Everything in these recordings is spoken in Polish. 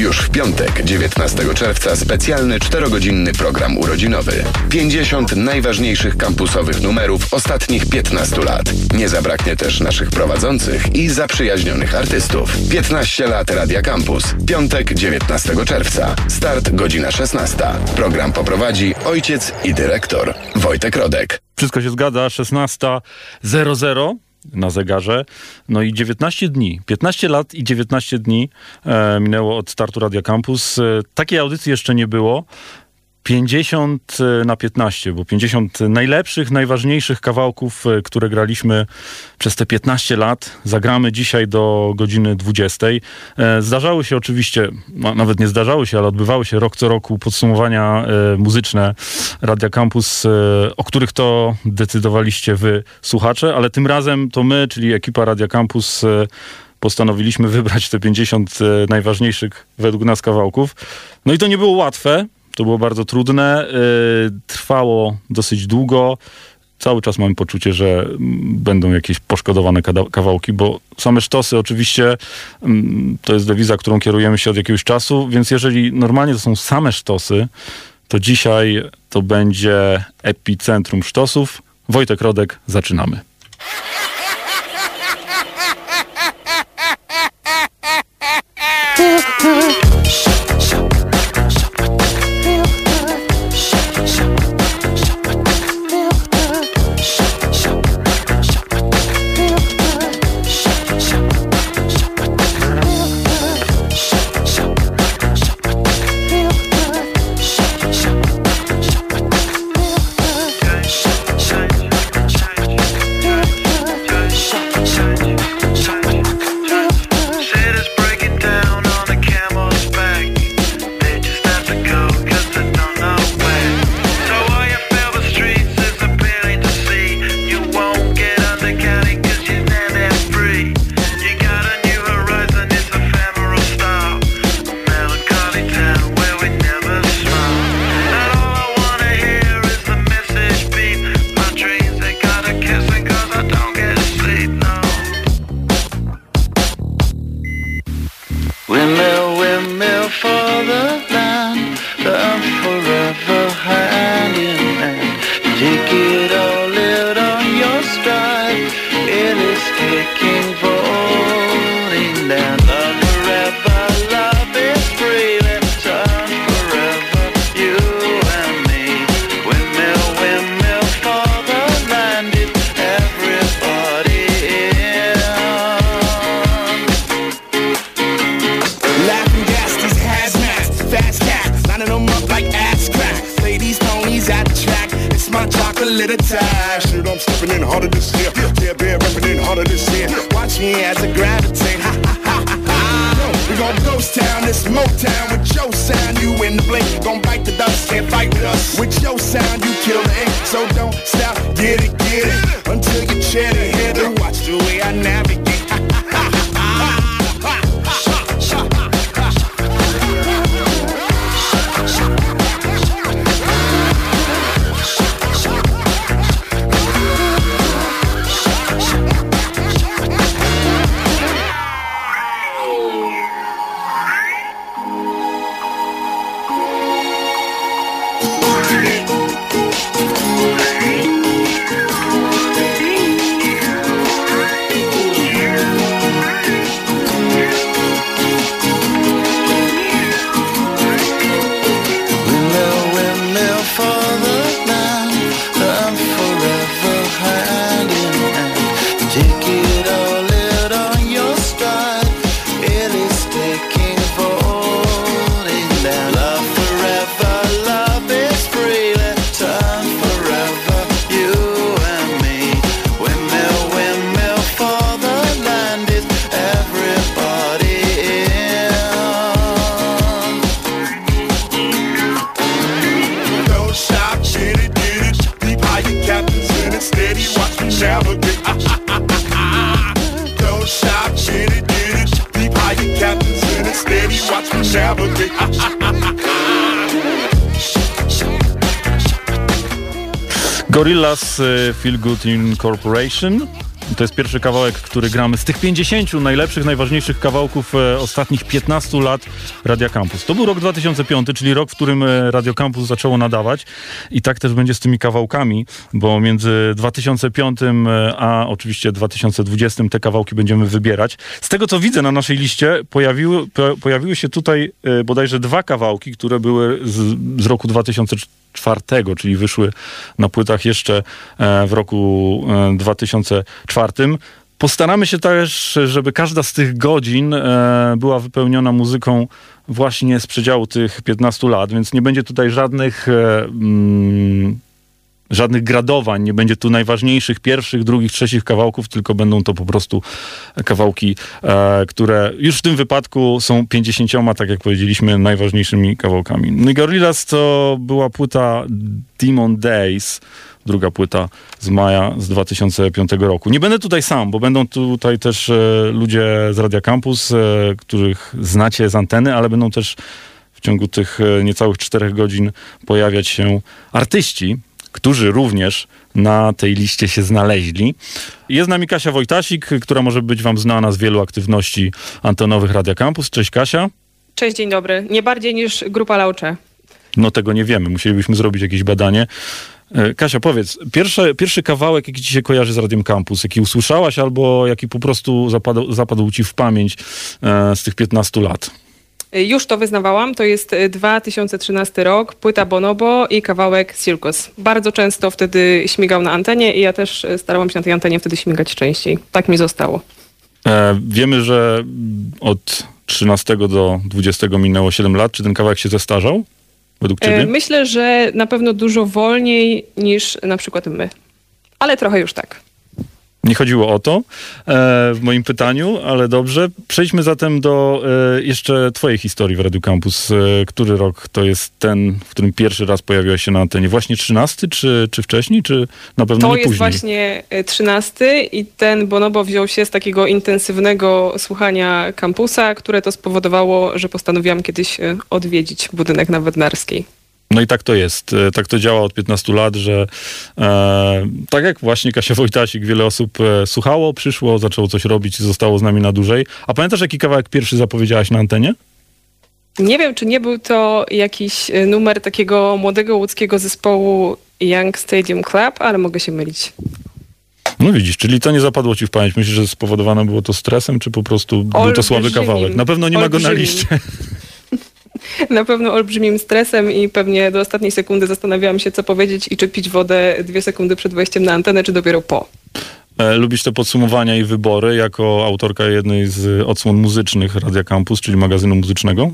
Już w piątek, 19 czerwca, specjalny czterogodzinny program urodzinowy. 50 najważniejszych kampusowych numerów ostatnich 15 lat. Nie zabraknie też naszych prowadzących i zaprzyjaźnionych artystów. 15 lat Radia Campus. Piątek, 19 czerwca. Start godzina 16. Program poprowadzi ojciec i dyrektor Wojtek Rodek. Wszystko się zgadza, 16.00 na zegarze. No i 19 dni, 15 lat i 19 dni e, minęło od startu Radia Campus. E, takiej audycji jeszcze nie było. 50 e, na 15, bo 50 najlepszych, najważniejszych kawałków, e, które graliśmy przez te 15 lat, zagramy dzisiaj do godziny 20. E, zdarzały się oczywiście, no, nawet nie zdarzały się, ale odbywały się rok co roku podsumowania muzyczne Radia Campus, o których to decydowaliście wy, słuchacze, ale tym razem to my, czyli ekipa Radia Campus, postanowiliśmy wybrać te 50 najważniejszych według nas kawałków. No i to nie było łatwe, to było bardzo trudne, y, trwało dosyć długo. Cały czas mam poczucie, że będą jakieś poszkodowane kawałki, bo same sztosy oczywiście mm, to jest dewiza, którą kierujemy się od jakiegoś czasu, więc jeżeli normalnie to są same sztosy, to dzisiaj to będzie epicentrum sztosów. Wojtek Rodek, zaczynamy. Feel Good in Corporation. to jest pierwszy kawałek, który gramy z tych 50 najlepszych, najważniejszych kawałków e, ostatnich 15 lat Radia Campus. To był rok 2005, czyli rok, w którym e, Radio Campus zaczęło nadawać i tak też będzie z tymi kawałkami, bo między 2005 e, a oczywiście 2020 te kawałki będziemy wybierać. Z tego, co widzę na naszej liście, pojawiły, pojawiły się tutaj bodajże dwa kawałki, które były z, z roku 2004 czwartego, czyli wyszły na płytach jeszcze w roku 2004 czwartym. Postaramy się też, żeby każda z tych godzin e, była wypełniona muzyką właśnie z przedziału tych 15 lat, więc nie będzie tutaj żadnych. E, mm, żadnych gradowań, nie będzie tu najważniejszych pierwszych, drugich, trzecich kawałków, tylko będą to po prostu kawałki, e, które już w tym wypadku są 50, tak jak powiedzieliśmy, najważniejszymi kawałkami. Gorillaz to była płyta Demon Days, druga płyta z maja z 2005 roku. Nie będę tutaj sam, bo będą tutaj też e, ludzie z Radia Campus, e, których znacie z anteny, ale będą też w ciągu tych e, niecałych czterech godzin pojawiać się artyści, którzy również na tej liście się znaleźli. Jest z nami Kasia Wojtasik, która może być wam znana z wielu aktywności antenowych Radia Campus. Cześć Kasia. Cześć, dzień dobry. Nie bardziej niż grupa Laucze. No tego nie wiemy, musielibyśmy zrobić jakieś badanie. E, Kasia, powiedz, pierwszy, pierwszy kawałek, jaki ci się kojarzy z Radiem Campus, jaki usłyszałaś albo jaki po prostu zapadł, zapadł ci w pamięć e, z tych 15 lat? Już to wyznawałam, to jest 2013 rok, płyta Bonobo i kawałek Circus. Bardzo często wtedy śmigał na antenie i ja też starałam się na tej antenie wtedy śmigać częściej. Tak mi zostało. E, wiemy, że od 13 do 20 minęło 7 lat. Czy ten kawałek się zestarzał? Według ciebie? E, myślę, że na pewno dużo wolniej niż na przykład my. Ale trochę już tak. Nie chodziło o to e, w moim pytaniu, ale dobrze. Przejdźmy zatem do e, jeszcze twojej historii w Radio Campus. E, który rok to jest ten, w którym pierwszy raz pojawiłaś się na antenie? Właśnie 13 czy, czy wcześniej, czy na pewno To nie jest później? właśnie e, 13 i ten Bonobo wziął się z takiego intensywnego słuchania kampusa, które to spowodowało, że postanowiłam kiedyś odwiedzić budynek na Bednarskiej. No i tak to jest. E, Tak to działa od 15 lat, że e, tak jak właśnie Kasia Wojtasik, wiele osób e, słuchało, przyszło, zaczęło coś robić i zostało z nami na dłużej. A pamiętasz, jaki kawałek pierwszy zapowiedziałaś na antenie? Nie wiem, czy nie był to jakiś e, numer takiego młodego łódzkiego zespołu Young Stadium Club, ale mogę się mylić. No widzisz, czyli to nie zapadło ci w pamięć. Myślisz, że spowodowane było to stresem, czy po prostu był to słaby Olbrzymim. kawałek? Na pewno nie ma go na Olbrzymim. liście. Na pewno olbrzymim stresem i pewnie do ostatniej sekundy zastanawiałam się, co powiedzieć i czy pić wodę dwie sekundy przed wejściem na antenę, czy dopiero po. E, Lubisz te podsumowania i wybory jako autorka jednej z odsłon muzycznych Radia Campus, czyli magazynu muzycznego?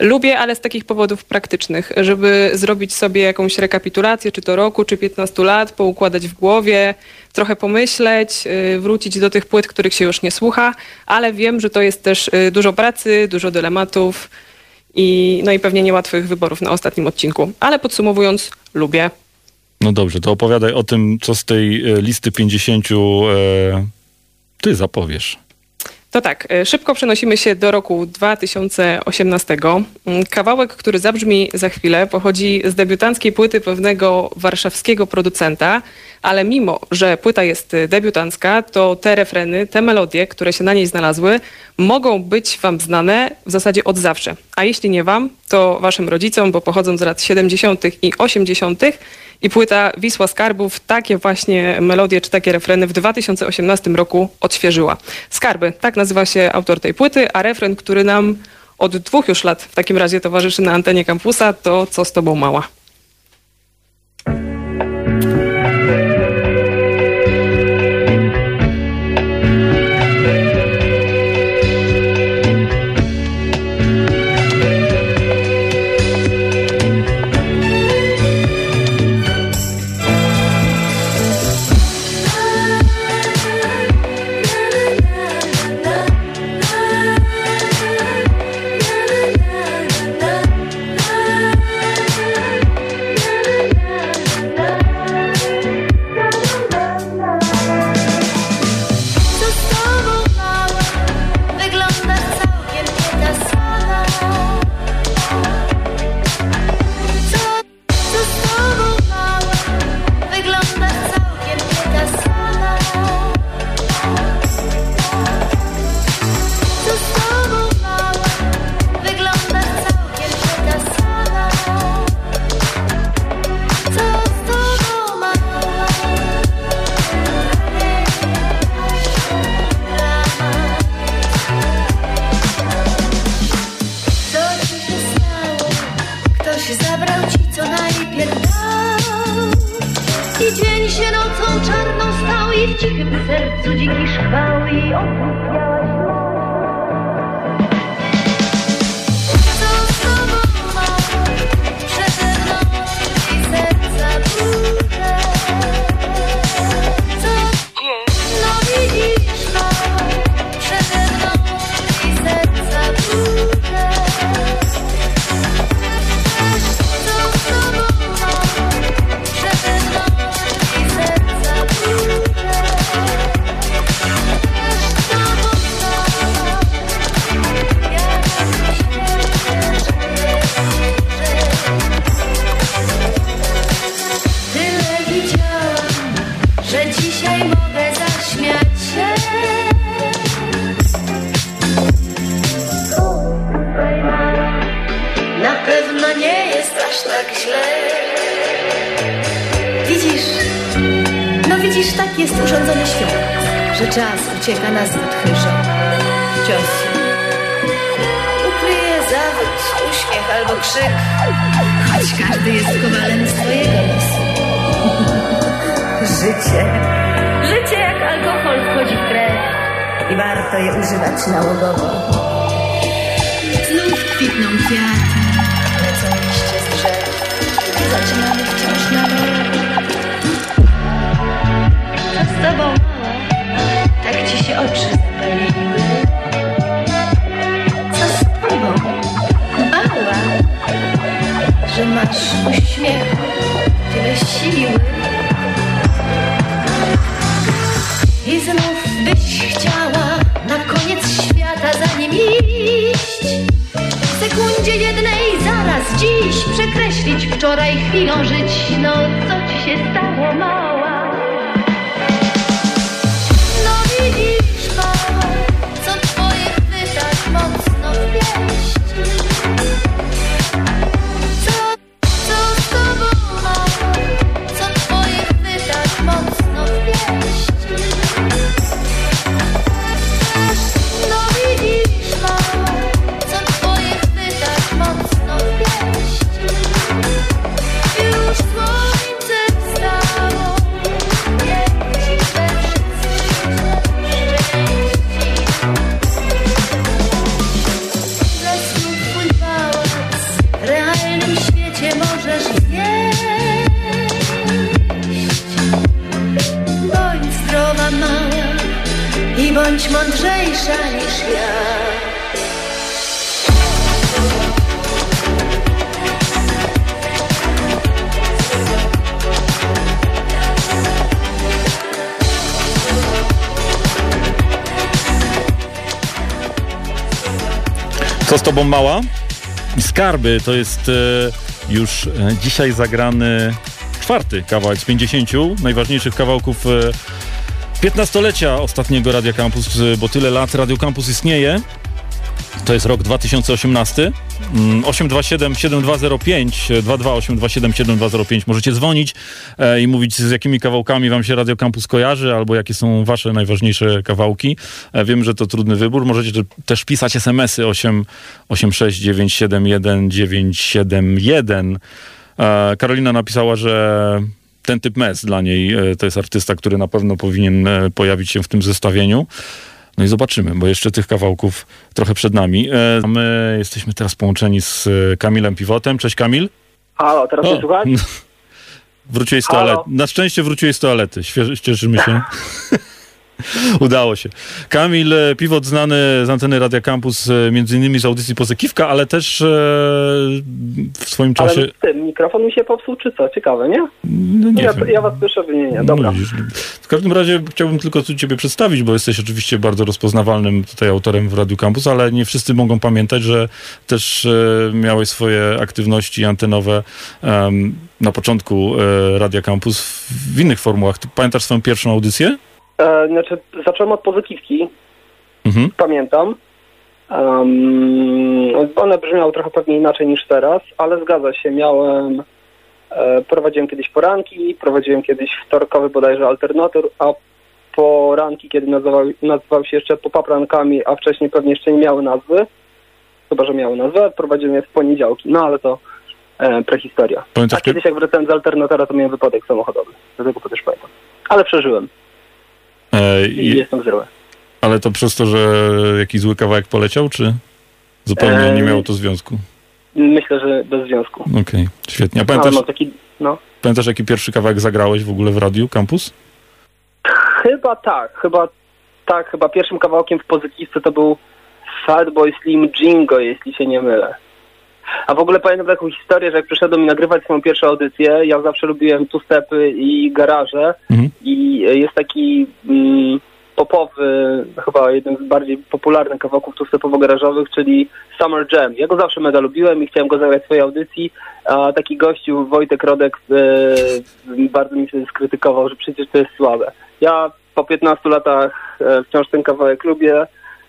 Lubię, ale z takich powodów praktycznych, żeby zrobić sobie jakąś rekapitulację, czy to roku, czy 15 lat, poukładać w głowie, trochę pomyśleć, y, wrócić do tych płyt, których się już nie słucha, ale wiem, że to jest też y, dużo pracy, dużo dylematów i, no i pewnie niełatwych wyborów na ostatnim odcinku. Ale podsumowując, lubię. No dobrze, to opowiadaj o tym, co z tej e, listy 50 e, ty zapowiesz. To tak, y, szybko przenosimy się do roku 2018. Mm, Kawałek, który zabrzmi za chwilę, pochodzi z debiutanckiej płyty pewnego warszawskiego producenta, ale mimo, że płyta jest y, debiutancka, to te refreny, te melodie, które się na niej znalazły, mogą być wam znane w zasadzie od zawsze. A jeśli nie wam, to waszym rodzicom, bo pochodzą z lat 70. i 80. I płyta Wisła Skarbów takie właśnie melodie czy takie refreny w 2018 roku odświeżyła. Skarby, tak nazywa się autor tej płyty, a refren, który nam od dwóch już lat w takim razie towarzyszy na antenie kampusa, to Co z tobą mała. Skarby to jest e, już e, dzisiaj zagrany czwarty kawałek z 50 najważniejszych kawałków e, 15-lecia ostatniego Radia Campus, e, bo tyle lat Radio Campus istnieje. To jest rok 2018. Mm, 827 7205 22827 7205 możecie dzwonić e, i mówić z jakimi kawałkami wam się Radio Campus kojarzy albo jakie są wasze najważniejsze kawałki. E, wiem, że to trudny wybór. Możecie te- też pisać SMS-y 8 86971 971. E, Karolina napisała, że ten typ mes dla niej e, to jest artysta, który na pewno powinien e, pojawić się w tym zestawieniu. No i zobaczymy, bo jeszcze tych kawałków trochę przed nami. E, My jesteśmy teraz połączeni z e, Kamilem Piwotem. Cześć Kamil. Halo, teraz mnie słuchać? Wróciłeś z toalety. Na szczęście wróciłeś z toalety. Świe- Cieszymy się. Udało się. Kamil e, Piwot znany z anteny Radia Campus, e, między innymi z audycji Pozykiwka, ale też e, w swoim Ale czasie... tym, mikrofon mi się popsuł, czy co? Ciekawe, nie? No, nie ja, ja was słyszę, wy nie, nie. Dobra. No, w każdym razie chciałbym tylko tu ciebie przedstawić, bo jesteś oczywiście bardzo rozpoznawalnym tutaj autorem w Radiu Campus, ale nie wszyscy mogą pamiętać, że też e, miałeś swoje aktywności antenowe na początku Radia Campus w, w innych formułach. Ty pamiętasz swoją pierwszą audycję? E, znaczy, zacząłem od pozytywki, Mhm. pamiętam. Um, one brzmiały trochę pewnie inaczej niż teraz, ale zgadza się, miałem... E, prowadziłem kiedyś poranki, prowadziłem kiedyś wtorkowy bodajże alternator, a poranki, kiedy nazywał, nazywał się jeszcze popaprankami, a wcześniej pewnie jeszcze nie miały nazwy, chyba, że miały nazwę, prowadziłem je w poniedziałki, no ale to e, prehistoria. Pamiętasz, A kiedyś jak wracałem z alternatora, to miałem wypadek samochodowy, dlatego to też pamiętam. Ale przeżyłem. E, i jestem zdrowy. ale to przez to, że jakiś zły kawałek poleciał, czy zupełnie nie Eee, miało to związku? Myślę, że bez związku. Okej, świetnie. A pamiętasz, mam taki, no. pamiętasz, jaki pierwszy kawałek zagrałeś w ogóle w radiu Campus? Chyba tak, chyba tak, chyba pierwszym kawałkiem w pozytywce to był Fatboy Slim Jingo, jeśli się nie mylę. A w ogóle pamiętam taką historię, że jak przyszedłem mi nagrywać swoją pierwszą audycję, ja zawsze lubiłem two-stepy i garaże Mhm. i jest taki mm, popowy, chyba jeden z bardziej popularnych kawałków two-stepowo-garażowych, czyli Summer Jam. Ja go zawsze mega lubiłem i chciałem go zagrać w swojej audycji, a taki gościu, Wojtek Rodek, e, bardzo mi się skrytykował, że przecież to jest słabe. Ja po 15 latach e, wciąż ten kawałek lubię,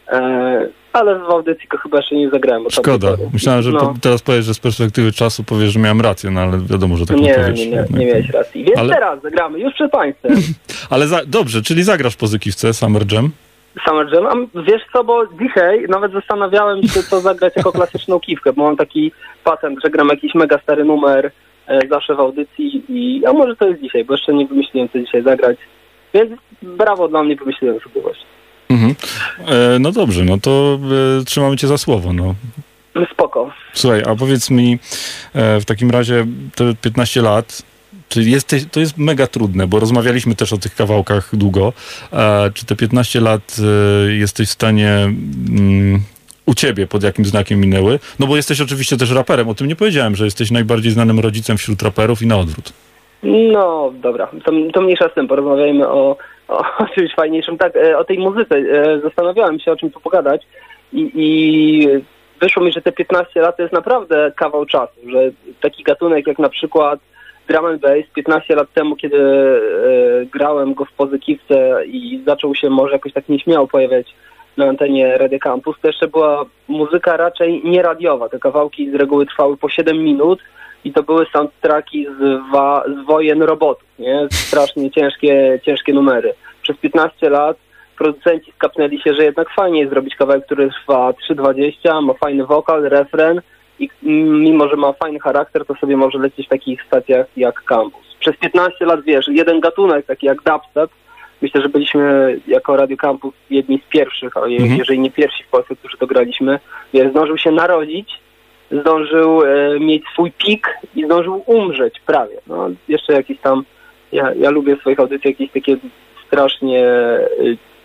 e, ale w audycji go chyba jeszcze nie zagrałem. Szkoda. Myślałem, że No. po, teraz powiesz, że z perspektywy czasu powiesz, że miałem rację, no ale wiadomo, że tak nie, Nie, powiesz. nie, nie, jednak. nie miałeś racji. Więc Ale- teraz zagramy, już przed Państwem. Ale za, dobrze, czyli zagrasz po Zykiwce Summer Jam? Summer Jam. A wiesz co, bo dzisiaj nawet zastanawiałem się, co zagrać jako klasyczną kiwkę, bo mam taki patent, że gram jakiś mega stary numer e, zawsze w audycji i a może to jest dzisiaj, bo jeszcze nie wymyśliłem, co dzisiaj zagrać. Więc brawo dla mnie, wymyśliłem sobie właśnie. Mhm. E, no dobrze, no to e, trzymamy cię za słowo, no. Spoko. Słuchaj, a powiedz mi e, w takim razie te 15 lat, czy jesteś, to jest mega trudne, bo rozmawialiśmy też o tych kawałkach długo. Czy te 15 lat e, jesteś w stanie mm, u ciebie pod jakim znakiem minęły? No bo jesteś oczywiście też raperem, o tym nie powiedziałem, że jesteś najbardziej znanym rodzicem wśród raperów i na odwrót. No, dobra, to, to mniejsza z tym, porozmawiajmy o, o, czymś fajniejszym. Tak, e, o tej muzyce e, zastanawiałem się, o czym tu pogadać i, i wyszło mi, że te 15 lat to jest naprawdę kawał czasu, że taki gatunek jak na przykład drum and bass 15 lat temu, kiedy e, grałem go w pozykiwce i zaczął się może jakoś tak nieśmiało pojawiać na antenie Radio Campus, to jeszcze była muzyka raczej nieradiowa. Te kawałki z reguły trwały po 7 minut i to były soundtracki z, wa- z wojen robotów, nie? Strasznie ciężkie, ciężkie numery. Przez 15 lat producenci skapnęli się, że jednak fajnie jest zrobić kawałek, który trwa 3.20, ma fajny wokal, refren i mm, mimo, że ma fajny charakter, to sobie może lecieć w takich stacjach jak Campus. Przez 15 lat, wiesz, jeden gatunek, taki jak dubstep, myślę, że byliśmy jako Radio Campus jedni z pierwszych, Mhm. jeżeli nie pierwsi w Polsce, którzy to graliśmy, wiesz, zdążył się narodzić, zdążył e, mieć swój pik i zdążył umrzeć prawie. No, jeszcze jakieś tam, ja, ja lubię w swoich audycjach jakieś takie strasznie e,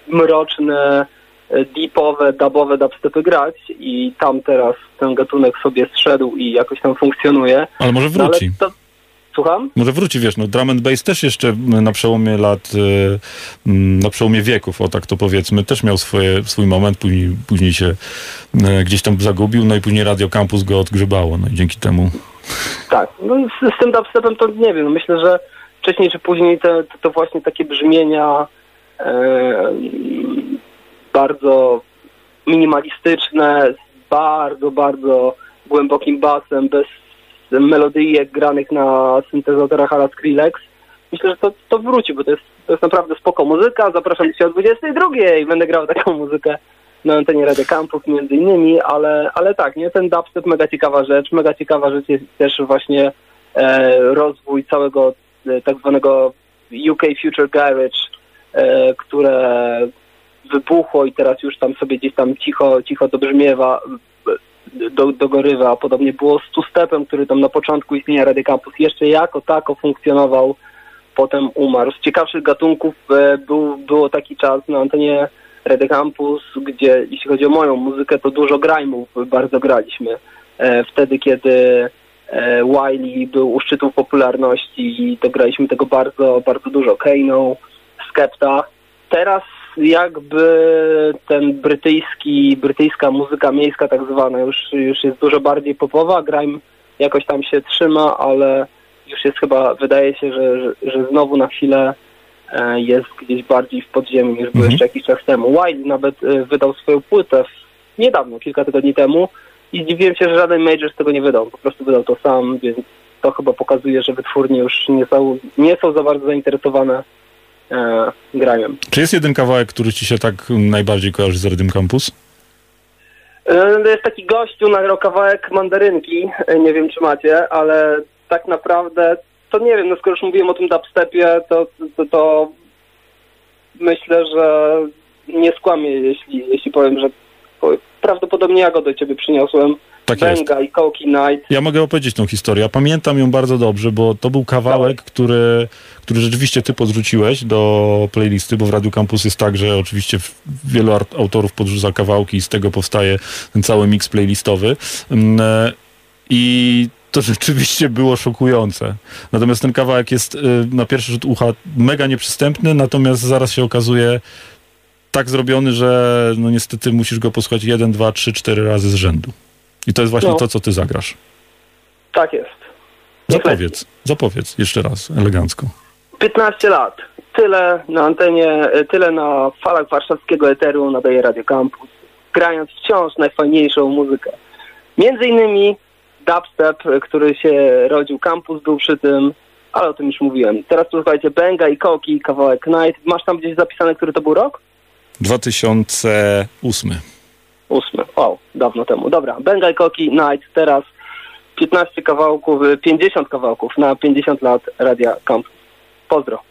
mroczne, e, deepowe, dubowe dubstepy grać i tam teraz ten gatunek sobie zszedł i jakoś tam funkcjonuje. Ale może No, ale wróci. to, słucham? Może wróci, wiesz, no drum and bass też jeszcze m, na przełomie lat, e, m, na przełomie wieków, o tak to powiedzmy, też miał swoje, swój moment, później, później się e, gdzieś tam zagubił, no i później Radio Campus go odgrzebało, no i dzięki temu. Tak, no i z, z tym dubstepem to nie wiem. Myślę, że wcześniej czy później te, to, to właśnie takie brzmienia e, bardzo minimalistyczne, z bardzo, bardzo głębokim basem, bez melodyjek granych na syntezatorach ala Skrillex. Myślę, że to, to wróci, bo to jest, to jest naprawdę spoko muzyka. Zapraszam dzisiaj o 22 i będę grał taką muzykę na antenie Radio Campus między innymi, ale, ale tak, nie, ten dubstep mega ciekawa rzecz. Mega ciekawa rzecz jest też właśnie e, rozwój całego e, tak zwanego UK Future Garage, e, które wybuchło i teraz już tam sobie gdzieś tam cicho, cicho dobrzmiewa, e, do, dogorywa. Podobnie było z two-stepem, który tam na początku istnienia Radio Campus jeszcze jako tako funkcjonował, potem umarł. Z ciekawszych gatunków e, był, było taki czas na antenie Radio Campus, gdzie jeśli chodzi o moją muzykę, to dużo grajmów bardzo graliśmy. E, wtedy, kiedy e, Wiley był u szczytu popularności i to graliśmy tego bardzo, bardzo dużo. Kano, Skepta. Teraz jakby ten brytyjski, brytyjska muzyka miejska tak zwana już, już jest dużo bardziej popowa. Grime jakoś tam się trzyma, ale już jest chyba, wydaje się, że, że, że znowu na chwilę e, jest gdzieś bardziej w podziemiu niż był Mhm. jeszcze jakiś czas temu. Wiley nawet e, wydał swoją płytę niedawno, kilka tygodni temu i zdziwiłem się, że żaden major z tego nie wydał. Po prostu wydał to sam, więc to chyba pokazuje, że wytwórnie już nie są, nie są za bardzo zainteresowane e. Czy jest jeden kawałek, który ci się tak najbardziej kojarzy z Radio Campus? E, Jest taki gościu, nagrał kawałek mandarynki, e, nie wiem czy macie, ale tak naprawdę, to nie wiem, no skoro już mówiłem o tym dubstepie, to, to, to myślę, że nie skłamię, jeśli, jeśli powiem, że po- prawdopodobnie ja go do ciebie przyniosłem. Tak jest. Benga i Koki Night. Ja mogę opowiedzieć tą historię. Ja pamiętam ją bardzo dobrze, bo to był kawałek, który, który rzeczywiście ty podrzuciłeś do playlisty, bo w Radio Campus jest tak, że oczywiście wielu autorów podrzuca kawałki i z tego powstaje ten cały mix playlistowy. Mm, e, I to rzeczywiście było szokujące. Natomiast ten kawałek jest y, na pierwszy rzut ucha mega nieprzystępny, natomiast zaraz się okazuje tak zrobiony, że no niestety musisz go posłuchać jeden, dwa, trzy, cztery razy z rzędu. I to jest właśnie No. to, co ty zagrasz. Tak jest. Zapowiedz, zapowiedz jeszcze raz, elegancko. 15 lat. Tyle na antenie, tyle na falach warszawskiego eteru nadaje Radio Campus, grając wciąż najfajniejszą muzykę. Między innymi dubstep, który się rodził, Campus był przy tym, ale o tym już mówiłem. Teraz posłuchajcie Benga i Koki, kawałek Night. Masz tam gdzieś zapisane, który to był rok? 2008. Ósmy. Wow, dawno temu. Dobra, Benga i Koki, Night. Teraz 15 kawałków, y, 50 kawałków na 50 lat Radia Campus. Pozdro.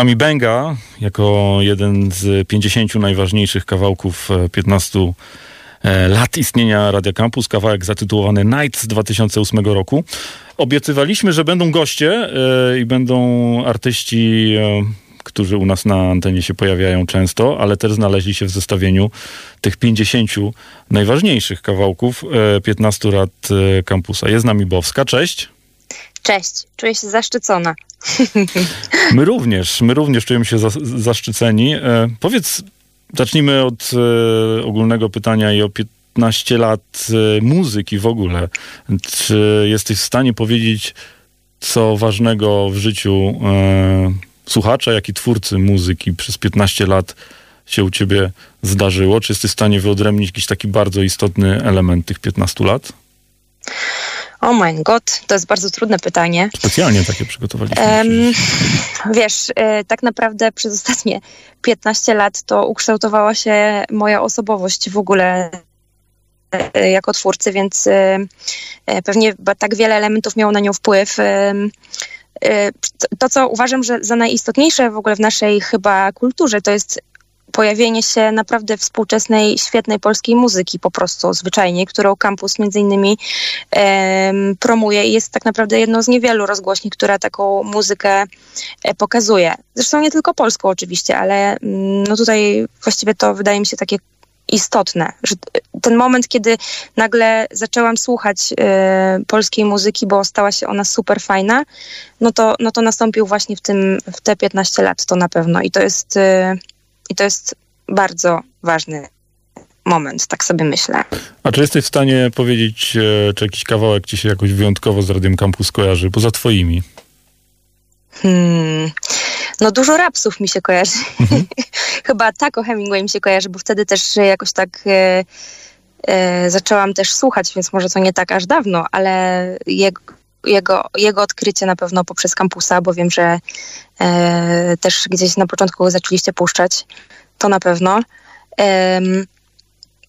Za nami Benga, jako jeden z 50 najważniejszych kawałków e, 15 e, lat istnienia Radia Campus, kawałek zatytułowany Night z 2008 roku. Obiecywaliśmy, że będą goście e, i będą artyści, e, którzy u nas na antenie się pojawiają często, ale też znaleźli się w zestawieniu tych 50 najważniejszych kawałków e, 15 lat e, kampusa. Jest z nami Bowska, cześć. Cześć, czuję się zaszczycona. My również, my również czujemy się za, zaszczyceni. E, powiedz, zacznijmy od e, ogólnego pytania i o 15 lat e, muzyki w ogóle. Czy jesteś w stanie powiedzieć, co ważnego w życiu słuchacza, jak i twórcy muzyki przez 15 lat się u ciebie zdarzyło? Czy jesteś w stanie wyodrębnić jakiś taki bardzo istotny element tych 15 lat? Oh my god, to jest bardzo trudne pytanie. Specjalnie takie przygotowaliśmy. Przecież. wiesz, e, tak naprawdę przez ostatnie 15 lat to ukształtowała się moja osobowość w ogóle e, jako twórcy, więc e, pewnie tak wiele elementów miało na nią wpływ. To, co uważam, że za najistotniejsze w ogóle w naszej chyba kulturze, to jest pojawienie się naprawdę współczesnej, świetnej polskiej muzyki po prostu zwyczajnie, którą kampus między innymi promuje i jest tak naprawdę jedną z niewielu rozgłośni, która taką muzykę e, pokazuje. Zresztą nie tylko polską oczywiście, ale mm, no tutaj właściwie to wydaje mi się takie istotne, że ten moment, kiedy nagle zaczęłam słuchać e, polskiej muzyki, bo stała się ona super fajna, no to, no to nastąpił właśnie w tym, w te 15 lat to na pewno i to jest, e, i to jest bardzo ważny moment, tak sobie myślę. A czy jesteś w stanie powiedzieć, e, czy jakiś kawałek ci się jakoś wyjątkowo z Radiem Campus kojarzy, poza twoimi? Hmm. No dużo rapsów mi się kojarzy. Chyba Taco Hemingway mi się kojarzy, bo wtedy też jakoś tak e, e, zaczęłam też słuchać, więc może to nie tak aż dawno, ale jego, jego, jego odkrycie na pewno poprzez kampusa, bo wiem, że e, też gdzieś na początku zaczęliście puszczać, to na pewno. Em,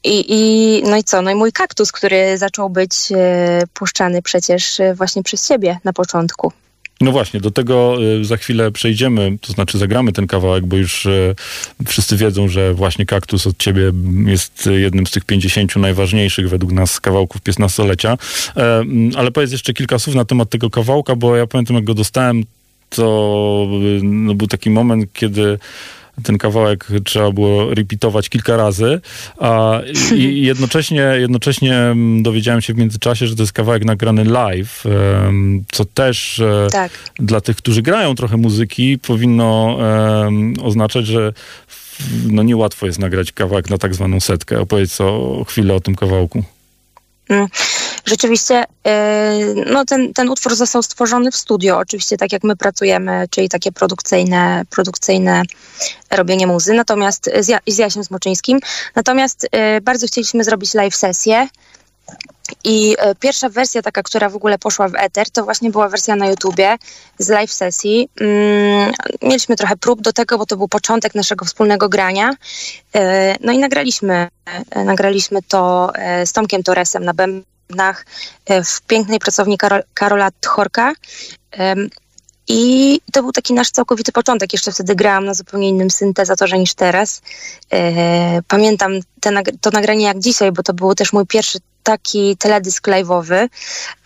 i, I no i co? No i mój kaktus, który zaczął być e, puszczany przecież e, właśnie przez ciebie na początku. No właśnie, do tego e, za chwilę przejdziemy, to znaczy zagramy ten kawałek, bo już e, wszyscy wiedzą, że właśnie Kaktus od ciebie jest jednym z tych 50 najważniejszych według nas kawałków 15-lecia. E, m, Ale powiedz jeszcze kilka słów na temat tego kawałka, bo ja pamiętam jak go dostałem, to e, no, był taki moment, kiedy ten kawałek trzeba było repeatować kilka razy, a i- jednocześnie, jednocześnie mm, dowiedziałem się w międzyczasie, że to jest kawałek nagrany live, co też e, Tak. dla tych, którzy grają trochę muzyki, powinno oznaczać, że no niełatwo jest nagrać kawałek na tak zwaną setkę. Opowiedz o chwilę o tym kawałku. Rzeczywiście, yy, no ten, ten utwór został stworzony w studio, oczywiście tak jak my pracujemy, czyli takie produkcyjne, produkcyjne robienie muzy, natomiast z, ja, z Jasiem Smoczyńskim. Natomiast yy, bardzo chcieliśmy zrobić live sesję i yy, pierwsza wersja taka, która w ogóle poszła w eter, to właśnie była wersja na YouTubie z live sesji. Mm, mieliśmy trochę prób do tego, bo to był początek naszego wspólnego grania. Yy, No i nagraliśmy, yy, nagraliśmy to z Tomkiem Torresem na bębnach w pięknej pracowni Karol, Karola Tchorka. I to był taki nasz całkowity początek. Jeszcze wtedy grałam na zupełnie innym syntezatorze niż teraz. Pamiętam te, to nagranie jak dzisiaj, bo to był też mój pierwszy taki teledysk live'owy.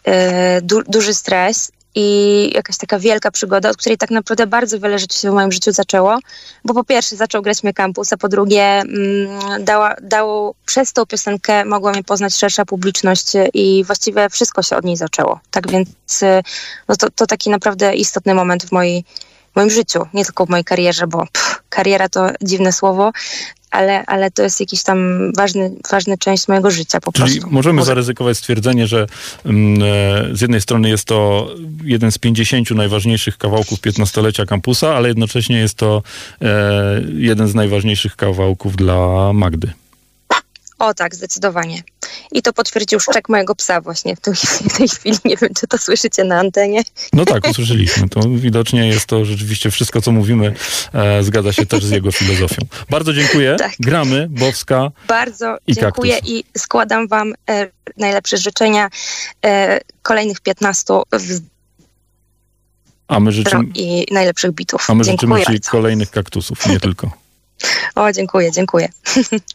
Yy, Du- duży stres i jakaś taka wielka przygoda, od której tak naprawdę bardzo wiele rzeczy się w moim życiu zaczęło, bo po pierwsze zaczął grać mnie kampus, a po drugie mm, dała, dało, przez tą piosenkę mogła mnie poznać szersza publiczność y, i właściwie wszystko się od niej zaczęło. Tak więc y, no to, to taki naprawdę istotny moment w mojej, w moim życiu, nie tylko w mojej karierze, bo pff, kariera to dziwne słowo, ale, ale to jest jakiś tam ważny, ważny część mojego życia po Czyli prostu. możemy Może- zaryzykować stwierdzenie, że mm, e, z jednej strony jest to jeden z 50 najważniejszych kawałków 15-lecia kampusa, ale jednocześnie jest to e, jeden z najważniejszych kawałków dla Magdy. O tak, zdecydowanie. I to potwierdził szczek mojego psa właśnie w tej, w tej chwili. Nie wiem, czy to słyszycie na antenie. No tak, usłyszeliśmy. To widocznie jest to rzeczywiście wszystko, co mówimy, e, zgadza się też z jego filozofią. Bardzo dziękuję. Tak. Gramy, Bowska. Bardzo I dziękuję kaktus. i składam wam e, najlepsze życzenia. E, kolejnych 15 w A my życzymy, i najlepszych bitów. a my życzymy dziękuję Ci bardzo. kolejnych kaktusów, nie tylko. O, dziękuję, dziękuję.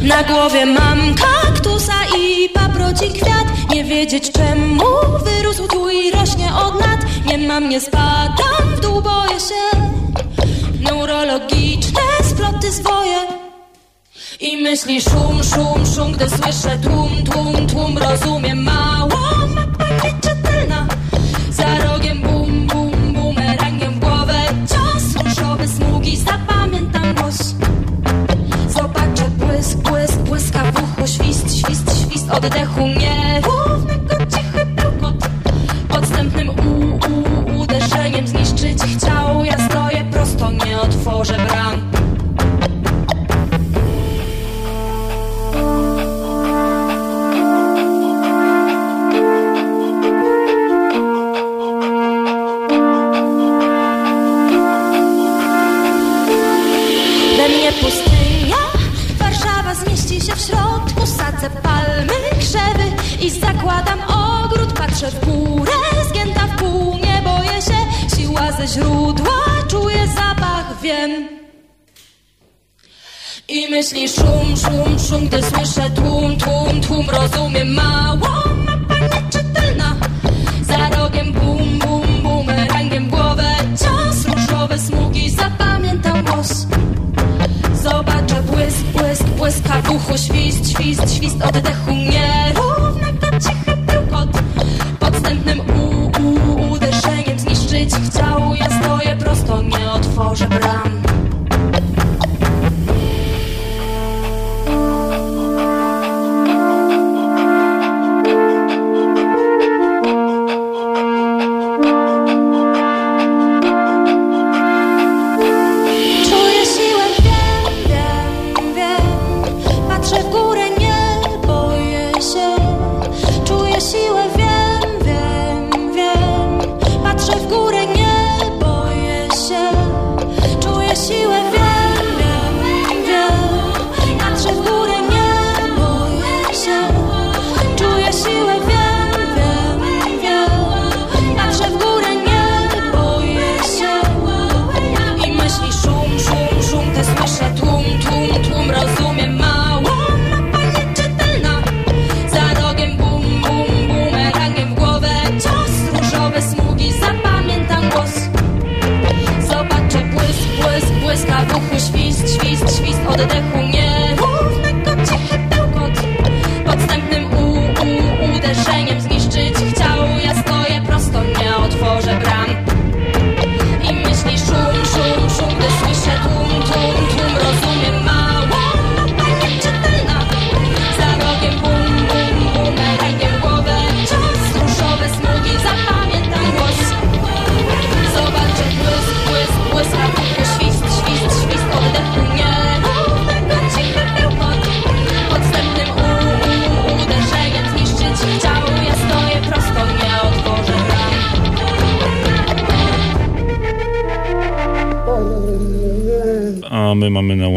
Na głowie mam kaktusa i paproci kwiat. Nie wiedzieć czemu wyrósł tu i rośnie od lat. Nie mam, nie spadam w dół, boję się. Neurologiczne sploty swoje I myśli szum, szum, szum Gdy słyszę tłum, tłum, tłum. Rozumiem mało, Świst, świst, świst oddechu Nierównego cichy bełkot Podstępnym u, u, uderzeniem zniszczyć chciał. Ja stoję prosto, nie otworzę bram Sadzę palmy, krzewy i zakładam ogród. Patrzę w górę, zgięta w pół, nie boję się. Siła ze źródła, czuję zapach, wiem. I myśli szum, szum, szum, gdy słyszę tłum, tłum, tłum. Rozumiem mało, mapa nieczytelna Za rogiem bum, bum, bumerangiem głowę. Cios różowe smugi, zapamiętam głos. Zobaczę błysk, błysk, błyska w uchu Świst, świst, świst oddechu Nierównego cichy bełkot Podstępnym u, u, uderzeniem zniszczyć chciał. Ja stoję prosto, nie otworzę bram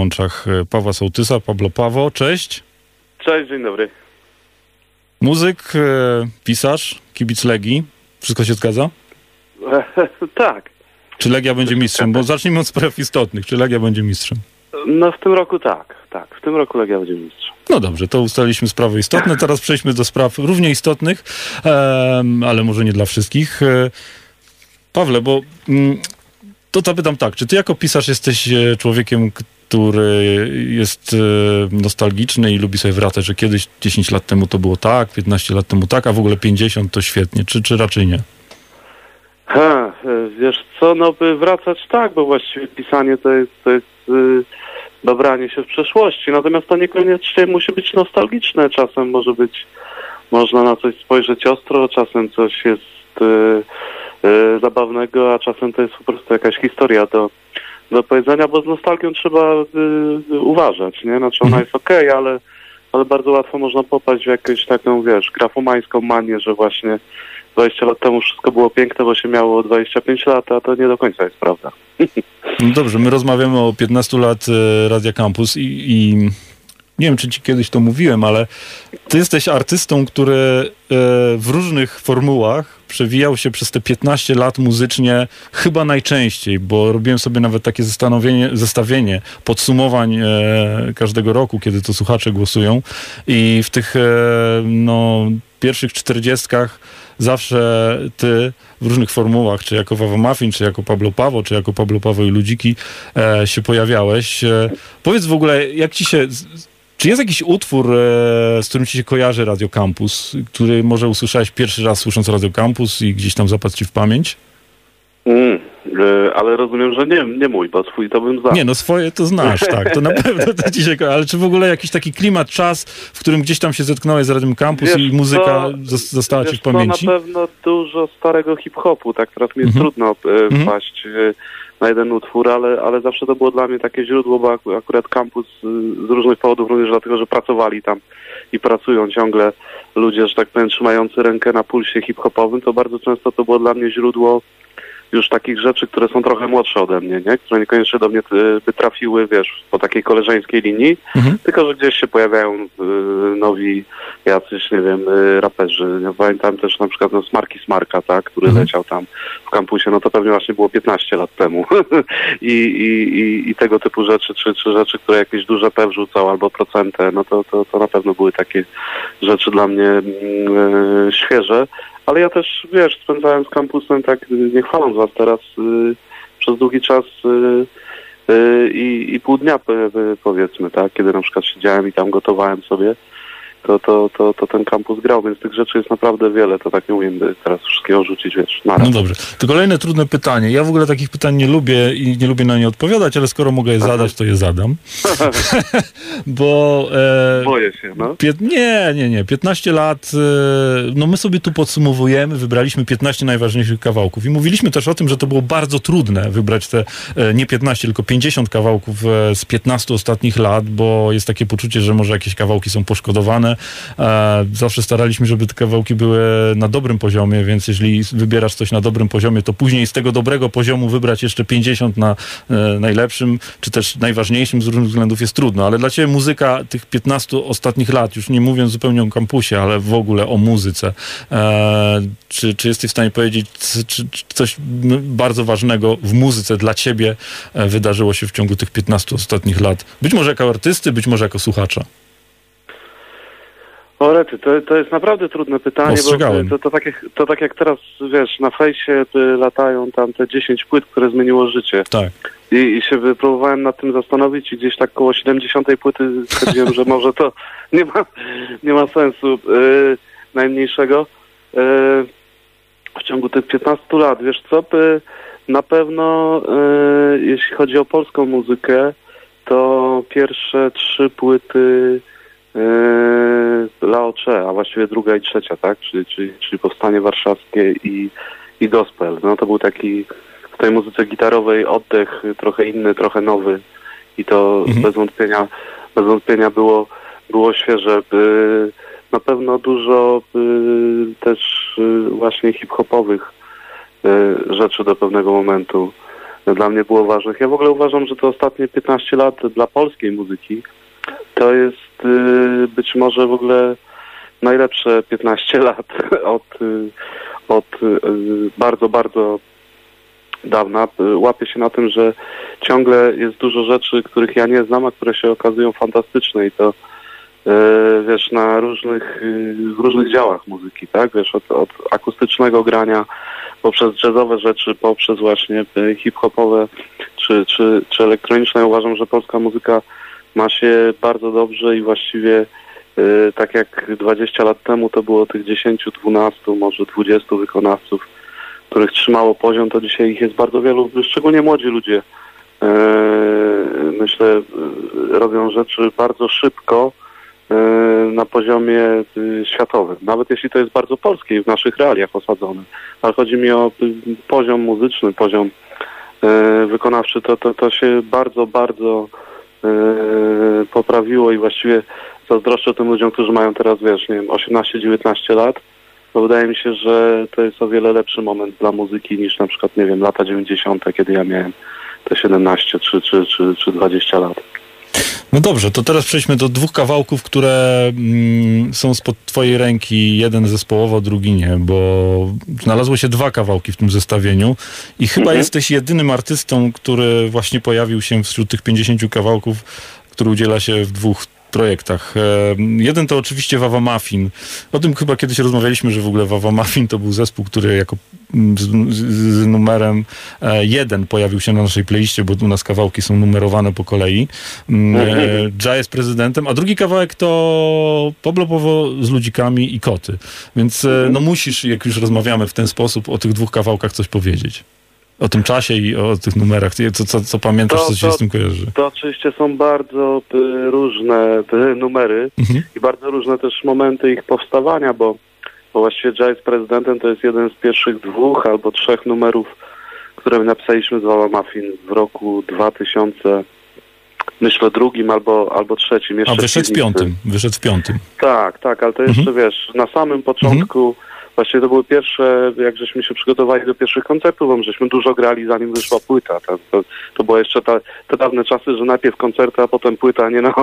łączach e, Pawła Sołtysa. Pablo Pawo, cześć. Cześć, dzień dobry. Muzyk, e, pisarz, kibic Legii. Wszystko się zgadza? tak. Czy Legia będzie mistrzem? Bo zacznijmy od spraw istotnych. Czy Legia będzie mistrzem? No w tym roku tak, tak. W tym roku Legia będzie mistrzem. No dobrze, to ustaliliśmy sprawy istotne. Teraz przejdźmy do spraw równie istotnych, ale może nie dla wszystkich. E, Pawle, bo mm, to zapytam tak, czy ty jako pisarz jesteś e, człowiekiem, który jest e, nostalgiczny i lubi sobie wracać, że kiedyś 10 lat temu to było tak, 15 lat temu tak, a w ogóle 50 to świetnie, czy, czy raczej nie? Ha, e, wiesz co, no by wracać tak, bo właściwie pisanie to jest, to jest y, dobranie się w przeszłości, natomiast to niekoniecznie musi być nostalgiczne, czasem może być, można na coś spojrzeć ostro, czasem coś jest y, y, zabawnego, a czasem to jest po prostu jakaś historia do, do powiedzenia, bo z nostalgią trzeba y, uważać, nie? Znaczy ona jest okej, ale, ale bardzo łatwo można popaść w jakąś taką, wiesz, grafomańską manię, że właśnie 20 lat temu wszystko było piękne, bo się miało 25 lat, a to nie do końca jest prawda. No dobrze, my rozmawiamy o 15 lat e, Radia Campus i, i nie wiem, czy ci kiedyś to mówiłem, ale ty jesteś artystą, który e, w różnych formułach przewijał się przez te 15 lat muzycznie chyba najczęściej, bo robiłem sobie nawet takie zastanowienie, zestawienie podsumowań e, każdego roku, kiedy to słuchacze głosują i w tych e, no, pierwszych czterdziestkach zawsze ty w różnych formułach, czy jako Wawa Muffin, czy jako Pablo Pawo, czy jako Pablo Pawo i Ludziki e, się pojawiałeś. Powiedz w ogóle, jak ci się... Czy jest jakiś utwór, e, z którym ci się kojarzy Radio Campus, który może usłyszałeś pierwszy raz słysząc Radio Campus i gdzieś tam zapadł ci w pamięć? Mm, e, ale rozumiem, że nie, nie mój, bo swój to bym znał. Nie, no swoje to znasz, tak, to na pewno to ci się kojarzy. Ale czy w ogóle jakiś taki klimat, czas, w którym gdzieś tam się zetknąłeś z Radiom Campus Wiesz i muzyka została ci w pamięci? na pewno dużo starego hip-hopu, tak teraz mi jest Mhm. trudno e, wpaść e, na jeden utwór, ale, ale zawsze to było dla mnie takie źródło, bo ak- akurat kampus e, z różnych powodów, również dlatego, że pracowali tam i pracują ciągle ludzie, że tak powiem, trzymający rękę na pulsie hip-hopowym, to bardzo często to było dla mnie źródło już takich rzeczy, które są trochę młodsze ode mnie, nie? które niekoniecznie do mnie by trafiły, wiesz, po takiej koleżeńskiej linii, Mhm. tylko że gdzieś się pojawiają e, nowi jacyś, nie wiem, e, raperzy. Ja pamiętam też na przykład no, Smarki Smarka, tak, który Mhm. leciał tam w kampusie, no to pewnie właśnie było 15 lat temu. I, i, i, I tego typu rzeczy, czy, czy rzeczy, które jakieś duże P wrzucał albo procentę, no to, to, to na pewno były takie rzeczy dla mnie mm, e, świeże. Ale ja też, wiesz, spędzałem z kampusem, tak nie chwaląc was teraz, y, przez długi czas y, y, i, pół dnia powiedzmy, tak, kiedy na przykład siedziałem i tam gotowałem sobie, to, to, to, to ten kampus grał, więc tych rzeczy jest naprawdę wiele, to tak nie umiem teraz wszystkiego rzucić, wiesz, na raz. No dobrze. To kolejne trudne pytanie. Ja w ogóle takich pytań nie lubię i nie lubię na nie odpowiadać, ale skoro mogę je zadać, to je zadam. Bo... E, Boję się, no. Pię- nie, nie, nie. 15 lat, e, no my sobie tu podsumowujemy, wybraliśmy 15 najważniejszych kawałków i mówiliśmy też o tym, że to było bardzo trudne wybrać te, e, nie 15, tylko 50 kawałków e, z 15 ostatnich lat, bo jest takie poczucie, że może jakieś kawałki są poszkodowane. E, Zawsze staraliśmy, żeby te kawałki były na dobrym poziomie, więc jeżeli wybierasz coś na dobrym poziomie, to później z tego dobrego poziomu wybrać jeszcze 50 na e, najlepszym, czy też najważniejszym z różnych względów jest trudno, ale dla Ciebie muzyka tych 15 ostatnich lat, już nie mówiąc zupełnie o kampusie, ale w ogóle o muzyce, e, czy, czy jesteś w stanie powiedzieć, czy, czy coś bardzo ważnego w muzyce dla Ciebie wydarzyło się w ciągu tych 15 ostatnich lat? Być może jako artysty, być może jako słuchacza. O rety, to, to jest naprawdę trudne pytanie, bo to, to, tak jak, to tak jak teraz, wiesz, na fejsie y, latają tam te 10 płyt, które zmieniło życie. Tak. I, I się próbowałem nad tym zastanowić i gdzieś tak koło 70 płyty stwierdziłem, że może to nie ma, nie ma sensu y, najmniejszego. Y, w ciągu tych 15 lat, wiesz co, y, na pewno y, jeśli chodzi o polską muzykę, to pierwsze trzy płyty Yy, Laocze, a właściwie druga i trzecia, tak? Czyli, czyli, czyli Powstanie Warszawskie i, i Gospel. No to był taki w tej muzyce gitarowej oddech trochę inny, trochę nowy i to Mhm. bez wątpienia bez wątpienia było, było świeże. Y, Na pewno dużo y, też właśnie hip-hopowych rzeczy do pewnego momentu dla mnie było ważnych. Ja w ogóle uważam, że te ostatnie 15 lat dla polskiej muzyki to jest y, być może w ogóle najlepsze 15 lat od, y, od y, bardzo, bardzo dawna. Łapię się na tym, że ciągle jest dużo rzeczy, których ja nie znam, a które się okazują fantastyczne i to wiesz, na różnych, w różnych działach muzyki, tak? Wiesz, od, od akustycznego grania poprzez jazzowe rzeczy, poprzez właśnie hip-hopowe czy, czy, czy elektroniczne. Uważam, że polska muzyka ma się bardzo dobrze i właściwie y, tak jak 20 lat temu to było tych 10, 12, może 20 wykonawców, których trzymało poziom, to dzisiaj ich jest bardzo wielu, szczególnie młodzi ludzie. y, myślę, y, robią rzeczy bardzo szybko na poziomie światowym. Nawet jeśli to jest bardzo polskie i w naszych realiach osadzone. Ale chodzi mi o poziom muzyczny, poziom wykonawczy. To, to, to się bardzo, bardzo poprawiło i właściwie zazdroszczę tym ludziom, którzy mają teraz, wiesz, nie wiem, 18-19 lat, bo wydaje mi się, że to jest o wiele lepszy moment dla muzyki niż na przykład, nie wiem, lata 90., kiedy ja miałem te 17 czy, czy, czy, czy 20 lat. No dobrze, to teraz przejdźmy do dwóch kawałków, które mm, są spod twojej ręki, jeden zespołowo, drugi nie, bo znalazło się dwa kawałki w tym zestawieniu i chyba Mhm. jesteś jedynym artystą, który właśnie pojawił się wśród tych 50 kawałków, który udziela się w dwóch projektach. E, jeden to oczywiście Wawa Muffin. O tym chyba kiedyś rozmawialiśmy, że w ogóle Wawa Muffin to był zespół, który jako mm, z, z, numerem e, jeden pojawił się na naszej playliście, bo u nas kawałki są numerowane po kolei. Mm, E, Jay jest prezydentem, a drugi kawałek to Poblopowo z ludzikami i koty. Więc no musisz, jak już rozmawiamy w ten sposób, o tych dwóch kawałkach coś powiedzieć. O tym czasie i o tych numerach. Co, co, co pamiętasz, To- co ci to- z tym kojarzy? To oczywiście są bardzo y, różne y, numery Mhm. i bardzo różne też momenty ich powstawania, bo, bo właściwie Jazz Prezydentem to jest jeden z pierwszych dwóch albo trzech numerów, które my napisaliśmy z Wała Muffin w roku 2000, myślę drugim albo, albo trzecim. Jeszcze A wyszedł w piątym. Wyszedł w piątym. Tak, tak, ale to jeszcze wiesz, na samym początku właśnie to były pierwsze, jak żeśmy się przygotowali do pierwszych koncertów, bo my żeśmy dużo grali zanim wyszła płyta. To, to, to było jeszcze ta, te dawne czasy, że najpierw koncerty, a potem płyta, a nie, na,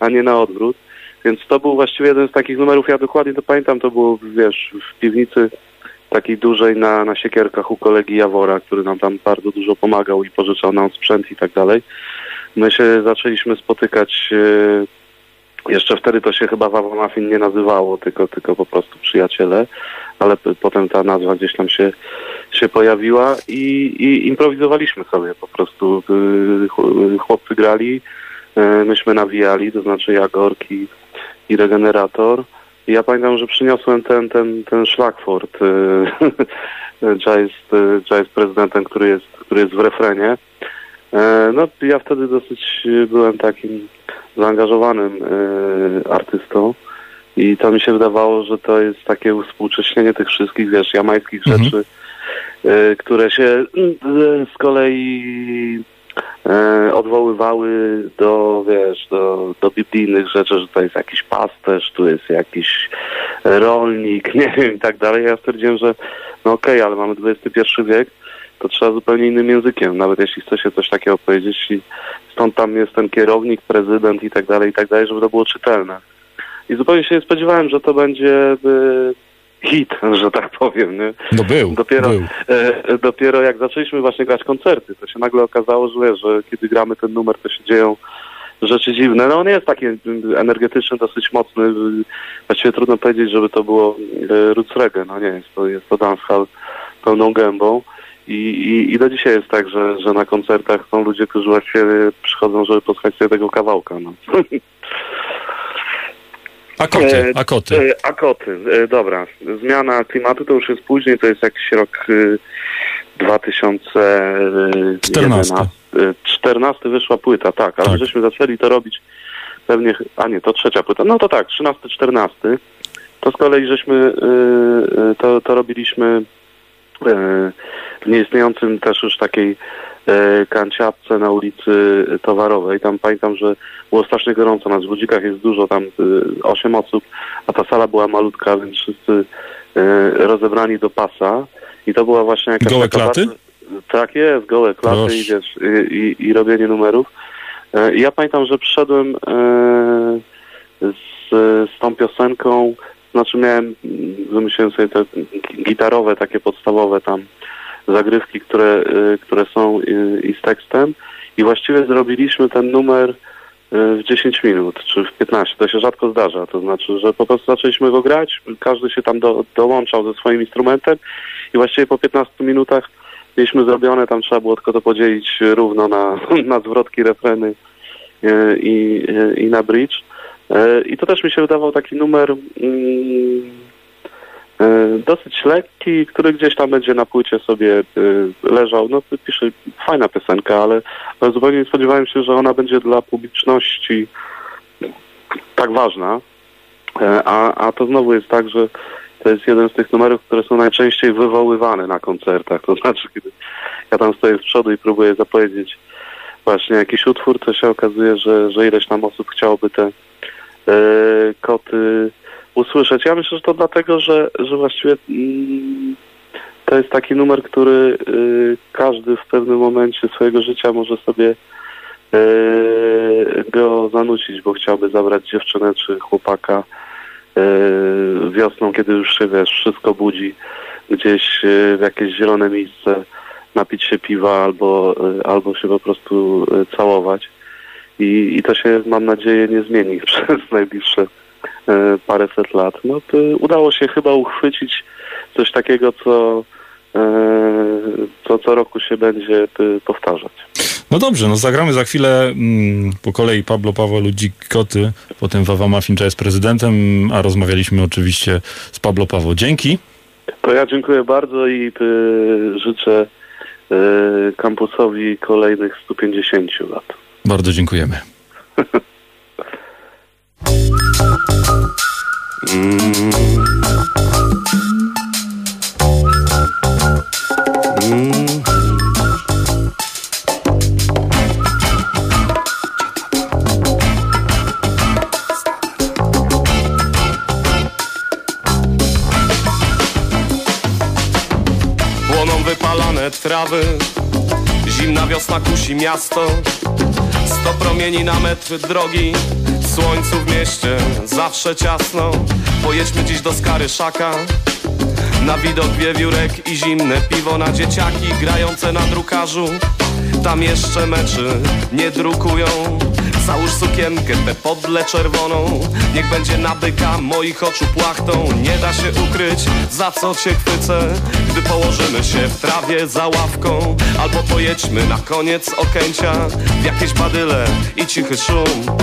a nie na odwrót. Więc to był właściwie jeden z takich numerów, ja dokładnie to pamiętam, to było, wiesz, w piwnicy takiej dużej na, na siekierkach u kolegi Jawora, który nam tam bardzo dużo pomagał i pożyczał nam sprzęt i tak dalej. My się zaczęliśmy spotykać e, jeszcze wtedy to się chyba Wawa Muffin nie nazywało, tylko, tylko po prostu przyjaciele, ale potem ta nazwa gdzieś tam się, się pojawiła i, i improwizowaliśmy sobie po prostu. Y, ch- Chłopcy grali, y, myśmy nawijali, to znaczy ja, Gorki i Regenerator. I ja pamiętam, że przyniosłem ten, ten, ten szlagfort y, Jazz, Jazz prezydentem, który jest, który jest w refrenie. E, No, ja wtedy dosyć byłem takim zaangażowanym y, artystą i to mi się wydawało, że to jest takie uspółcześnienie tych wszystkich, wiesz, jamańskich Mhm. rzeczy, y, które się y, z kolei odwoływały do, wiesz, do, do biblijnych rzeczy, że to jest jakiś pasterz, tu jest jakiś rolnik, nie wiem i tak dalej. Ja stwierdziłem, że no okej, ale mamy XXI wiek, to trzeba zupełnie innym językiem, nawet jeśli chce się coś takiego powiedzieć i stąd tam jest ten kierownik, prezydent i tak dalej, i tak dalej, żeby to było czytelne. I zupełnie się nie spodziewałem, że to będzie y, hit, że tak powiem, nie? No był, Dopiero, był. e, dopiero jak zaczęliśmy właśnie grać koncerty, to się nagle okazało, że, wiesz, że kiedy gramy ten numer, to się dzieją rzeczy dziwne. No on jest taki energetyczny, dosyć mocny. Właściwie trudno powiedzieć, żeby to było y, roots reggae. No nie, jest to, jest to dancehall pełną gębą. I, i, I do dzisiaj jest tak, że, że na koncertach są ludzie, którzy właściwie przychodzą, żeby posłuchać sobie tego kawałka. No. A koty, a koty. E, A koty, e, dobra. Zmiana klimatu to już jest później, to jest jakiś rok y, 2014. 14. 14 wyszła płyta, tak, ale Tak. żeśmy zaczęli to robić pewnie, a nie, to trzecia płyta. No to tak, 13, 14. To z kolei żeśmy y, y, to, to robiliśmy w nieistniejącym też już takiej y, kanciapce na ulicy Towarowej. Tam pamiętam, że było strasznie gorąco, na Zbudzikach jest dużo, tam y, 8 osób, a ta sala była malutka, więc wszyscy rozebrani do pasa. I to była właśnie jakaś Gołe taka klaty? Bardzo, tak jest, gołe klaty Proszę. i, wiesz, i, i, i robienie numerów. E, I ja pamiętam, że przyszedłem e, z, z tą piosenką, znaczy miałem, mm, wymyśliłem sobie te gi- gitarowe, takie podstawowe tam zagrywki, które, e, które są e, i z tekstem i właściwie zrobiliśmy ten numer e, w 10 minut, czy w 15. To się rzadko zdarza, to znaczy, że po prostu zaczęliśmy go grać, każdy się tam do, dołączał ze swoim instrumentem i właściwie po 15 minutach mieliśmy zrobione, tam trzeba było tylko to podzielić równo na, na zwrotki, refreny i, i na bridge. E, I to też mi się wydawał taki numer mm, e, dosyć lekki, który gdzieś tam będzie na płycie sobie e, leżał. No pisze fajna piosenka, ale, zupełnie nie spodziewałem się, że ona będzie dla publiczności tak ważna. A, a to znowu jest tak, że to jest jeden z tych numerów, które są najczęściej wywoływane na koncertach. To znaczy, kiedy ja tam stoję z przodu i próbuję zapowiedzieć właśnie jakiś utwór, to się okazuje, że, że ileś tam osób chciałoby te koty usłyszeć. Ja myślę, że to dlatego, że, że właściwie mm, to jest taki numer, który y, każdy w pewnym momencie swojego życia może sobie e, go zanucić, bo chciałby zabrać dziewczynę czy chłopaka e, wiosną, kiedy już się, wiesz, wszystko budzi, gdzieś e, w jakieś zielone miejsce napić się piwa albo, e, albo się po prostu e, całować. I, I to się, mam nadzieję, nie zmieni przez najbliższe e, paręset lat. No to udało się chyba uchwycić coś takiego, co e, co co roku się będzie e, powtarzać. No dobrze, no zagramy za chwilę mm, po kolei Pablo Paweł Ludzik Koty, potem Wawa Mafincza jest prezydentem, a rozmawialiśmy oczywiście z Pablo Paweł. Dzięki. To ja dziękuję bardzo i e, życzę e, kampusowi kolejnych 150 lat. Bardzo dziękujemy. Wypalane trawy Zimna wiosna kusi miasto Sto promieni na metr drogi Słońcu w mieście zawsze ciasno. Pojedźmy dziś do Skary Szaka Na widok wiewiórek i zimne piwo Na dzieciaki grające na drukarzu. Tam jeszcze meczy nie drukują Załóż sukienkę tę podle czerwoną. Niech będzie nabyka moich oczu płachtą. Nie da się ukryć za co cię chwycę. Gdy położymy się w trawie za ławką Albo pojedźmy na koniec Okęcia. W jakieś badyle i cichy szum.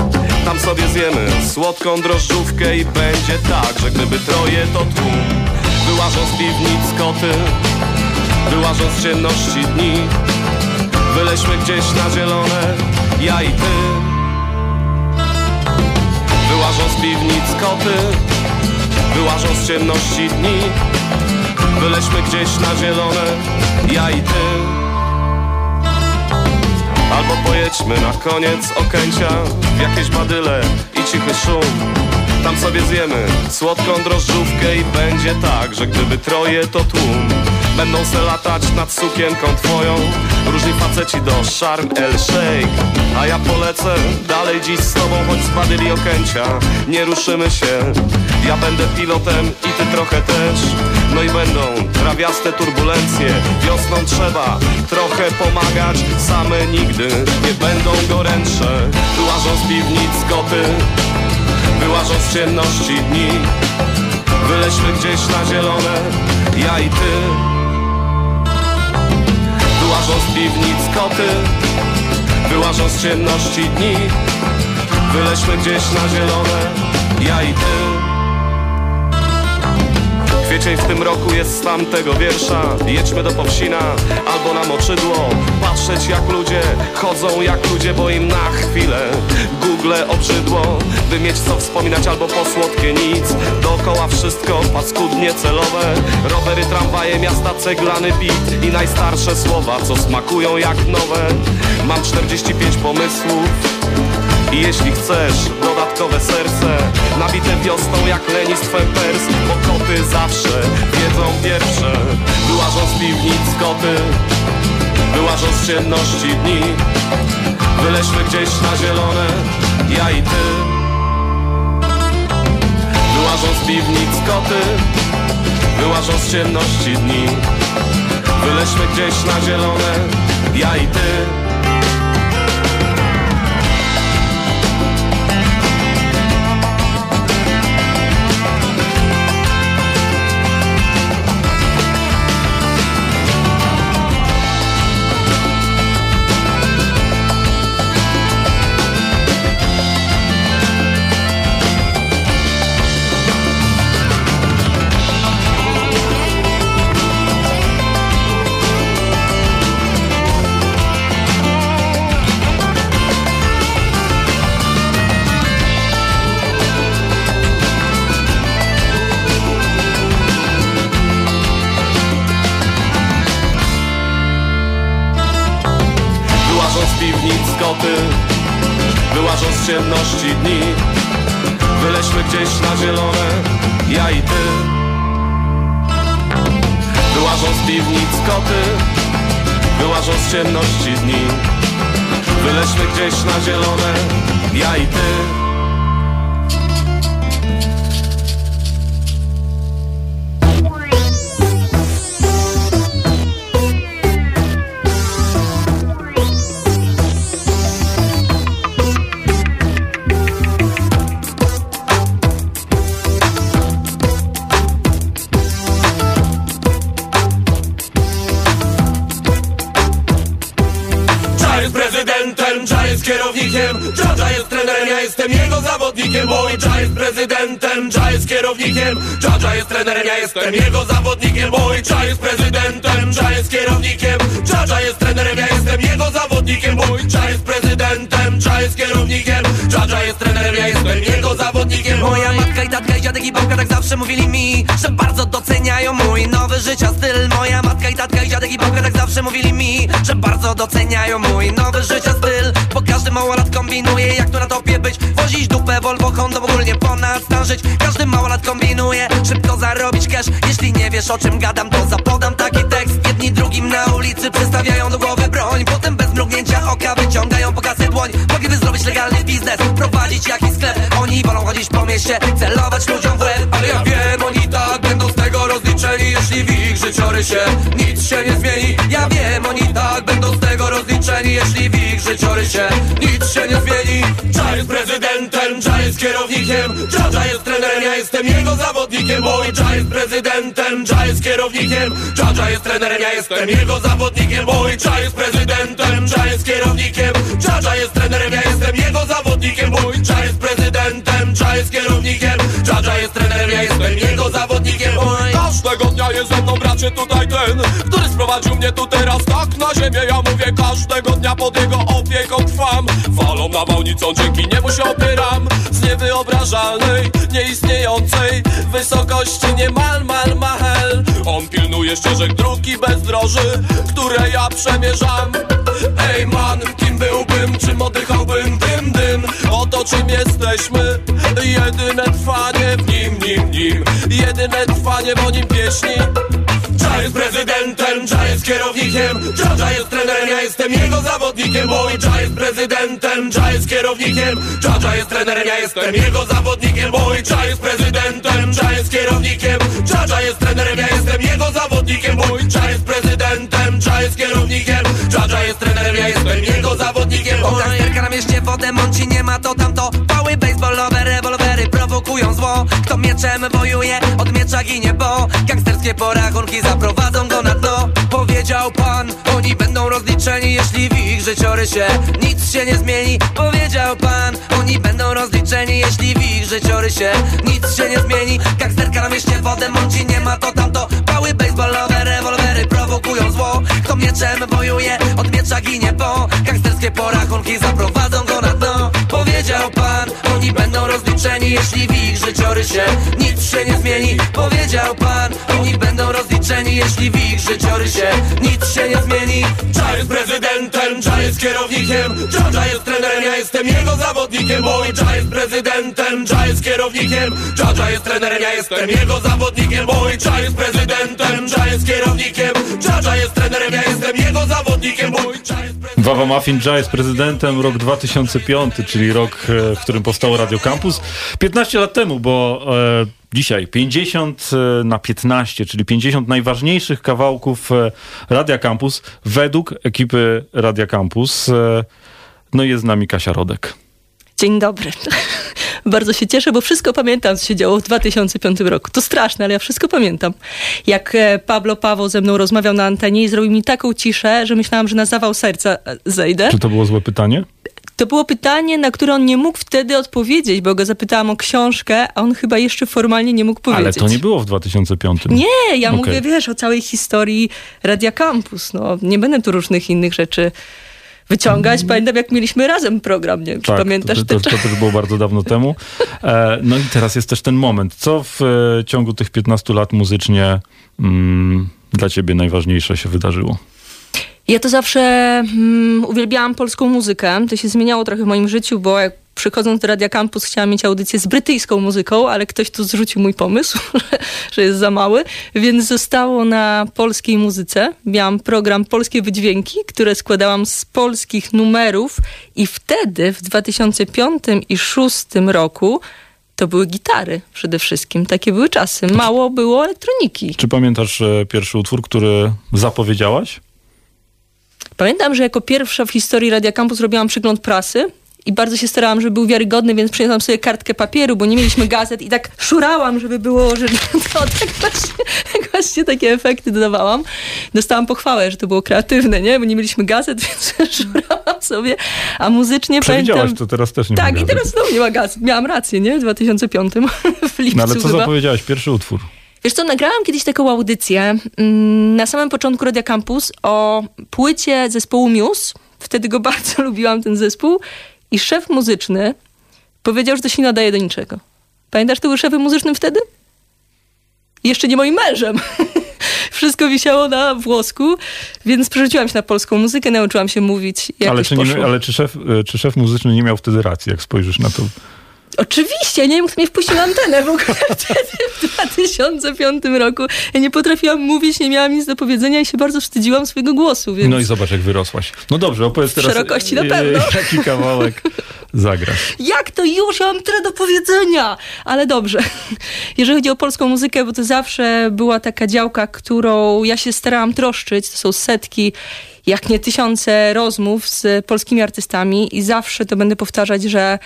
Tam sobie zjemy słodką drożdżówkę I będzie tak, że gdyby troje to tłum. Wyłażą z piwnic koty. Wyłażą z ciemności dni. Wyleśmy gdzieś na zielone Ja i ty Wyłażą z piwnic koty Wyłażą z ciemności dni. Wyleśmy gdzieś na zielone Ja i ty. Albo pojedźmy na koniec Okęcia W jakieś badyle i cichy szum. Tam sobie zjemy słodką drożdżówkę I będzie tak, że gdyby troje to tłum Będą se latać nad sukienką twoją. Różni faceci do Sharm El Sheikh. A ja polecę dalej dziś z tobą Choć z badyli Okęcia. Nie ruszymy się. Ja będę pilotem i ty trochę też. No i będą trawiaste turbulencje. Wiosną trzeba trochę pomagać. Same nigdy nie będą gorętsze. Wyłażą z piwnic koty. Wyłażą z ciemności dni. Wyleśmy gdzieś na zielone. Ja i ty Wyłażą z piwnic koty Wyłażą z ciemności dni. Wyleśmy gdzieś na zielone Ja i ty Kwiecień w tym roku jest z tamtego wiersza. Jedźmy do Powsina albo na Moczydło. Patrzeć jak ludzie chodzą jak ludzie Bo im na chwilę. Google obrzydło By mieć co wspominać albo po słodkie nic. Dookoła wszystko paskudnie celowe. Rowery, tramwaje, miasta, ceglany bit I najstarsze słowa co smakują jak nowe. Mam 45 pomysłów i jeśli chcesz dodatkowe serce Nabite wiosną jak lenistwem pers Bo koty zawsze wiedzą pierwsze. Wyłażą z piwnic koty Wyłażą z ciemności dni. Wyleśmy gdzieś na zielone Ja i ty. Wyłażą z piwnic koty Wyłażą z ciemności dni. Wyleśmy gdzieś na zielone Ja i ty koty Wyłażą z ciemności dni Wyleśmy gdzieś na zielone Ja i ty. Wyłażą z piwnic koty Wyłażą z ciemności dni Wyleśmy gdzieś na zielone, ja i ty zawodnikiem Cza jest prezydentem, Cza jest kierownikiem Cza jest trenerem, ja jestem jego zawodnikiem Mój Cza jest prezydentem, Cza jest kierownikiem Cza jest trenerem, ja jestem jego zawodnikiem Mój Cza jest prezydentem, Cza jest kierownikiem Cza jest trenerem, ja jestem jego zawodnikiem. Moja matka i tatka i dziadek i babka tak zawsze mówili mi Że bardzo doceniają mój nowy życia styl. Moja matka i tatka i dziadek i babka tak zawsze mówili mi Że bardzo doceniają mój nowy życia styl każdy małolat kombinuje jak tu na topie być. Wozić dupę, Volvo, Honda, ogólnie ponad stan żyć. Każdy małolat kombinuje, szybko zarobić cash. Jeśli nie wiesz o czym gadam to zapodam taki tekst. Jedni drugim na ulicy przystawiają do głowy broń. Potem bez mrugnięcia oka wyciągają po kasę dłoń. Mogliby zrobić legalny biznes, prowadzić jakiś sklep. Oni wolą chodzić po mieście, celować ludziom w łeb. Ale ja wiem, oni rozliczeni Jeśli w ich życiorysie nic się nie zmieni Ja wiem, oni tak będą z tego rozliczeni Jeśli w ich życiorysie nic się nie zmieni Cza jest prezydentem, Cza jest kierownikiem Cza, Cza jest trenerem, ja jestem jego zawodnikiem Mój Cza jest prezydentem, Cza jest kierownikiem Cza, Cza jest trenerem, ja jestem jego zawodnikiem Mój Cza jest prezydentem, Cza jest kierownikiem Cza, Cza jest trenerem, ja jestem jego zawodnikiem Cza jest prezydentem, Cza jest kierownikiem Cza, Cza jest trenerem, ja jestem jego zawodnikiem Każdego dnia jest ze mną bracie tutaj ten Który sprowadził mnie tu teraz tak na ziemię. Ja mówię każdego dnia pod jego opieką trwam. Falą na małnicą dzięki niemu się opieram. Z niewyobrażalnej, nieistniejącej Wysokości niemal mal mahel On pilnuje ścieżek dróg i bezdroży Które ja przemierzam. Ej man, kim byłbym, czym oddychałbym? Dym dym. Oto czym jesteśmy. Jedyne trwanie w nim, nim, nim Jedyne trwanie w nim pieśni Cza jest prezydentem, Cza jest kierownikiem Cza jest trenerem, ja jestem jego zawodnikiem Mój Cza jest prezydentem, Cza jest kierownikiem Cza jest trenerem, ja jestem jego zawodnikiem Mój Cza jest prezydentem, Cza jest kierownikiem Cza jest trenerem, ja jestem jego zawodnikiem Mój Cza jest prezydentem, Cza jest kierownikiem Cza jest trenerem, ja jestem jego zawodnikiem Gangsterka na mieście wodę mąci, nie ma to tamto Pały rewolwery prowokują zło. Kto mieczem wojuje, od miecza ginie, bo Gangsterskie porachunki zaprowadzą go na dno. Powiedział pan, oni będą rozliczeni Jeśli w ich życiorysie nic się nie zmieni. Powiedział pan, oni będą rozliczeni Jeśli w ich życiorysie nic się nie zmieni. Gangsterka na mieście wodę mąci, nie ma to tamto. Pały baseballowe, rewolwery prowokują zło. Kto mieczem wojuje, od miecza ginie, bo Gangsterskie porachunki zaprowadzą go na dno. Powiedział pan, oni będą rozliczeni Jeśli w ich życiorysie nic się nie zmieni. Powiedział pan, oni będą rozliczeni Jeśli w ich życiorysie nic się nie zmieni. Cza jest prezydentem, Cza jest kierownikiem Cza, Cza jest trenerem, ja jestem jego zawodnikiem Mój Cza jest prezydentem, Cza jest kierownikiem Cza, Cza jest trenerem, ja jestem jego zawodnikiem Mój Cza jest prezydentem, Cza jest kierownikiem Cza, Cza jest trenerem, ja jestem jego zawodnikiem Mój Cza jest Wawa Muffin Jazz jest prezydentem rok 2005, czyli rok, e, w którym powstało Radio Campus. 15 lat temu, bo e, dzisiaj 50 e, na 15, czyli 50 najważniejszych kawałków e, Radia Campus według ekipy Radia Campus. E, no i jest z nami Kasia Rodek. Dzień dobry. Bardzo się cieszę, bo wszystko pamiętam, co się działo w 2005 roku. To straszne, ale ja wszystko pamiętam. Jak e, Pablo Paweł ze mną rozmawiał na antenie i zrobił mi taką ciszę, że myślałam, że na zawał serca zejdę. Czy to było złe pytanie? To było pytanie, na które on nie mógł wtedy odpowiedzieć, bo go zapytałam o książkę, a on chyba jeszcze formalnie nie mógł powiedzieć. Ale to nie było w 2005. Nie, ja Okej. mówię, wiesz, o całej historii Radia Campus. No, nie będę tu różnych innych rzeczy wyciągać. Pamiętam, jak mieliśmy razem program, nie wiem, czy Tak, pamiętasz to, to, to też było bardzo dawno temu. E, no i teraz jest też ten moment. Co w e, ciągu tych 15 lat muzycznie mm, dla ciebie najważniejsze się wydarzyło? Ja to zawsze mm, uwielbiałam polską muzykę. To się zmieniało trochę w moim życiu, bo jak przychodząc do Radia Campus chciałam mieć audycję z brytyjską muzyką, ale ktoś tu zrzucił mój pomysł, że jest za mały, więc zostało na polskiej muzyce. Miałam program Polskie Wydźwięki, które składałam z polskich numerów i wtedy w 2005 i 2006 roku to były gitary przede wszystkim. Takie były czasy. Mało było elektroniki. Czy pamiętasz e, pierwszy utwór, który zapowiedziałaś? Pamiętam, że jako pierwsza w historii Radia Campus robiłam przegląd prasy i bardzo się starałam, żeby był wiarygodny, więc przyniosłam sobie kartkę papieru, bo nie mieliśmy gazet i tak szurałam, żeby było, że to tak właśnie, tak właśnie takie efekty dodawałam. Dostałam pochwałę, że to było kreatywne, nie? Bo nie mieliśmy gazet, więc szurałam sobie, a muzycznie Przewidziałaś, pamiętam... to teraz też nie ma Tak, i teraz znowu nie ma gazet. Miałam rację, nie? W 2005 w lipcu No ale co chyba. zapowiedziałaś? Pierwszy utwór. Wiesz co, nagrałam kiedyś taką audycję mm, na samym początku Radia Campus o płycie zespołu Muse. Wtedy go bardzo lubiłam, ten zespół. I szef muzyczny powiedział, że to się nie nadaje do niczego. Pamiętasz, kto był szefem muzycznym wtedy? Jeszcze nie moim mężem. Wszystko wisiało na włosku, więc przerzuciłam się na polską muzykę, nauczyłam się mówić. Ale, czy, nie, ale czy, szef, e, czy szef muzyczny nie miał wtedy racji, jak spojrzysz na to? Oczywiście, nie wiem, kto mnie wpuścił na antenę w ogóle wtedy, w 2005 roku. Ja nie potrafiłam mówić, nie miałam nic do powiedzenia i się bardzo wstydziłam swojego głosu, więc No i zobacz, jak wyrosłaś. No dobrze, opowiedz teraz. szerokości na e, pewno. Jaki kawałek zagrasz? jak to już? Ja mam tyle do powiedzenia! Ale dobrze. Jeżeli chodzi o polską muzykę, bo to zawsze była taka działka, którą ja się starałam troszczyć, to są setki jak nie tysiące rozmów z polskimi artystami i zawsze to będę powtarzać, że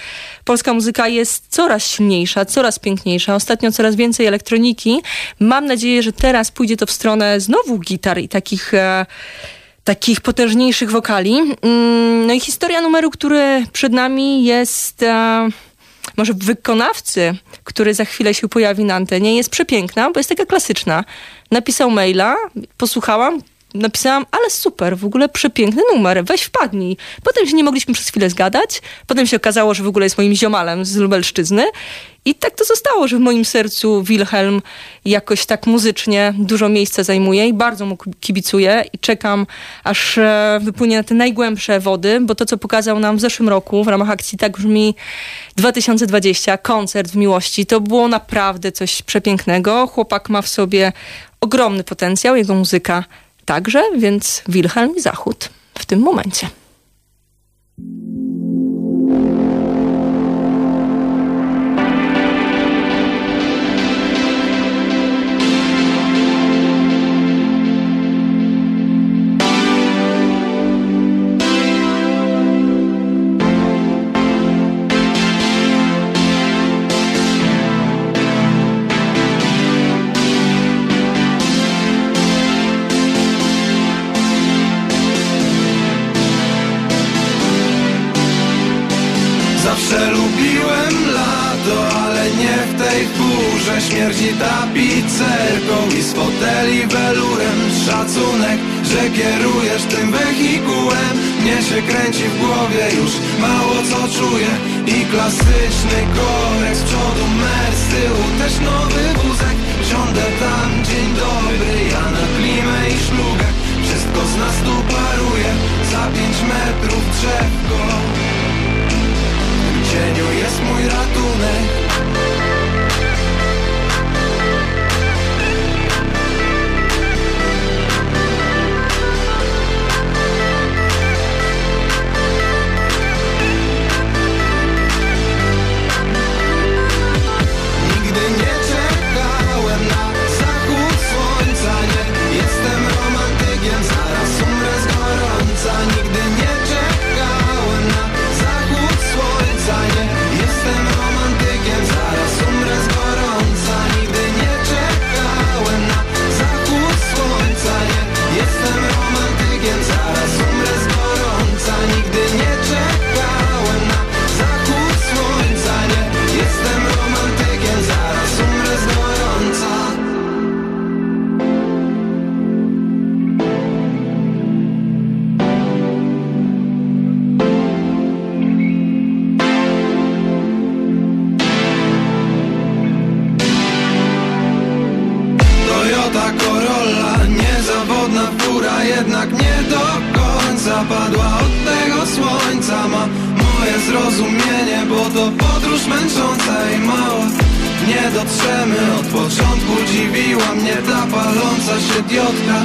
polska muzyka jest coraz silniejsza, coraz piękniejsza. Ostatnio coraz więcej elektroniki. Mam nadzieję, że teraz pójdzie to w stronę znowu gitar i takich... E, takich potężniejszych wokali. Mm, No i historia numeru, który przed nami jest e, może wykonawcy, który za chwilę się pojawi na antenie, jest przepiękna, bo jest taka klasyczna. Napisał maila, posłuchałam, napisałam, ale super, w ogóle przepiękny numer, weź wpadnij. Potem się nie mogliśmy przez chwilę zgadać, potem się okazało, że w ogóle jest moim ziomalem z Lubelszczyzny i tak to zostało, że w moim sercu Wilhelm jakoś tak muzycznie dużo miejsca zajmuje i bardzo mu kibicuję i czekam, aż e, wypłynie na te najgłębsze wody, bo to, co pokazał nam w zeszłym roku w ramach akcji Tak brzmi 2020, koncert w miłości, to było naprawdę coś przepięknego. Chłopak ma w sobie ogromny potencjał, jego muzyka także, więc Wilhelm Zachód w tym momencie. Śmierdzi tapicerką i z foteli welurem Szacunek, że kierujesz tym wehikułem. Mnie się kręci w głowie już mało co czuję I klasyczny korek z przodu mer, z tyłu też nowy wózek. Siądę tam, dzień dobry, ja na klimę i szlugę. Wszystko z nas tu paruje, za pięć metrów drzewko. W cieniu jest mój ratunek fura Jednak nie do końca padła od tego słońca Ma moje zrozumienie Bo to podróż męcząca i mała Nie dotrzemy. Od początku Dziwiła mnie ta paląca się diotka.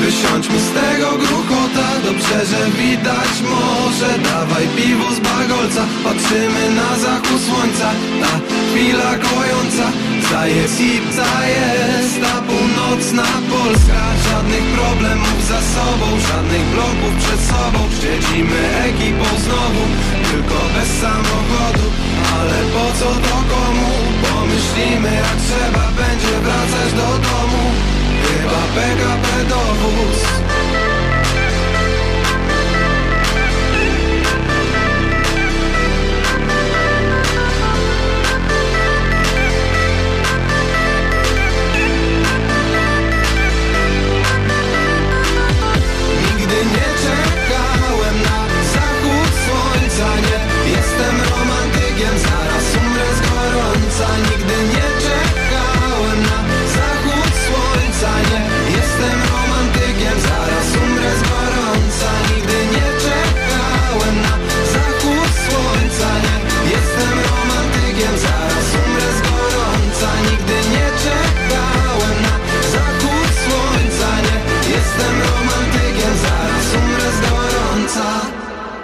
Wysiądźmy z tego gruchota Dobrze, że widać morze Dawaj piwo z bagolca Patrzymy na zachód słońca. Ta chwila kojąca Zajest i zajest Ta północna Polska. Żadnych problemów za sobą Żadnych bloków przed sobą. Siedzimy ekipą znowu Tylko bez samochodu. Ale po co to komu? Pomyślimy jak trzeba będzie wracać do domu. Chyba PKP dowóz gorąca Nigdy nie czekałem na zachód słońca Nie jestem romantykiem, zaraz umrę z gorąca Nigdy nie czekałem na zachód słońca Nie jestem romantykiem, zaraz umrę z gorąca Nigdy nie czekałem na zachód słońca Nie jestem romantykiem, zaraz umrę z gorąca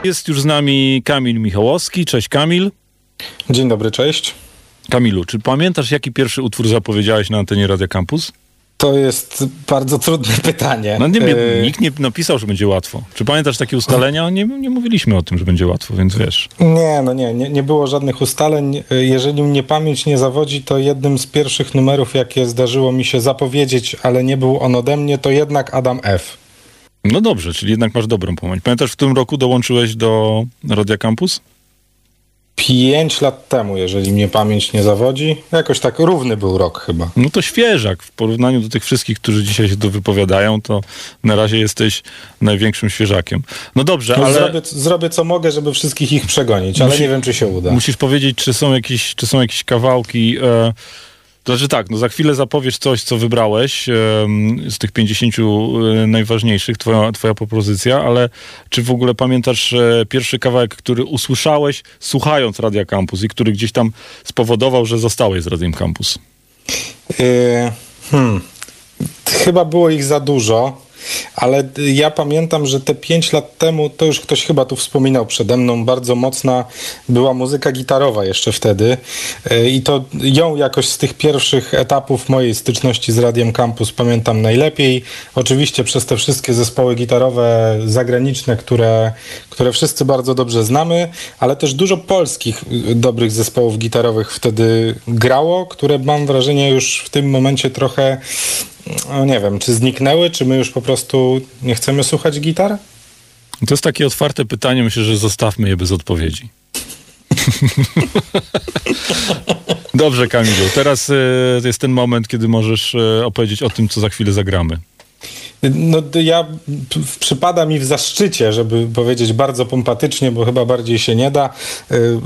Jest już z nami Kamil Michałowski. Cześć Kamil. Dzień dobry, cześć. Kamilu, czy pamiętasz jaki pierwszy utwór zapowiedziałeś na antenie Radia Campus? To jest bardzo trudne pytanie. No nie, nie, E, nikt nie napisał, że będzie łatwo. Czy pamiętasz takie ustalenia? Nie, nie mówiliśmy o tym, że będzie łatwo, więc wiesz. Nie, no nie, nie, nie było żadnych ustaleń. E, Jeżeli mnie pamięć nie zawodzi, to jednym z pierwszych numerów, jakie zdarzyło mi się zapowiedzieć, ale nie był on ode mnie, to jednak Adam F. No dobrze, czyli jednak masz dobrą pamięć. Pamiętasz, w tym roku dołączyłeś do Radia Campus? Pięć lat temu, jeżeli mnie pamięć nie zawodzi. Jakoś tak równy był rok chyba. No to świeżak. W porównaniu do tych wszystkich, którzy dzisiaj się tu wypowiadają, to na razie jesteś największym świeżakiem. No dobrze, No, ale zrobię, zrobię co mogę, żeby wszystkich ich przegonić, ale Musi- nie wiem, czy się uda. musisz powiedzieć, czy są jakieś, czy są jakieś kawałki. E, to znaczy tak, no za chwilę zapowiesz coś, co wybrałeś z tych 50 e, najważniejszych, twoja, twoja propozycja, ale czy w ogóle pamiętasz e, pierwszy kawałek, który usłyszałeś słuchając Radia Campus i który gdzieś tam spowodował, że zostałeś z Radiem Campus? Yy, hmm. Chyba było ich za dużo, ale ja pamiętam, że te pięć lat temu, to już ktoś chyba tu wspominał przede mną, bardzo mocna była muzyka gitarowa jeszcze wtedy Yy, i to ją jakoś z tych pierwszych etapów mojej styczności z Radiem Campus pamiętam najlepiej. Oczywiście przez te wszystkie zespoły gitarowe zagraniczne, które, które wszyscy bardzo dobrze znamy, ale też dużo polskich y, dobrych zespołów gitarowych wtedy grało, które mam wrażenie już w tym momencie trochę, no nie wiem, czy zniknęły, czy my już po prostu nie chcemy słuchać gitar? To jest takie otwarte pytanie, myślę, że zostawmy je bez odpowiedzi. Dobrze, Kamilu. Teraz e, jest ten moment, kiedy możesz e, opowiedzieć o tym, co za chwilę zagramy. No ja przypada mi w zaszczycie, żeby powiedzieć bardzo pompatycznie, bo chyba bardziej się nie da,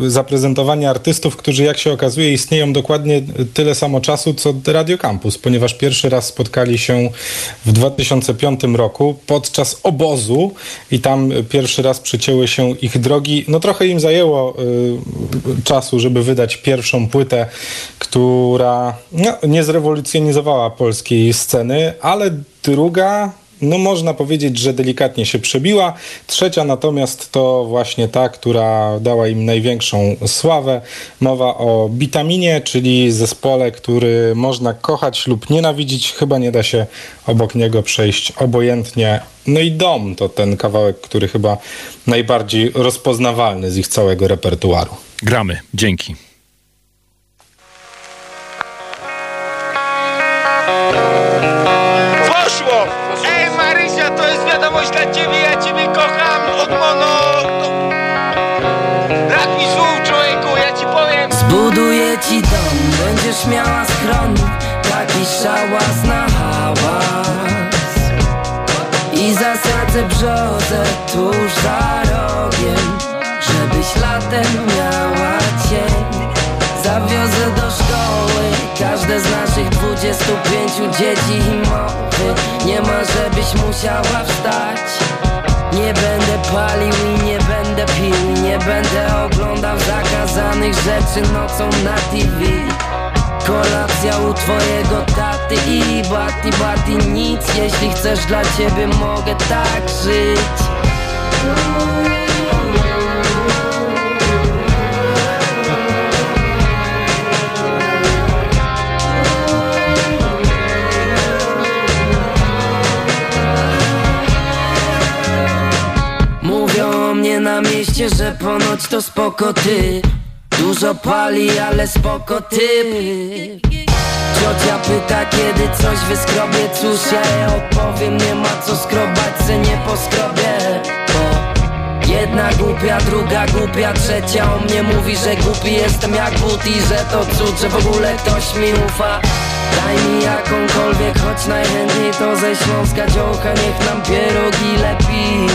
y, zaprezentowanie artystów, którzy jak się okazuje istnieją dokładnie tyle samo czasu, co Radio Campus, ponieważ pierwszy raz spotkali się w 2005 roku podczas obozu i tam pierwszy raz przecięły się ich drogi. No trochę im zajęło y, czasu, żeby wydać pierwszą płytę, która no, nie zrewolucjonizowała polskiej sceny, ale druga, no można powiedzieć, że delikatnie się przebiła. Trzecia natomiast to właśnie ta, która dała im największą sławę. Mowa o Bitaminie, czyli zespole, który można kochać lub nienawidzić. Chyba nie da się obok niego przejść obojętnie. No i Dom to ten kawałek, który chyba najbardziej rozpoznawalny z ich całego repertuaru. Gramy. Dzięki. Ci dom, będziesz miała schron Taki szałas na hałas. I zasadzę brzozę tuż za rogiem Żebyś latem miała cień. Zawiozę do szkoły każde z naszych 25 dzieci i mowy. Nie ma żebyś musiała wstać Nie będę palił i nie będę pił, nie będę oglądał zakazanych rzeczy nocą na TV Kolacja u twojego taty i bati bati nic. Jeśli chcesz dla ciebie mogę tak żyć na mieście, że ponoć to spoko ty. Dużo pali, ale spoko ty. Ciocia pyta, kiedy coś wyskrobię Cóż, ja odpowiem, nie ma co skrobać, se nie poskrobię Bo Jedna głupia, druga głupia, trzecia o mnie mówi, że głupi jestem jak but i że to cud, że w ogóle ktoś mi ufa. Daj mi jakąkolwiek, choć najchętniej to ze Śląska dziołka Niech nam pierogi lepi,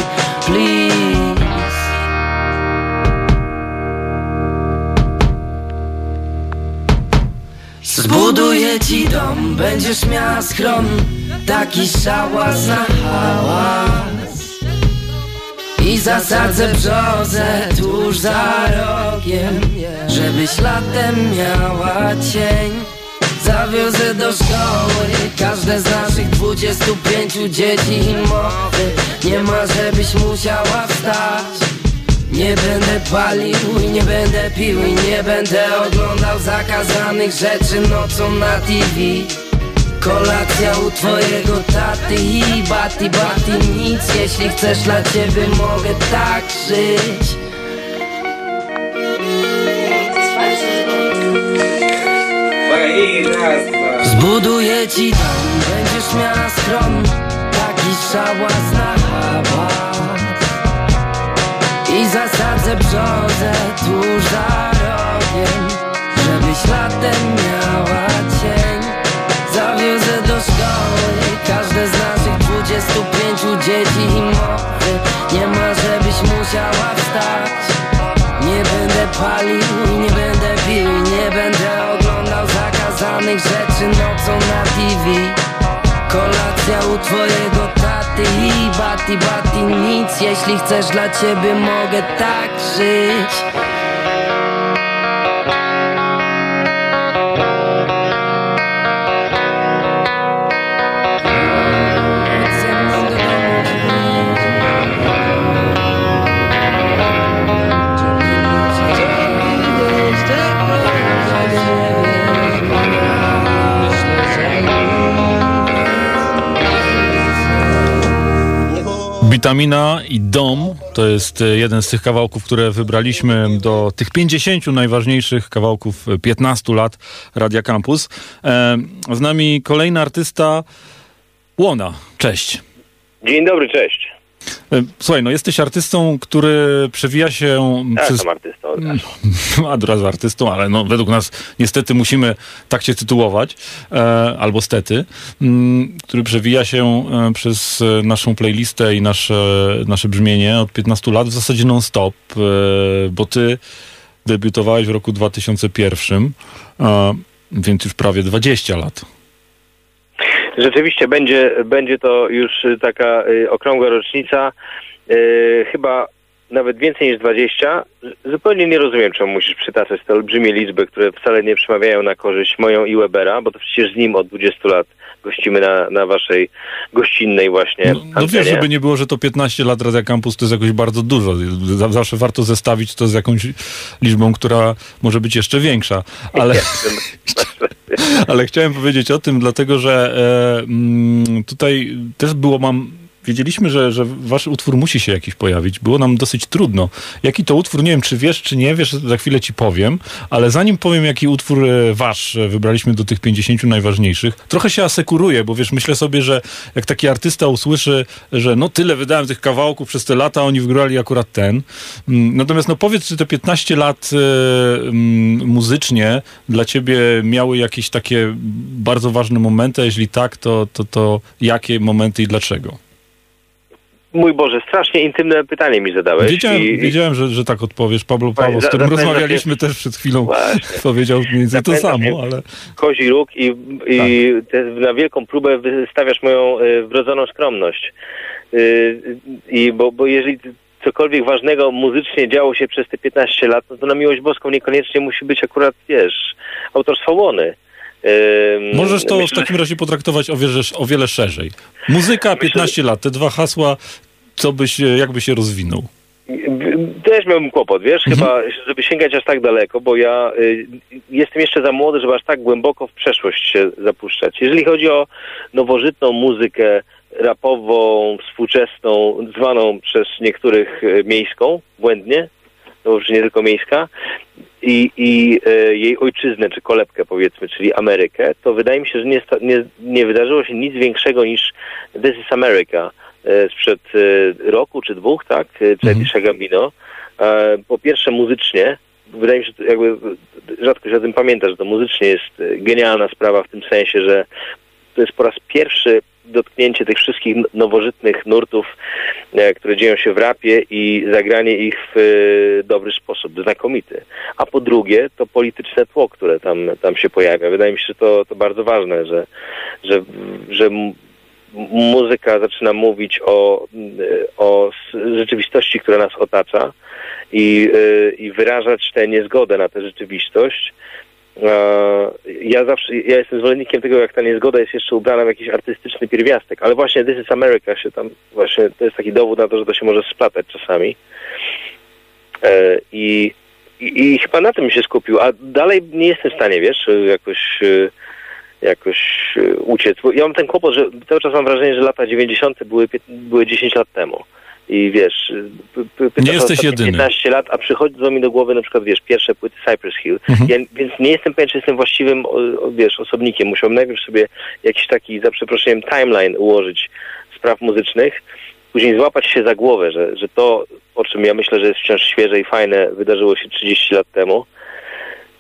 please Zbuduję ci dom, będziesz miała schron Taki szałas na hałas. I zasadzę brzozę tuż za rogiem Żebyś latem miała cień. Zawiozę do szkoły każde z naszych 25 dzieci i mowy. Nie ma żebyś musiała wstać nie będę palił i nie będę pił i nie będę oglądał zakazanych rzeczy nocą na TV Kolacja u twojego taty i bati bati nic Jeśli chcesz dla ciebie mogę tak żyć. Zbuduję ci dom, będziesz miała schron Taki szałas na hałas I zasadzę brzozę tuż za rogiem Żebyś latem miała cień. Zawiozę do szkoły każde z naszych 25 dzieci i mowy. Nie ma żebyś musiała wstać. Nie będę palił nie będę pił nie będę oglądał zakazanych rzeczy nocą na TV Kolacja u twojego taty i bati bati nic. Jeśli chcesz dla ciebie mogę tak żyć Witamina i Dom to jest e, jeden z tych kawałków, które wybraliśmy do tych 50 najważniejszych kawałków e, 15 lat Radia Campus. E, z nami kolejny artysta Łona. Cześć. Dzień dobry, cześć. E, Słuchaj, no jesteś artystą, który przewija się Ja przez... jestem artystą. od razu. Artystą, ale no, według nas niestety musimy tak cię tytułować, e, albo stety, mm, który przewija się e, przez naszą playlistę i nasze, nasze brzmienie od 15 lat w zasadzie non-stop, bo ty debiutowałeś w roku 2001, e, więc już prawie 20 lat. Rzeczywiście będzie, będzie to już taka y, okrągła rocznica, y, chyba nawet więcej niż 20. Z- Zupełnie nie rozumiem, czemu musisz przytaczać te olbrzymie liczby, które wcale nie przemawiają na korzyść moją i Webera, bo to przecież z nim od 20 lat gościmy na, na waszej gościnnej właśnie No, no wiesz, żeby nie było, że to 15 lat Radia Campus to jest jakoś bardzo dużo. Zawsze warto zestawić to z jakąś liczbą, która może być jeszcze większa. Ale, ale chciałem powiedzieć o tym, dlatego że e, mm, tutaj też było mam. Wiedzieliśmy, że, że wasz utwór musi się jakiś pojawić. Było nam dosyć trudno. Jaki to utwór, nie wiem, czy wiesz, czy nie wiesz, za chwilę ci powiem, ale zanim powiem, jaki utwór e, wasz e, wybraliśmy do tych 50 najważniejszych, trochę się asekuruję, bo wiesz, myślę sobie, że jak taki artysta usłyszy, że no tyle wydałem tych kawałków przez te lata, oni wygrali akurat ten. Mm, Natomiast no powiedz, czy te 15 lat mm, muzycznie dla ciebie miały jakieś takie bardzo ważne momenty, a jeśli tak, to, to, to jakie momenty i dlaczego? Mój Boże, strasznie intymne pytanie mi zadałeś. Wiedziałem, i, wiedziałem że, że tak odpowiesz. Pablo Właśnie, Paweł, z którym rozmawialiśmy też przed chwilą, powiedział mniej więcej to samo, się ale... kozi róg i, i Tak. te, na wielką próbę wystawiasz moją y, wrodzoną skromność. Y, I bo, bo jeżeli cokolwiek ważnego muzycznie działo się przez te 15 lat, no to na miłość boską niekoniecznie musi być akurat, wiesz, autorstwo Łony. Ym, Możesz to w myślę, takim razie potraktować o wiele, o wiele szerzej. Muzyka, 15 lat, te dwa hasła, co byś, e, jakby się rozwinął? Też miałbym kłopot, wiesz, chyba, żeby sięgać aż tak daleko, bo ja y, jestem jeszcze za młody, żeby aż tak głęboko w przeszłość się zapuszczać. Jeżeli chodzi o nowożytną muzykę rapową, współczesną, zwaną przez niektórych y, miejską, błędnie, no już nie tylko miejska, i, i y, jej ojczyznę, czy kolebkę powiedzmy, czyli Amerykę, to wydaje mi się, że nie, nie, nie wydarzyło się nic większego niż This is America sprzed e, roku czy dwóch, tak, e, Childish Gambino. E, Po pierwsze muzycznie, wydaje mi się, że to jakby e, rzadko się o tym pamięta, że to muzycznie jest e, genialna sprawa w tym sensie, że to jest po raz pierwszy dotknięcie tych wszystkich nowożytnych nurtów, e, które dzieją się w rapie i zagranie ich w e, dobry sposób, znakomity. A po drugie, to polityczne tło, które tam, tam się pojawia. Wydaje mi się, że to, to bardzo ważne, że, że, że muzyka zaczyna mówić o, o rzeczywistości, która nas otacza i, y, i wyrażać tę niezgodę na tę rzeczywistość. E, Ja zawsze, ja jestem zwolennikiem tego, jak ta niezgoda jest jeszcze ubrana w jakiś artystyczny pierwiastek, ale właśnie This is America się tam, właśnie to jest taki dowód na to, że to się może splatać czasami. E, I, i, i chyba na tym się skupił, a dalej nie jestem w stanie, wiesz, jakoś y, jakoś e, uciec. Bo ja mam ten kłopot, że cały czas mam wrażenie, że lata 90. były, były 10 lat temu. I wiesz, pytasz Nie o jesteś jedyny. 15 lat, a przychodzą mi do głowy na przykład, wiesz, pierwsze płyty Cypress Hill. Mhm. Ja, więc nie jestem pewien, czy jestem właściwym, wiesz, osobnikiem. Musiałbym najpierw sobie jakiś taki, za przeproszeniem, timeline ułożyć spraw muzycznych, później złapać się za głowę, że, że to, o czym ja myślę, że jest wciąż świeże i fajne, wydarzyło się 30 lat temu.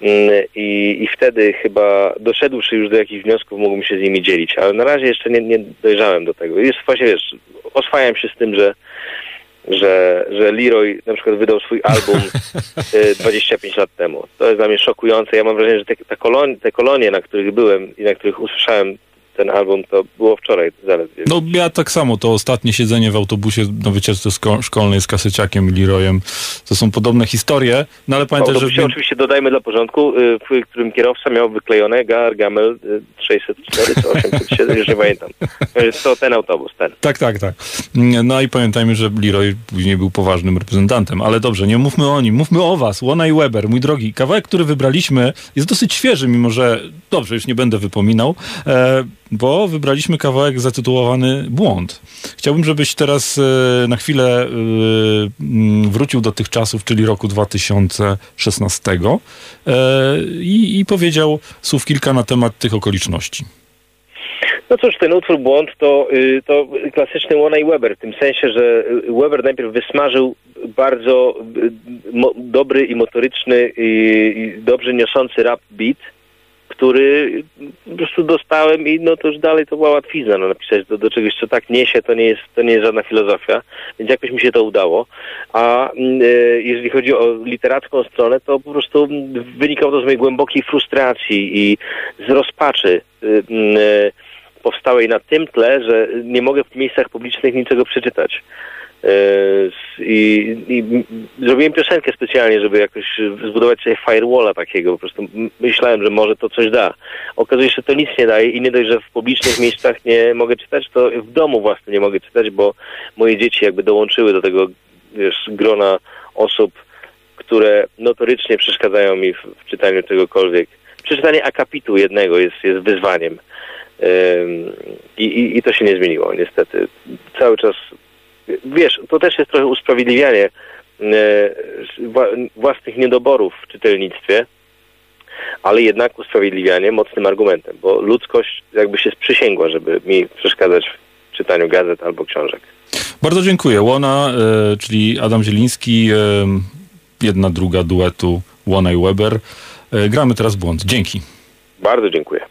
Mm, I, I wtedy chyba doszedłszy już do jakichś wniosków, mógłbym się z nimi dzielić, ale na razie jeszcze nie, nie dojrzałem do tego. Jest właśnie, wiesz, oswajam się z tym, że, że, że Leroy na przykład wydał swój album y, 25 lat temu. To jest dla mnie szokujące. Ja mam wrażenie, że te, te, kolonie, te kolonie, na których byłem i na których usłyszałem ten album, to było wczoraj zaledwie. No ja tak samo, to ostatnie siedzenie w autobusie na wycieczce szko- szkolnej z Kaseciakiem i Leroyem, to są podobne historie, no ale pamiętaj, że... Oczywiście dodajmy dla porządku, y, w którym kierowca miał wyklejone Gargamel y, 604 czy 807, już nie pamiętam. Y, To ten autobus, ten. Tak, tak, tak. No i pamiętajmy, że Leroy później był poważnym reprezentantem, ale dobrze, nie mówmy o nim, mówmy o was, Łona i Weber, mój drogi. Kawałek, który wybraliśmy jest dosyć świeży, mimo że, dobrze, już nie będę wypominał, e, bo wybraliśmy kawałek zatytułowany Błąd. Chciałbym, żebyś teraz e, na chwilę e, mm, wrócił do tych czasów, czyli roku 2016 e, i, i powiedział słów kilka na temat tych okoliczności. No cóż, ten utwór Błąd to, y, to klasyczny Łona i Weber, w tym sensie, że y, Weber najpierw wysmażył bardzo y, dobry i motoryczny i dobrze niosący rap beat, który po prostu dostałem i no to już dalej to była łatwizna, no napisać do, do czegoś, co tak niesie, to nie jest, to nie jest żadna filozofia, więc jakoś mi się to udało. A e, jeżeli chodzi o literacką stronę, to po prostu wynikało to z mojej głębokiej frustracji i z rozpaczy y, mm, e, powstałej na tym tle, że nie mogę w miejscach publicznych niczego przeczytać. E, I, i zrobiłem piosenkę specjalnie, żeby jakoś zbudować sobie firewalla takiego. Po prostu myślałem, że może to coś da. Okazuje się, że to nic nie daje i nie dość, że w publicznych miejscach nie mogę czytać, to w domu własnym nie mogę czytać, bo moje dzieci jakby dołączyły do tego wiesz, grona osób, które notorycznie przeszkadzają mi w, w czytaniu czegokolwiek. Przeczytanie akapitu jednego jest, jest wyzwaniem. I, i, I to się nie zmieniło, niestety. Cały czas, wiesz, to też jest trochę usprawiedliwianie e, wła- własnych niedoborów w czytelnictwie, ale jednak usprawiedliwianie mocnym argumentem, bo ludzkość jakby się sprzysięgła, żeby mi przeszkadzać w czytaniu gazet albo książek. Bardzo dziękuję. Łona, e, czyli Adam Zieliński, e, jedna druga duetu Łona i Weber. Gramy teraz błąd. Dzięki. Bardzo dziękuję.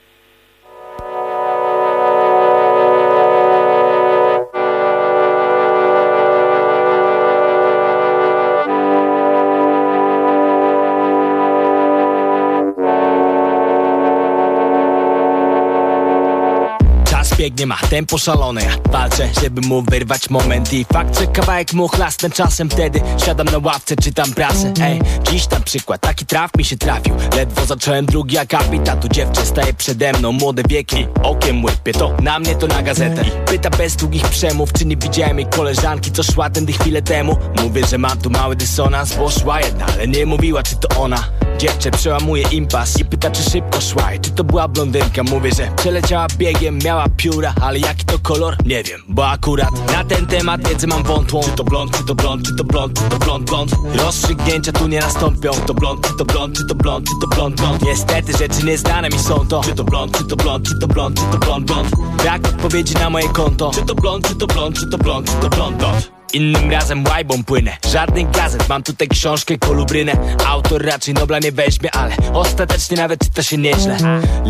Biegnie, ma tempo szalone. Ja walczę, żeby mu wyrwać moment I fakt, że kawałek mu chlasnę czasem Wtedy siadam na ławce, czytam prasę. Ej, dziś na przykład taki traf mi się trafił. Ledwo zacząłem drugi akapit A tu dziewczę staje przede mną. Młode wieki, okiem łypie To na mnie, to na gazetę. I pyta bez długich przemów Czy nie widziałem jej koleżanki, co szła tędy chwilę temu. Mówię, że mam tu mały dysonans Bo szła jedna, ale nie mówiła, czy to ona. Dziewczę przełamuje impas I pyta, czy szybko szła. I czy to była blondynka? Mówię, że przeleciała biegiem, miała pióra Ale jaki to kolor? Nie wiem, bo akurat na ten temat wiedzę mam wątłą Czy to blond, czy to blond, czy to blond, czy to blond, blond Rozstrzygnięcia tu nie nastąpią Czy to blond, czy to blond, czy to blond, czy to blond, blond Niestety rzeczy nieznane mi są to Czy to blond, czy to blond, czy to blond, czy to blond, blond Brak odpowiedzi na moje konto Czy to blond, czy to blond, czy to blond, czy to blond, blond Innym razem łajbą płynę. Żadnych gazet, mam tutaj książkę kolubrynę. Autor raczej Nobla nie weźmie, ale Ostatecznie nawet czyta się nieźle.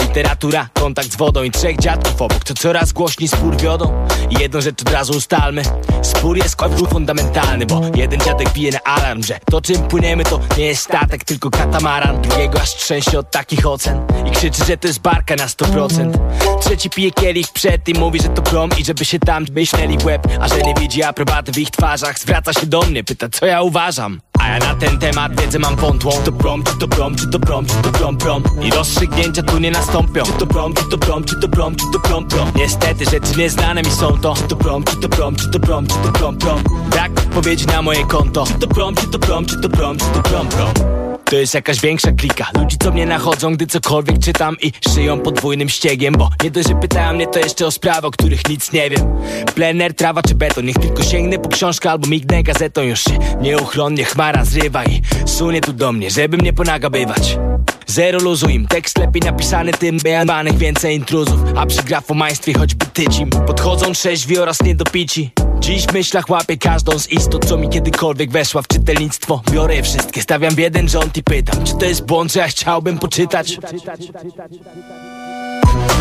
Literatura, kontakt z wodą i trzech dziadków obok. To coraz głośniej spór wiodą. Jedną rzecz od razu ustalmy. Spór jest końcu fundamentalny Bo jeden dziadek bije na alarm, że To czym płyniemy to nie jest statek Tylko katamaran. Drugiego aż trzęsie od takich ocen I krzyczy, że to jest barka na 100% Trzeci pije kielich przed i mówi, że to prom I żeby się tam myśleli w łeb A że nie widzi aprobaty w ich twarzach Zwraca się do mnie, pyta co ja uważam a ja na ten temat wiedzę mam wątłą Czy to prom, czy to prom, czy to prom, czy to prom, prom I rozstrzygnięcia tu nie nastąpią Czy to prom, czy to prom, czy to prom, czy to prom, prom Niestety rzeczy nieznane mi są to Czy to prom, czy to prom, czy to prom, czy to prom, prom Brak odpowiedzi na moje konto Czy to prom, czy to prom, czy to prom, czy to prom, prom to jest jakaś większa klika. Ludzi co mnie nachodzą, gdy cokolwiek czytam I szyją podwójnym ściegiem Bo nie dość, że pytają mnie to jeszcze o sprawy, o których nic nie wiem. Plener, trawa czy beton? Niech tylko sięgnę po książkę albo mignę gazetą. Już się nieuchronnie chmara zrywa I sunie tu do mnie, żeby mnie ponagabywać. Zero luzu im, tekst lepiej napisany tym Bejabanych więcej intruzów. A przy grafomaństwie choćby tycim. Podchodzą trzeźwi oraz niedopici Dziś w myślach łapię każdą z istot Co mi kiedykolwiek weszła w czytelnictwo Biorę je wszystkie, stawiam w jeden rząd i pytam Czy to jest błąd, że ja chciałbym poczytać?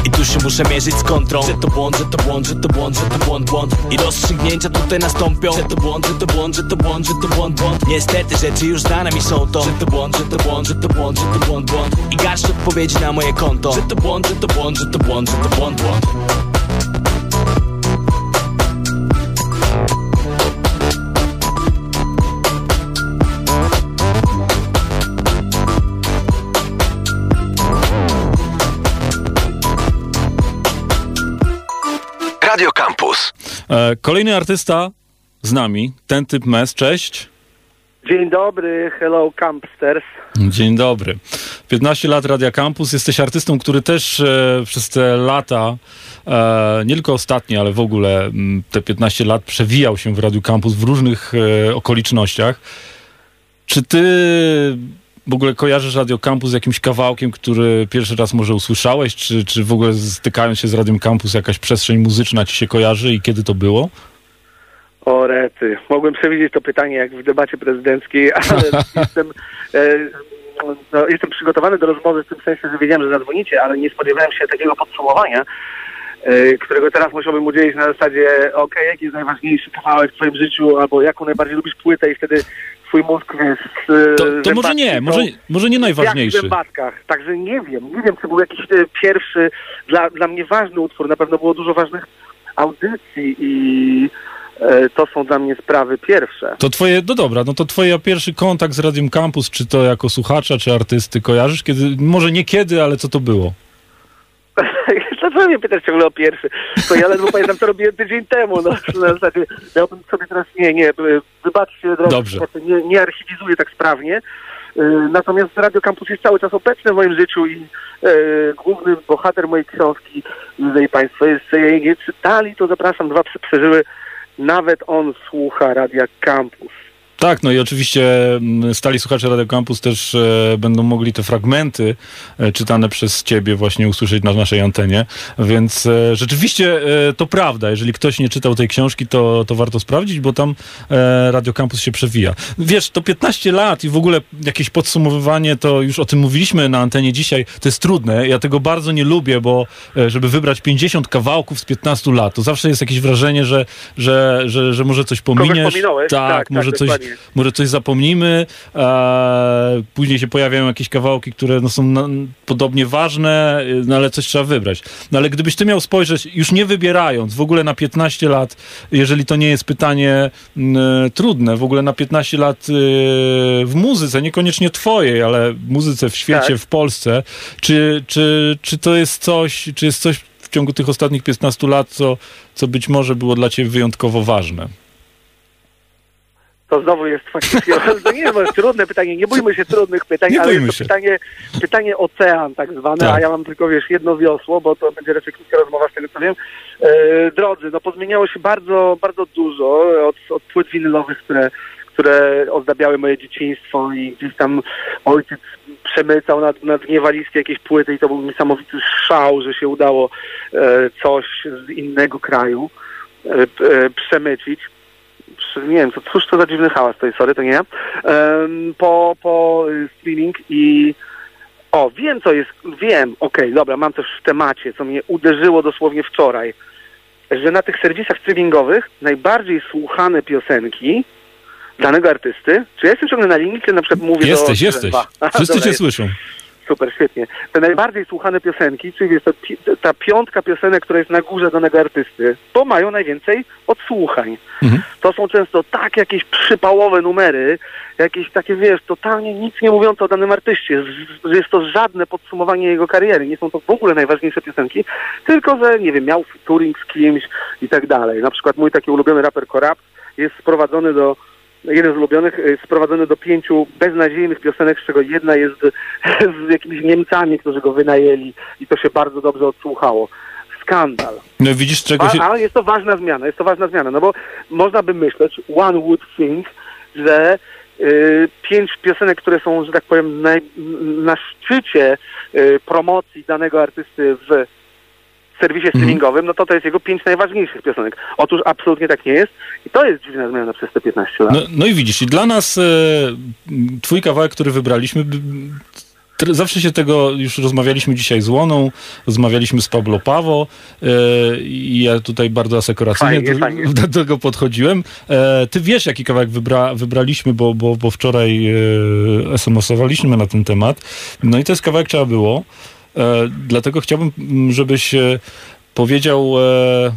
I tu się muszę mierzyć z kontrą Że to błąd, że to błąd, że to błąd, że to błąd, błąd I rozstrzygnięcia tutaj nastąpią Że to błąd, że to błąd, że to błąd, że to błąd, błąd Niestety rzeczy już znane mi są to Że to błąd, że to błąd, że to błąd, że to błąd, błąd I garść odpowiedzi na moje konto Że to błąd, że to błąd, że to błąd, że to błąd, błąd Radio Campus. E, kolejny artysta z nami, ten typ mes, cześć. Dzień dobry, hello campsters. Dzień dobry. 15 lat Radia Campus. Jesteś artystą, który też e, przez te lata, e, nie tylko ostatnie, ale w ogóle m, te 15 lat przewijał się w Radiu Campus w różnych e, okolicznościach. Czy ty w ogóle kojarzysz Radio Campus z jakimś kawałkiem, który pierwszy raz może usłyszałeś? Czy, czy w ogóle stykając się z Radiem Campus jakaś przestrzeń muzyczna ci się kojarzy i kiedy to było? O rety, mogłem przewidzieć to pytanie jak w debacie prezydenckiej, ale jestem, e, no, jestem przygotowany do rozmowy w tym sensie, że wiedziałem, że zadzwonicie, ale nie spodziewałem się takiego podsumowania, e, którego teraz musiałbym udzielić na zasadzie, ok, jaki jest najważniejszy kawałek w twoim życiu, albo jaką najbardziej lubisz płytę i wtedy twój mózg wiesz, To, to może nie, może, może nie w najważniejszy. zębatkach. Także nie wiem, nie wiem, czy był jakiś e, pierwszy, dla, dla mnie ważny utwór. Na pewno było dużo ważnych audycji i e, to są dla mnie sprawy pierwsze. To twoje, no dobra, no to twoje pierwszy kontakt z Radium Campus, czy to jako słuchacza, czy artysty, kojarzysz? Kiedy, może nie kiedy, ale co to było? Dlaczego mnie pytasz ciągle o pierwszy? To ja ledwo pamiętam, co robiłem tydzień temu. No, na zasadzie, miałbym sobie teraz, nie, nie, wybaczcie, drodzy, nie, nie archiwizuję tak sprawnie. Y, Natomiast Radio Campus jest cały czas obecny w moim życiu i e, główny bohater mojej książki, jeżeli Państwo jeszcze jej nie czytali, to zapraszam, dwa psy przeżyły. Nawet on słucha Radia Campus. Tak, no i oczywiście mm, stali słuchacze Radio Campus też e, będą mogli te fragmenty e, czytane przez ciebie właśnie usłyszeć na naszej antenie, więc e, rzeczywiście e, to prawda. Jeżeli ktoś nie czytał tej książki, to, to warto sprawdzić, bo tam e, Radio Campus się przewija. Wiesz, to 15 lat i w ogóle jakieś podsumowywanie, to już o tym mówiliśmy na antenie dzisiaj, to jest trudne. Ja tego bardzo nie lubię, bo e, żeby wybrać 50 kawałków z 15 lat, to zawsze jest jakieś wrażenie, że, że, że, że może coś pominiesz. pominąłeś? Tak, Tak, tak, może coś, dokładnie. Może coś zapomnimy, później się pojawiają jakieś kawałki, które no, są na, podobnie ważne, y, no ale coś trzeba wybrać. No ale gdybyś ty miał spojrzeć, już nie wybierając, w ogóle na 15 lat, jeżeli to nie jest pytanie m, trudne, w ogóle na 15 lat y, w muzyce, niekoniecznie twojej, ale w muzyce w świecie, Tak. w Polsce, czy, czy, czy to jest coś, czy jest coś w ciągu tych ostatnich 15 lat, co, co być może było dla ciebie wyjątkowo ważne? To znowu jest faktycznie, to nie jest trudne pytanie, nie bójmy się trudnych pytań, Nie ale jest to się. pytanie, pytanie ocean tak zwane, Tak. a ja mam tylko, wiesz, jedno wiosło, bo to będzie raczej krótka rozmowa z tego, co wiem. E, drodzy, no pozmieniało się bardzo, bardzo dużo od, od płyt winylowych, które, które ozdabiały moje dzieciństwo i gdzieś tam ojciec przemycał na, na dnie walizki jakieś płyty i to był niesamowity szał, że się udało e, coś z innego kraju e, e, przemycić przy- nie wiem, co, cóż to za dziwny hałas to jest, sorry, to nie ja, po, po y, streaming i o, wiem co jest, wiem, okej, dobra, mam coś w temacie, co mnie uderzyło dosłownie wczoraj, że na tych serwisach streamingowych najbardziej słuchane piosenki danego artysty, czy ja jestem ciągle na linii, czy na przykład mówię Jesteś, do jesteś. Aha, Wszyscy cię słyszą. Super, świetnie. Te najbardziej słuchane piosenki, czyli jest to pi- ta piątka piosenek, która jest na górze danego artysty, to mają najwięcej odsłuchań. To są często tak jakieś przypałowe numery, jakieś takie, wiesz, totalnie nic nie mówiące o danym artyście, z- że jest to żadne podsumowanie jego kariery, nie są to w ogóle najważniejsze piosenki, tylko, że, nie wiem, miał featuring z kimś i tak dalej. Na przykład mój taki ulubiony raper Korab jest sprowadzony do jeden z ulubionych, y, sprowadzony do pięciu beznadziejnych piosenek, z czego jedna jest z jakimiś Niemcami, którzy go wynajęli i to się bardzo dobrze odsłuchało. Skandal. No widzisz, czego się... A, ale jest to ważna zmiana, jest to ważna zmiana, no bo można by myśleć, one would think, że y, pięć piosenek, które są, że tak powiem, naj, na szczycie y, promocji danego artysty w serwisie streamingowym, no to to jest jego pięć najważniejszych piosenek. Otóż absolutnie tak nie jest i to jest dziwna zmiana przez te 15 lat. No, no i widzisz, i dla nas e, twój kawałek, który wybraliśmy, zawsze się tego, już rozmawialiśmy dzisiaj z Łoną, rozmawialiśmy z Pablo Pawo e, i ja tutaj bardzo asekuracyjnie Fajnie, do, fajnie. do tego podchodziłem. E, ty wiesz, jaki kawałek wybra, wybraliśmy, bo, bo, bo wczoraj e, SMS-owaliśmy na ten temat. No i to jest kawałek Trzeba Było. E, dlatego chciałbym, żebyś e, powiedział... E,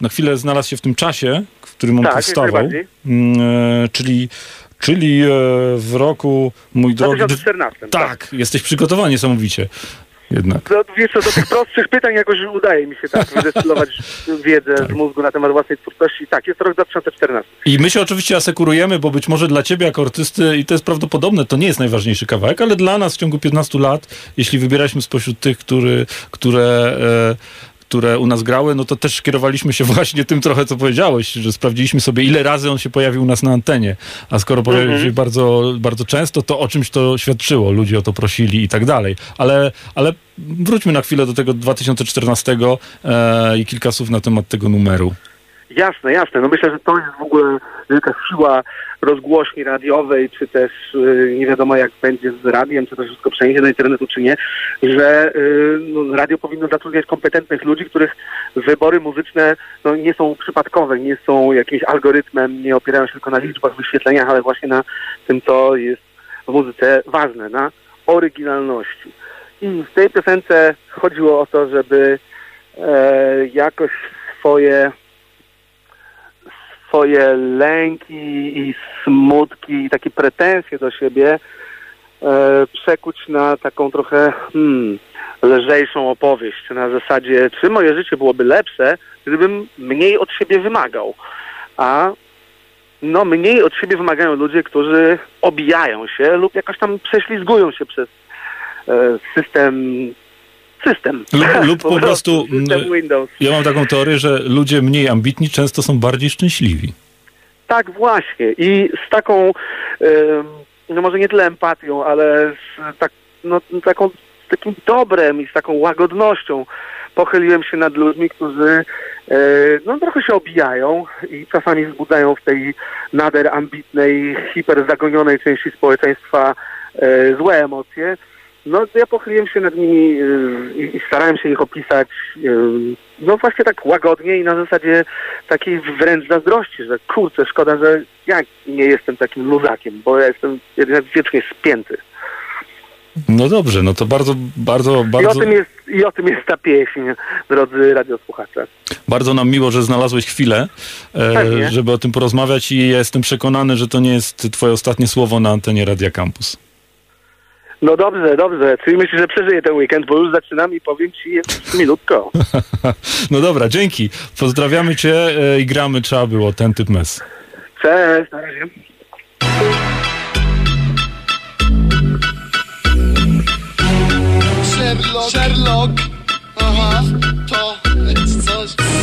na chwilę znalazł się w tym czasie, w którym on Tak, powstawał. Mm, czyli, czyli w roku, mój drogi... 2014. Tak, jesteś przygotowany niesamowicie. Jednak. Do, wiesz co, do tych prostszych pytań jakoś udaje mi się tak wydestylować wiedzę z mózgu na temat własnej twórczości. Tak, jest to rok 2014. I my się oczywiście asekurujemy, bo być może dla ciebie jako artysty, i to jest prawdopodobne, to nie jest najważniejszy kawałek, ale dla nas w ciągu 15 lat, jeśli wybieraliśmy spośród tych, który, które, e, które u nas grały, no to też kierowaliśmy się właśnie tym trochę, co powiedziałeś, że sprawdziliśmy sobie, ile razy on się pojawił u nas na antenie. A skoro pojawił Mhm. się bardzo, bardzo często, to o czymś to świadczyło. Ludzie o to prosili i tak dalej. Ale, ale wróćmy na chwilę do tego 2014 e, i kilka słów na temat tego numeru. Jasne, jasne. No myślę, że to jest w ogóle wielka siła rozgłośni radiowej, czy też y, nie wiadomo jak będzie z radiem, czy to wszystko przeniesie do internetu, czy nie, że y, no, radio powinno zatrudniać kompetentnych ludzi, których wybory muzyczne no, nie są przypadkowe, nie są jakimś algorytmem, nie opierają się tylko na liczbach, wyświetleniach, ale właśnie na tym, co jest w muzyce ważne, na oryginalności. I w tej piosence chodziło o to, żeby e, jakoś swoje swoje lęki i smutki i takie pretensje do siebie e, przekuć na taką trochę hmm, lżejszą opowieść na zasadzie, czy moje życie byłoby lepsze, gdybym mniej od siebie wymagał. A no mniej od siebie wymagają ludzie, którzy obijają się lub jakoś tam prześlizgują się przez e, system system. Lub, lub po prostu, System Windows. ja mam taką teorię, że ludzie mniej ambitni często są bardziej szczęśliwi. Tak, właśnie. I z taką, no może nie tyle empatią, ale z tak, no, taką, z takim dobrem i z taką łagodnością pochyliłem się nad ludźmi, którzy e, no, trochę się obijają i czasami wzbudzają w tej nader ambitnej, hiperzagonionej części społeczeństwa e, złe emocje. No, ja pochyliłem się nad nimi y, i, starałem się ich opisać, y, no właśnie tak łagodnie i na zasadzie takiej wręcz zazdrości, że kurczę, szkoda, że ja nie jestem takim luzakiem, bo ja jestem jednak wiecznie spięty. No dobrze, no to bardzo, bardzo, I o, bardzo, tym jest, I o tym jest ta pieśń, drodzy radiosłuchacze. bardzo nam miło, że znalazłeś chwilę, e, żeby o tym porozmawiać i ja jestem przekonany, że to nie jest twoje ostatnie słowo na antenie Radia Campus. No dobrze, dobrze, czyli myślisz, że przeżyję ten weekend, bo już zaczynam i powiem ci minutko. No dobra, dzięki. Pozdrawiamy cię e, i gramy trzeba było ten typ mes. Cześć, na razie. Sherlock, Sherlock, aha, to jest coś.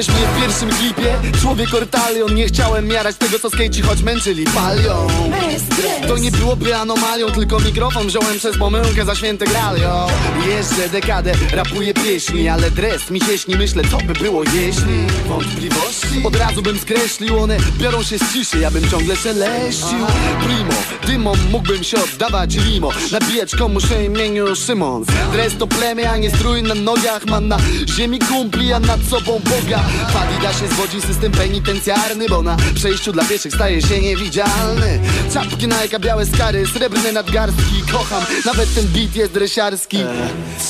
Widziałeś mnie w pierwszym klipie? Człowiek ortalion Nie chciałem miarać tego co skejci choć męczyli palią. To nie byłoby anomalią Tylko mikrofon wziąłem przez pomyłkę za święte gralio. Jeżdżę dekadę, rapuję pieśni Ale dres mi się śni, myślę co by było jeśli Wątpliwości? Od razu bym skreślił. One biorą się z ciszy, ja bym ciągle szeleścił Primo, dymom mógłbym się oddawać limo Nabijać komuś o imieniu Szymon. Dres to plemię, a nie strój na nogach Mam na ziemi kumpli, a nad sobą Boga W Adidasie zwodzi system penitencjarny Bo na przejściu dla pieszych staje się niewidzialny. Czapki Nike, białe skary, srebrne nadgarstki Kocham, nawet ten beat jest dresiarski.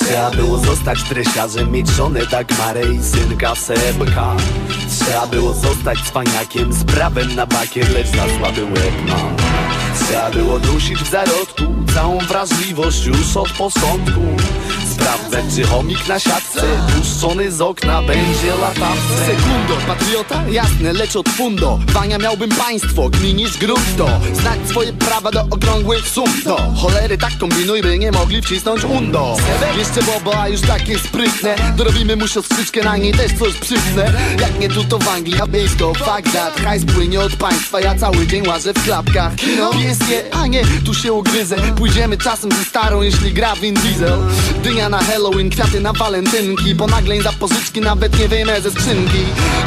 Trzeba było zostać dresiarzem, mieć żonę Dagmarę i synka Sebka. Trzeba było zostać cwaniakiem z prawem na bakier, lecz za słaby łeb mam. Trzeba było dusić w zarodku całą wrażliwość już od posądku Sprawdzać czy chomik na siatce puszczony z okna będzie latawce. Sekundo, patriota? Jasne, lecz od fundo. Wania miałbym państwo, gminisz grunto. Znać swoje prawa do okrągłych sum. Do cholery tak kombinuj, by nie mogli wcisnąć undo. Jeszcze Bobo, a już takie sprytne. Dorobimy mu siostrzyczkę, na niej też coś przypnę. Jak nie tu to w Anglii, a Fuck that, hajs płynie od państwa Ja cały dzień łażę w klapkach. No pies nie, a nie, tu się ugryzę. Pójdziemy czasem ze starą, jeśli gra Vin Diesel. Dynia na Halloween, kwiaty na walentynki Ponagleń za pożyczki nawet nie wyjmę ze skrzynki.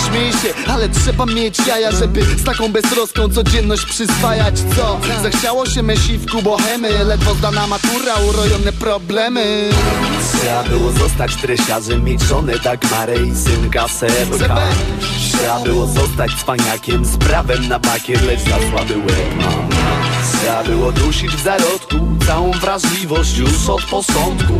Śmiej się, ale trzeba mieć jaja Żeby z taką beztroską codzienność przyswajać Co? Zachciało się me siwku bohemy Ledwo zdana matura, urojone problemy. Trzeba było zostać dresiarzem, mieć żonę Dagmarę i synka Sebka. Trzeba było zostać cwaniakiem z prawem na bakier, lecz za słaby łeb mam. Trzeba było dusić w zarodku całą wrażliwość już od posądku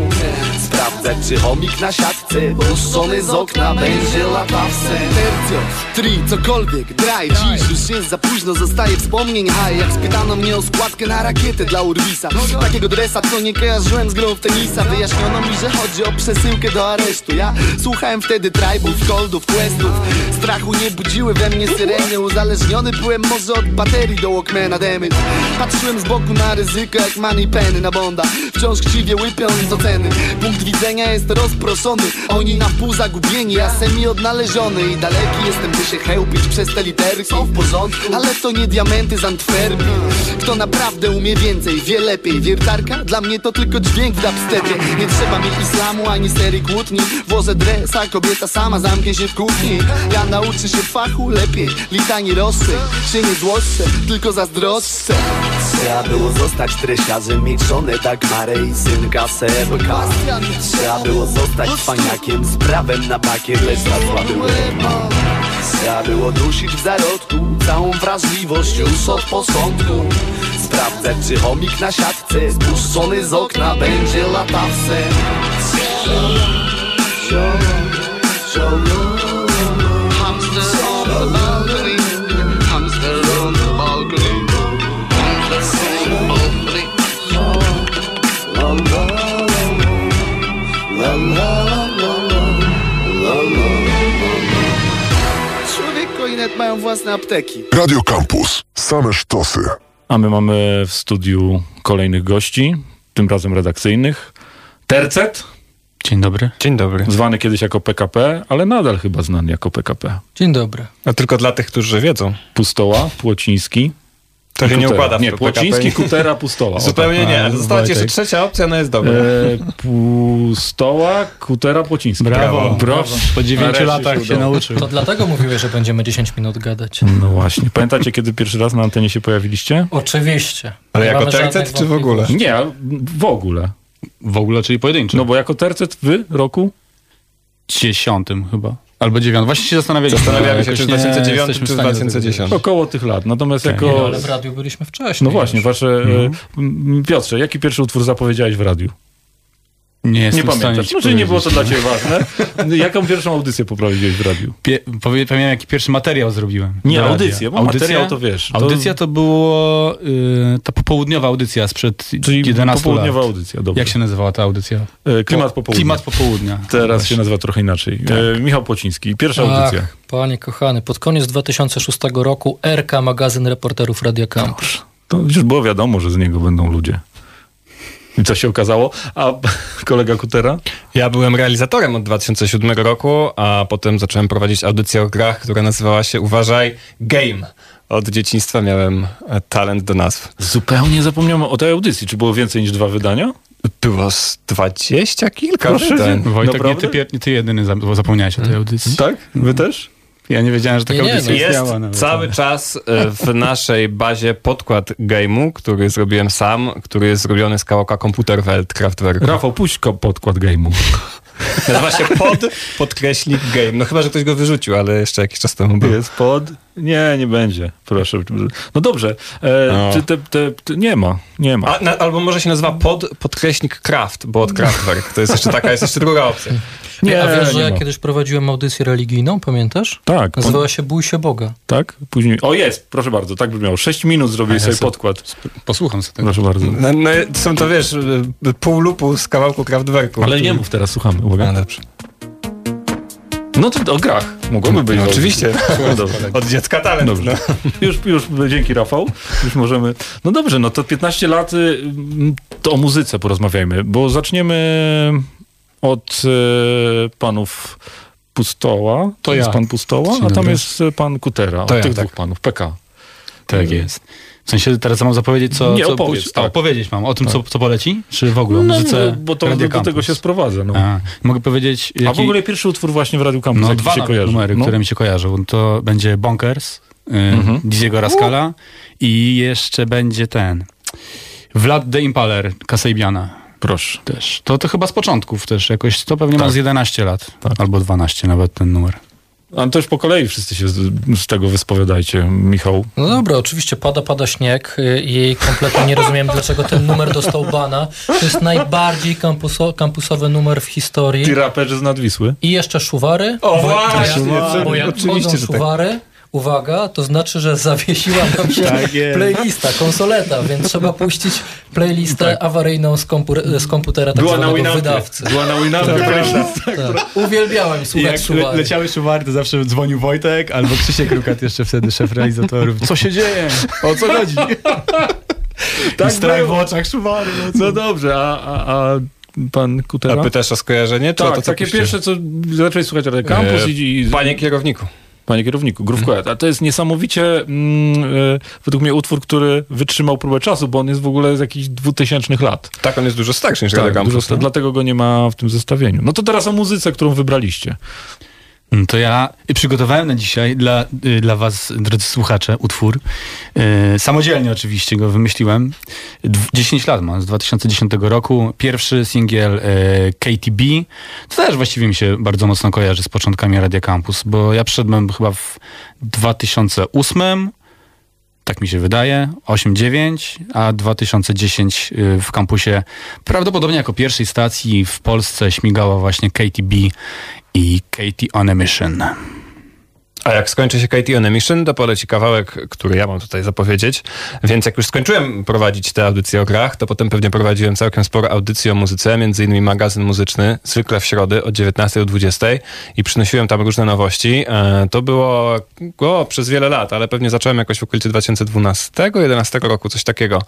Sprawdzać czy chomik na siatce puszczony z okna będzie latawce. Tercio, tri, cokolwiek, draj. Dziś już jest za późno, zostaje wspomnień. Haj Jak spytano mnie o składkę na rakietę dla Urwisa Takiego dresa, co nie kojarzyłem z grą w tenisa. Wyjaśniono mi, że chodzi o przesyłkę do aresztu. Ja słuchałem wtedy tribów, coldów, questów. Strachu nie budziły we mnie syreny Uzależniony byłem może od baterii do Walkmana damage Patrzyłem z boku na ryzyko jak money penny na Bonda. Wciąż chciwie łypiąc oceny. Punkt widzenia jest rozproszony. Oni na pół zagubieni, ja semi odnaleziony. I daleki jestem, by się chełpić przez te litery. Są w porządku, ale to nie diamenty z Antwerpii. Kto naprawdę umie więcej, wie lepiej. Wiertarka? Dla mnie to tylko dźwięk w dubstepie. Nie trzeba mi islamu ani serii kłótni. Włożę dres, a kobieta sama zamknie się w kuchni. Ja nauczę się fachu lepiej Litani rossy, się nie złoszczę, tylko zazdroszczę. Trzeba było zostać dresiarzem, mieć żonę Dagmarę i synka Sebka Trzeba było zostać cwaniakiem z prawem na bakier, lecz za słaby Trzeba było dusić w zarodku całą wrażliwość już od posądku Sprawdzać czy chomik na siatce spuszczony z okna będzie latawcem Mają własne apteki Radio Campus. Same sztosy. A my mamy w studiu kolejnych gości, tym razem redakcyjnych. Tercet. Dzień dobry. Dzień dobry. Zwany kiedyś jako PKP, ale nadal chyba znany jako PKP. Dzień dobry. A tylko dla tych, którzy wiedzą. Pustoła, Płociński. To się nie układa w Nie, Płociński. Kutera, Pustoła. Zupełnie tak. nie, została ci jeszcze trzecia opcja, ona jest dobra. E, Pustoła, Kutera, Płociński. Brawo, brawo. Po dziewięciu latach się nauczył. To dlatego mówiłeś, że będziemy 10 minut gadać. No właśnie. Pamiętacie, kiedy pierwszy raz na antenie się pojawiliście? Oczywiście. Ale jako tercet czy w ogóle? Nie, w ogóle. W ogóle, czyli pojedynczy. No bo jako tercet wy roku? Dziesiątym chyba. Albo dziewiątym. Właśnie się zastanawialiśmy. Zastanawiamy się, czy w nie 2009 jesteśmy czy w w stanie 2010. Około tych lat. Natomiast Tak. jako... Nie, no, ale w radiu byliśmy wcześniej. No właśnie, wasze... Mhm. Piotrze, jaki pierwszy utwór zapowiedziałeś w radiu? Nie Nie jestem pamiętasz. ci Może nie było to dla ciebie ważne. Jaką pierwszą audycję poprowadziłeś w radiu? Pie, pamiętam, jaki pierwszy materiał zrobiłem. Nie, audycję, bo materiał to wiesz, to- Audycja to było y, ta popołudniowa audycja sprzed Czyli 11 popołudniowa lat. audycja, dobrze. Jak się nazywała ta audycja? E, Klimat Po- popołudnia. Klimat popołudnia. Teraz się nazywa trochę inaczej. E, Michał Płociński, pierwsza audycja. Ach, panie kochany, pod koniec 2006 roku RK, magazyn reporterów Radia Campus. To już było wiadomo, że z niego będą ludzie. I co się okazało? A kolega Kutera? Ja byłem realizatorem od 2007 roku, a potem zacząłem prowadzić audycję o grach, która nazywała się Uważaj Game. Od dzieciństwa miałem e, talent do nazw. Zupełnie zapomniałem o tej audycji. Czy było więcej niż dwa wydania? Było z dwadzieścia kilka Proszę wydań. Wojtek, nie Naprawdę? ty, pier- nie ty jedyny zapomniałeś o tej audycji. Tak? Wy też? Ja nie wiedziałem, że taka Nie, nie, audycja no Jest istniała. nawet. cały czas e, w naszej bazie podkład game'u, który zrobiłem sam, który jest zrobiony z kawałka komputer Welt Kraftwerk. Rafał, puść podkład game'u. Nazywa się pod, podkreślik game. No chyba, że ktoś go wyrzucił, ale jeszcze jakiś czas temu był. Jest pod? Nie, nie będzie. Proszę. No dobrze. E, No. czy te, te, te, nie ma, nie ma. A, na, albo może się nazywa pod, podkreśnik Kraft, bo od Kraftwerk. To jest jeszcze taka, jest jeszcze druga opcja. Nie, A wiesz, że ja kiedyś prowadziłem audycję religijną, pamiętasz? Tak. Nazywała się Bój się Boga. Tak? Później. O, jest, proszę bardzo, tak brzmiało. Sześć minut zrobiłeś A, ja sobie sobie- podkład. Posłucham sobie tego. Proszę bardzo. No, no, są to, wiesz, pół lupu z kawałku Kraftwerku. Ale nie mów teraz, słuchamy. Uwaga. Dobrze. No to o grach. Mogłoby być. No, oczywiście. No dobrze. Od dziecka talent. Dobrze. No. Już, już dzięki Rafał. Już możemy. No dobrze, no to 15 lat y, to o muzyce porozmawiajmy, bo zaczniemy od e, panów Pustoła. To jest ja. pan Pustoła, Dzień a tam dobry. jest pan Kutera. To od ja, tych tak. dwóch panów. PK. Tak jest. W sensie teraz mam zapowiedzieć, co... Nie, co opowiedz, tak. A, opowiedzieć mam o tym, Tak. co, co poleci? Czy w ogóle No, muzyce no, bo to Radia do, do tego się sprowadza. No. A, mogę powiedzieć... A jaki- w ogóle pierwszy utwór właśnie w Radiu Campus, No dwa się kojarzy. numery, no. które mi się kojarzą. To będzie Bonkers, y, Mhm. Dizzy'ego Rascala i jeszcze będzie ten Vlad the Impaler Kasabiana. Proszę. Też. To, to chyba z początków też jakoś, to pewnie ma Tak. z 11 lat. Albo 12 nawet ten numer. A to już po kolei wszyscy się z, z tego wyspowiadajcie, Michał. No dobra, oczywiście pada, pada śnieg i kompletnie nie rozumiem, dlaczego ten numer dostał bana. To jest najbardziej kampuso, kampusowy numer w historii. Ci raperzy z Nadwisły. I jeszcze szuwary. O, bo, właśnie, bo, bo jak oczywiście, wchodzą że tak. Uwaga, to znaczy, że zawiesiła nam się Tak playlista, konsoleta, więc trzeba puścić playlistę awaryjną z, kompu- z komputera tak Była na zwanego Winampie. wydawcy. Była na Winampie. Tak. Uwielbiałem słuchać Jak szuwary. le, leciały szuwary, to zawsze dzwonił Wojtek albo Krzysiek Rukat jeszcze wtedy, szef realizatorów. Co się dzieje? O co chodzi? Tak I strach w było. oczach szuwary. No, co? No dobrze, a, a, a pan Kutera? A pytasz o skojarzenie? Tak, to, co takie puściłem? pierwsze, co zacząłeś słuchać Radio Campus E, i, i... Panie kierowniku. Panie kierowniku, Grówko, a to jest niesamowicie mm, e, według mnie utwór, który wytrzymał próbę czasu, bo on jest w ogóle z jakichś dwutysięcznych lat. Tak, on jest dużo starszy niż Tak, dlatego go nie ma w tym zestawieniu. No to teraz o muzyce, którą wybraliście. Mm, To ja przygotowałem na dzisiaj dla, y, dla was, drodzy słuchacze, utwór. Y, Samodzielnie oczywiście go wymyśliłem. Dw- 10 lat ma, z 2010 roku. Pierwszy singiel y, KTB. To też właściwie mi się bardzo mocno kojarzy z początkami Radia Campus, bo ja przyszedłem chyba w 2008, tak mi się wydaje, 8-9, a 2010 y, w kampusie prawdopodobnie jako pierwszej stacji w Polsce śmigała właśnie KTB i Katie on a Mission. A jak skończy się Katie on a Mission, to poleci kawałek, który ja mam tutaj zapowiedzieć. Więc jak już skończyłem prowadzić te audycje o grach, to potem pewnie prowadziłem całkiem sporo audycji o muzyce, między innymi magazyn muzyczny, zwykle w środę od 19 do 20 i przynosiłem tam różne nowości. E, To było o, przez wiele lat, ale pewnie zacząłem jakoś w okolicy 2012-2011 roku, coś takiego.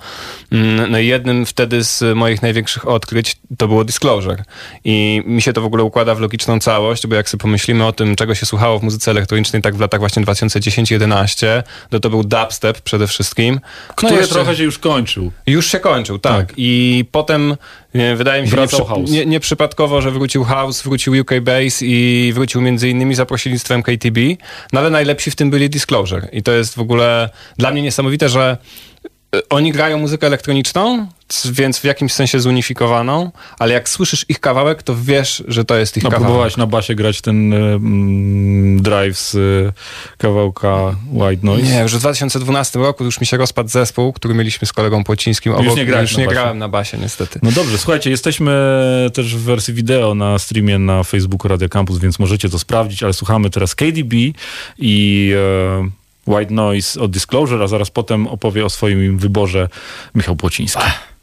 Mm, No i jednym wtedy z moich największych odkryć to było Disclosure. I mi się to w ogóle układa w logiczną całość, bo jak sobie pomyślimy o tym, czego się słuchało w muzyce elektronicznej, tak w latach właśnie 2010-11, to to był dubstep przede wszystkim. Który jeszcze- trochę się już kończył. Już się kończył, tak. I potem nie, wydaje mi się nie, nieprzypadkowo, że wrócił House, wrócił UK Bass i wrócił między innymi za pośrednictwem KTB. No ale najlepsi w tym byli Disclosure. I to jest w ogóle dla mnie niesamowite, że oni grają muzykę elektroniczną, więc w jakimś sensie zunifikowaną, ale jak słyszysz ich kawałek, to wiesz, że to jest ich No, kawałek. próbowałaś na basie grać ten e, mm, drive z e, kawałka White Noise? Nie, już w 2012 roku już mi się rozpadł zespół, który mieliśmy z kolegą Płocińskim. Już obok. nie grałeś już na nie basie. grałem na basie, niestety. No dobrze, słuchajcie, jesteśmy też w wersji wideo na streamie na Facebooku Radio Campus, więc możecie to sprawdzić, ale słuchamy teraz KDB i e, White Noise od Disclosure, a zaraz potem opowie o swoim wyborze Michał Płociński. You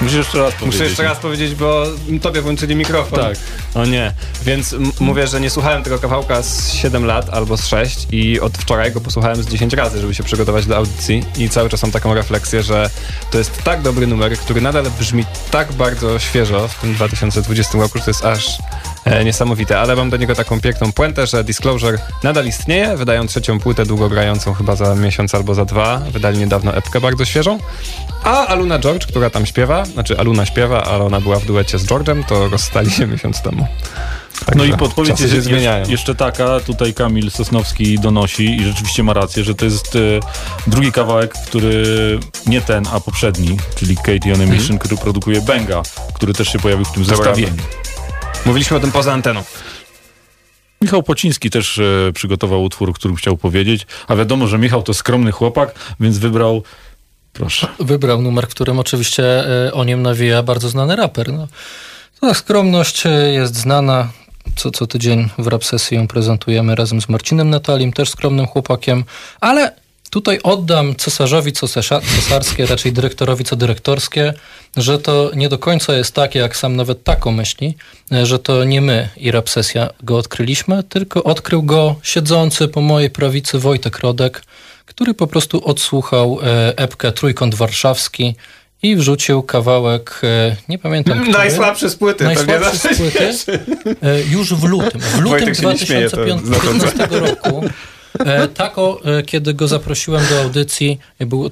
Musisz jeszcze raz powiedzieć. Muszę jeszcze raz powiedzieć, bo tobie włączyli mikrofon. Tak. O nie. Więc mówię, że nie słuchałem tego kawałka z 7 lat albo z 6 i od wczoraj go posłuchałem z 10 razy, żeby się przygotować do audycji i cały czas mam taką refleksję, że to jest tak dobry numer, który nadal brzmi tak bardzo świeżo w tym 2020 roku, że to jest aż e, niesamowite. Ale mam do niego taką piękną puentę, że Disclosure nadal istnieje, wydają trzecią płytę długogrającą chyba za miesiąc albo za dwa. Wydali niedawno epkę bardzo świeżą. A Aluna George, która tam śpiewa, znaczy Aluna śpiewa, ale ona była w duecie z George'em, to rozstali się miesiąc temu. No i Także podpowiedź jest się zmieniają. jeszcze, taka, tutaj Kamil Sosnowski donosi i rzeczywiście ma rację, że to jest e, drugi kawałek, który nie ten, a poprzedni, czyli Katie on a Mission, który produkuje Benga, który też się pojawił w tym Dobra. zestawieniu. Mówiliśmy o tym poza anteną. Michał Pociński też e, przygotował utwór, o którym chciał powiedzieć, a wiadomo, że Michał to skromny chłopak, więc wybrał, proszę. Wybrał numer, którym oczywiście e, o nim nawija bardzo znany raper. No. Ta skromność e, jest znana. Co, co tydzień w rap sesji ją prezentujemy razem z Marcinem Natalim, też skromnym chłopakiem, ale tutaj oddam cesarzowi co cesarskie, raczej dyrektorowi co dyrektorskie, że to nie do końca jest tak, jak sam nawet tako myśli, e, że to nie my i rap sesja go odkryliśmy, tylko odkrył go siedzący po mojej prawicy Wojtek Rodek, który po prostu odsłuchał e, epkę Trójkąt Warszawski i wrzucił kawałek, e, nie pamiętam który. Najsłabszy z płyty, Najsłabszy z zawsze płyty. e, Już w lutym. W lutym Wojtek się nie śmieje, to 2015 roku. E, Tako, e, kiedy go zaprosiłem do audycji,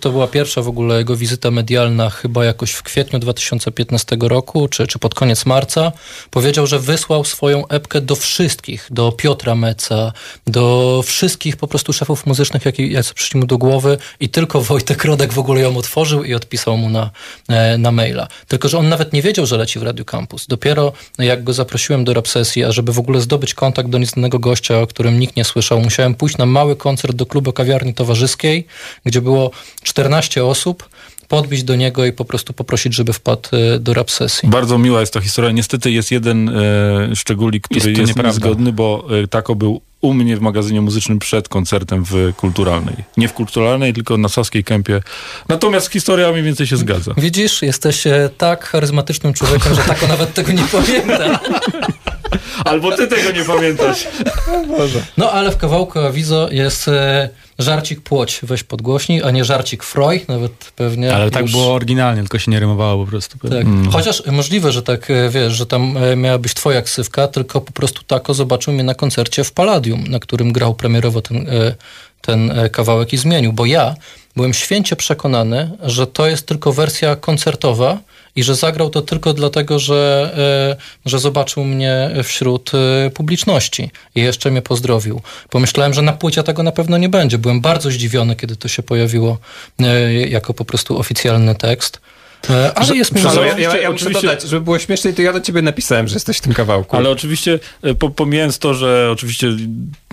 to była pierwsza w ogóle jego wizyta medialna, chyba jakoś w kwietniu 2015 roku, czy, czy pod koniec marca, powiedział, że wysłał swoją epkę do wszystkich, do Piotra Meca, do wszystkich po prostu szefów muzycznych, jakie jacy przyszli mu do głowy i tylko Wojtek Rodek w ogóle ją otworzył i odpisał mu na, e, na maila. Tylko, że on nawet nie wiedział, że leci w Radio Campus. Dopiero jak go zaprosiłem do rap sesji, a żeby w ogóle zdobyć kontakt do nieznanego gościa, o którym nikt nie słyszał, musiałem pójść na mały koncert do klubu kawiarni towarzyskiej, gdzie było 14 osób, podbić do niego i po prostu poprosić, żeby wpadł e, do rap sesji. Bardzo miła jest ta historia. Niestety jest jeden e, szczególik, który Jest jest, nieprawda. niezgodny, bo e, Tako był u mnie w magazynie muzycznym przed koncertem w Kulturalnej. Nie w Kulturalnej, tylko na Saskiej Kępie. Natomiast historia mniej więcej się zgadza. Widzisz, jesteś e, tak charyzmatycznym człowiekiem, że tako nawet tego nie pamięta. Albo ty tego nie pamiętasz. No ale w kawałku Awizo jest e, żarcik płoć, weź podgłośnij, a nie żarcik froj, nawet pewnie. Ale tak już- było oryginalnie, tylko się nie rymowało po prostu. Tak. Chociaż możliwe, że tak, e, wiesz, że tam miała być twoja ksywka, tylko po prostu tako zobaczył mnie na koncercie w Palladium, na którym grał premierowo ten, e, ten e, kawałek i zmienił, bo ja byłem święcie przekonany, że to jest tylko wersja koncertowa i że zagrał to tylko dlatego, że, e, że zobaczył mnie wśród publiczności i jeszcze mnie pozdrowił. Pomyślałem, że na płycie tego na pewno nie będzie. Byłem bardzo zdziwiony, kiedy to się pojawiło jako po prostu oficjalny tekst. E, ale jest minus. Ale ja, ja, ja muszę oczywiście- dodać, żeby było śmieszniej, to ja do ciebie napisałem, że jesteś w tym kawałku. Ale oczywiście, e, po, pomijając to, że oczywiście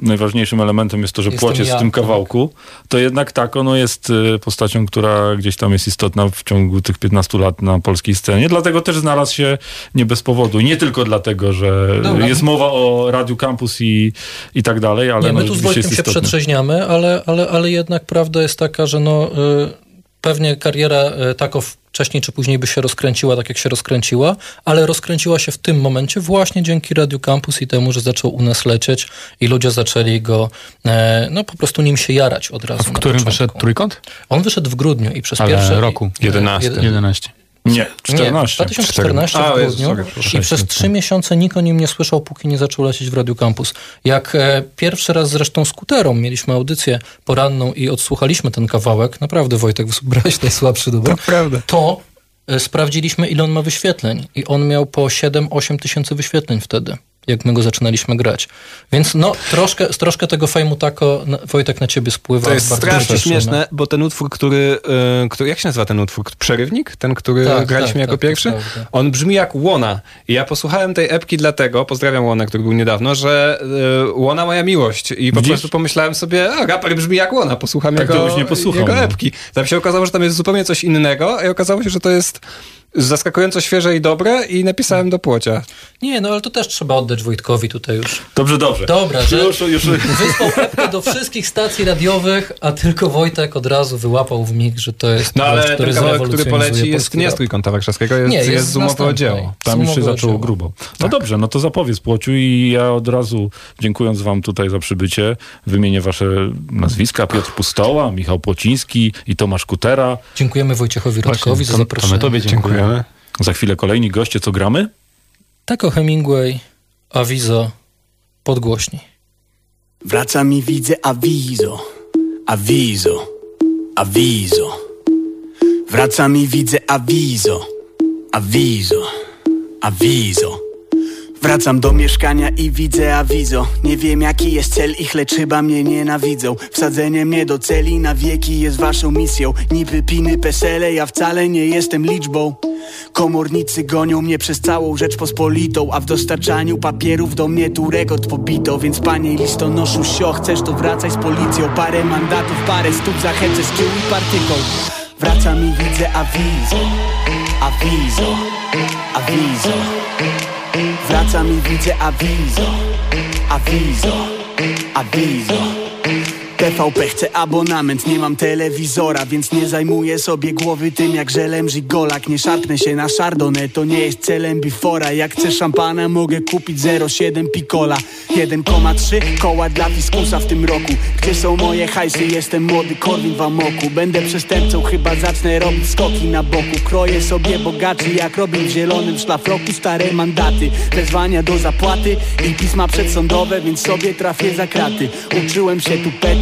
najważniejszym elementem jest to, że Jestem jest ja, w tym tak. kawałku, to jednak tak, ono jest e, postacią, która gdzieś tam jest istotna w ciągu tych 15 lat na polskiej scenie. Dlatego też znalazł się nie bez powodu. I nie tylko dlatego, że Dobra. jest mowa o Radiu Campus i, i tak dalej, ale Nie, no, my tu z Wojtkiem jest się przetrzeźniamy, ale, ale, ale jednak prawda jest taka, że no, y, pewnie kariera y, tako wcześniej czy później by się rozkręciła tak, jak się rozkręciła, ale rozkręciła się w tym momencie właśnie dzięki Radio Campus i temu, że zaczął u nas lecieć i ludzie zaczęli go, e, no po prostu nim się jarać od razu. W którym wyszedł trójkąt? On wyszedł w grudniu i przez Ale pierwsze... roku. i- 11. jeden- 11. Nie, Nie, 14. 2014 A, w grudniu i przez trzy miesiące nikt o nim nie słyszał, póki nie zaczął lecieć w Radio Campus. Jak e, pierwszy raz zresztą z Kuterą mieliśmy audycję poranną i odsłuchaliśmy ten kawałek, naprawdę Wojtek wybrałeś najsłabszy dubel, Prawda. to e, sprawdziliśmy ile on ma wyświetleń i on miał po 7-8 tysięcy wyświetleń wtedy jak my go zaczynaliśmy grać. Więc no, troszkę, troszkę tego fejmu tako, Wojtek, na ciebie spływa. To jest strasznie śmieszne, bo ten utwór, który, y, który... Jak się nazywa ten utwór? Przerywnik? Ten, który Tak, graliśmy tak, jako tak, pierwszy? On brzmi jak Łona. I ja posłuchałem tej epki dlatego, pozdrawiam Łonę, który był niedawno, że y, Łona moja miłość. I po Widzisz? prostu pomyślałem sobie, a raper brzmi jak Łona, posłucham Tak jego, nie posłuchał, jego no. epki. Tam się okazało, że tam jest zupełnie coś innego i okazało się, że to jest zaskakująco świeże i dobre i napisałem do płocia. Nie, no ale to też trzeba oddać Wojtkowi tutaj już. Dobrze, dobrze. Dobra, że Już, już, wysłał epkę do wszystkich stacji radiowych, a tylko Wojtek od razu wyłapał w mig, że to jest No gość, ale który ten kawałek, który poleci jest nie z Trójkąta Warszawskiego, jest, Nie, jest, jest z z umową o następnej. dzieło. Tam już się zaczęło dzieło. grubo. No dobrze, no to zapowiedz Płociu i ja od razu, dziękując wam tutaj za przybycie, wymienię wasze nazwiska. Piotr Pustoła, Michał Płociński i Tomasz Kutera. Dziękujemy Wojciechowi Rodkowi za to, to zaproszenie. my tobie dziękujemy. Dziękujemy. Za chwilę kolejni goście, co gramy? Tako Hemingway, Awizo, podgłośni. Wracam i widzę awizo, awizo, awizo. Wracam i widzę awizo, awizo, awizo. Wracam do mieszkania i widzę awizo. Nie wiem jaki jest cel ich, lecz chyba mnie nienawidzą. Wsadzenie mnie do celi na wieki jest waszą misją. Niby piny pesele, ja wcale nie jestem liczbą. Komornicy gonią mnie przez całą Rzeczpospolitą A w dostarczaniu papierów do mnie tu rekord pobito. Więc panie listonoszu sio, chcesz to wracaj z policją. Parę mandatów, parę stóp za hece z kieł i partyką. Wracam i widzę awizo, awizo, awizo Wracam i widzę awizo, awizo, awizo TVP chce abonament, nie mam telewizora Więc nie zajmuję sobie głowy tym jak żelem żigolak. Nie szarpnę się na szardonę, to nie jest celem bifora. Jak chcę szampana mogę kupić 0,7 pikola 1,3 koła dla fiskusa w tym roku. Gdzie są moje hajsy, jestem młody Korwin w amoku. Będę przestępcą, chyba zacznę robić skoki na boku. Kroję sobie bogaczy jak Robin w zielonym szlafroku Stare mandaty, wezwania do zapłaty I pisma przedsądowe, więc sobie trafię za kraty. Uczyłem się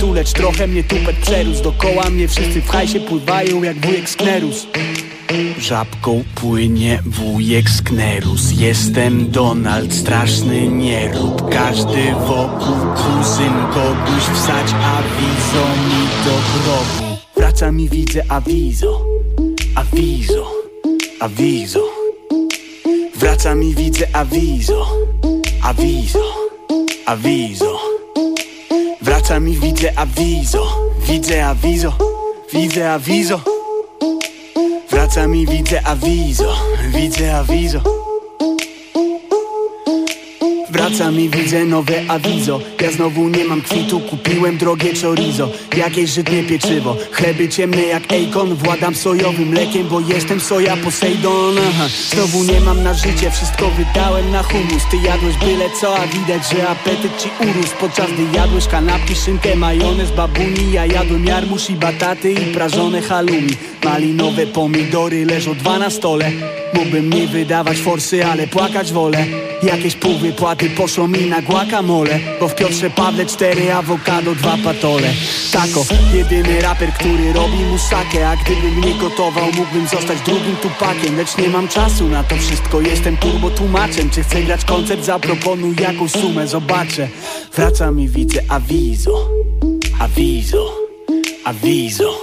tupetu, lecz trochę mnie tupet przerósł. Dokoła mnie wszyscy w hajsie pływają jak wujek Sknerus. Żabką płynie wujek Sknerus. Jestem Donald, straszny nie rób. Każdy wokół kuzyn kogoś wsać Awizo mi do grobu. Wracam i widzę awizo. Awizo, awizo. Wracam i widzę awizo. Awizo, awizo Wracam i widzę awizo Widzę awizo, widzę awizo Wracam i widzę awizo Widzę awizo Wracam i widzę nowe awizo. Ja znowu nie mam kwitu, kupiłem drogie chorizo. Jakieś żytnie pieczywo Chleby ciemne jak Akon. Władam sojowym mlekiem, bo jestem soja Poseidon. Aha. Znowu nie mam na życie, wszystko wydałem na humus. Ty jadłeś byle co, a widać, że apetyt ci urósł. Podczas gdy jadłeś kanapki, szynkę, majonez, babuni. Ja jadłem jarmuż i bataty i prażone halloumi. Malinowe pomidory leżą dwa na stole. Mógłbym nie wydawać forsy, ale płakać wolę. Jakieś półwypłaty poszło mi na guacamole Bo w Piotrze Pawle cztery awokado, dwa patole. Tako, jedyny raper, który robi musakę A gdybym nie gotował, mógłbym zostać drugim tupakiem Lecz nie mam czasu na to wszystko, jestem turbo tłumaczem Czy chcę grać koncert, zaproponuj jakąś sumę, zobaczę. Wracam i widzę awizo, awizo, awizo.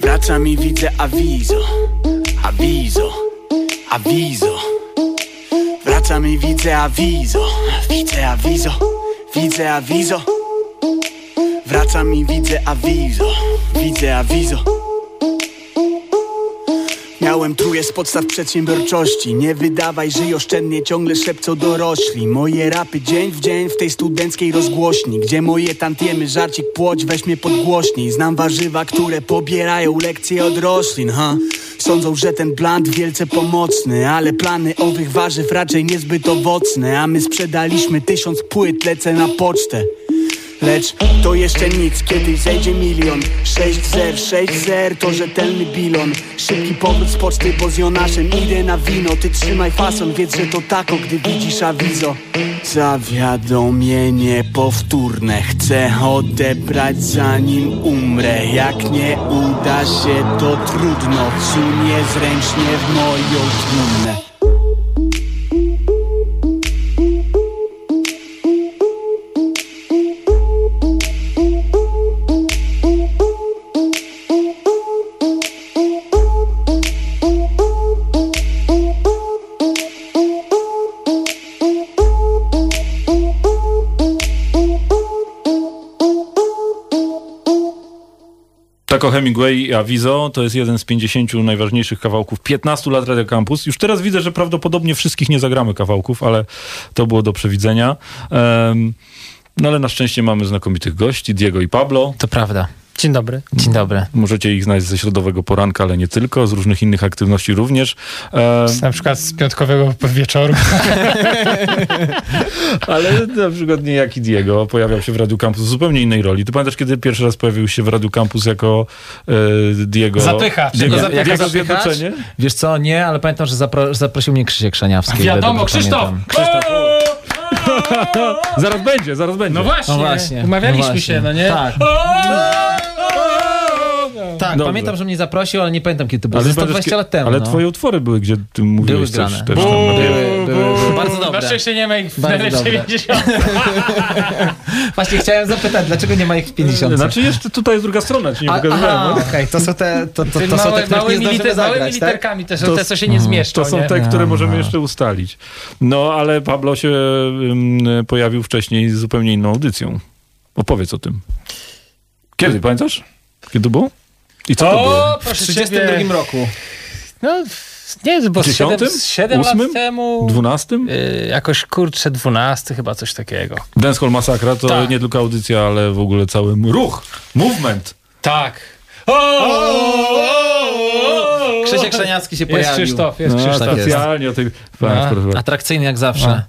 Wracam i widzę awizo, Awizo, awizo Wracam i widzę awizo Widzę awizo, widzę awizo Wracam i widzę awizo Widzę awizo Miałem truje z podstaw przedsiębiorczości. Nie wydawaj, żyj oszczędnie, ciągle szepcą dorośli. Moje rapy dzień w dzień w tej studenckiej rozgłośni. Gdzie moje tantiemy, żarcik, płoć, weź mnie pod głośniej Znam warzywa, które pobierają lekcje od roślin, ha. Sądzą, że ten bland wielce pomocny Ale plany owych warzyw raczej niezbyt owocne. A my sprzedaliśmy tysiąc płyt, lecę na pocztę Lecz to jeszcze nic, kiedyś zejdzie milion. 6 zer, 6 zer to rzetelny bilon. Szybki powrót z poczty, bo z Jonaszem idę na wino. Ty trzymaj fason, wiedz, że to tako, gdy widzisz awizo. Zawiadomienie powtórne Chcę odebrać zanim umrę. Jak nie uda się, to trudno. Wsunie zręcznie w moją trumnę Taco Hemingway i Avizo to jest jeden z 50 najważniejszych kawałków 15 lat Radio Campus. Już teraz widzę, że prawdopodobnie wszystkich nie zagramy kawałków, ale to było do przewidzenia. Em, no ale na szczęście mamy znakomitych gości, Diego i Pablo. To prawda. Dzień dobry. Dzień dobry. Możecie ich znaleźć ze środowego poranka, ale nie tylko, z różnych innych aktywności również. Em, Na przykład z piątkowego wieczoru. ale na przykład niejaki Diego pojawiał się w Radiu Campus w zupełnie innej roli. Ty pamiętasz, kiedy pierwszy raz pojawił się w Radiu Campus jako e, Diego? Zapychacz. Diego, Diego zapychacz? Zjednoczenie? Wiesz co, nie, ale pamiętam, że zapro, zaprosił mnie Krzysiek Szaniawski. Wiadomo, Krzysztof! pamiętam. zaraz będzie, zaraz będzie. No właśnie, No właśnie, umawialiśmy no właśnie. się, no nie? Tak. Tak, Dobrze. pamiętam, że mnie zaprosił, ale nie pamiętam kiedy to było. Ale Ale pamiętasz, 120 lat temu. Ale no. twoje utwory były, gdzie ty mówiłeś Były grane. też tam. Były, były, były bardzo Na dobre. szczęście nie ma ich w najlepszej dobre. 50. Właśnie chciałem zapytać, dlaczego nie ma ich w 50? Znaczy jeszcze tutaj jest druga strona, ci nie A- pokazywałem. no. okej, to są te, to, to, to są małe, te, które małymi, liter, małymi zagrać, tak? literkami te, są te, co się nie zmieszczą. To są nie? te, które A, możemy no. jeszcze ustalić. No, ale Pablo się pojawił wcześniej z zupełnie inną audycją. Opowiedz o tym. Kiedy, pamiętasz? Kiedy to było? I co to było? O, W proszę 32 ciebie. roku. No, nie, bo z Dziesiątym? 7, 7 lat Ósmym? temu... Dwunastym? y, jakoś kurczę 12 chyba coś takiego. Dancehall Masakra to Tak. nie tylko audycja, ale w ogóle cały ruch, movement. Tak. Krzysiek Szaniacki się Jest pojawił. Krzysztof, jest No, Krzysztof. specjalnie o tej... No. Atrakcyjny jak zawsze.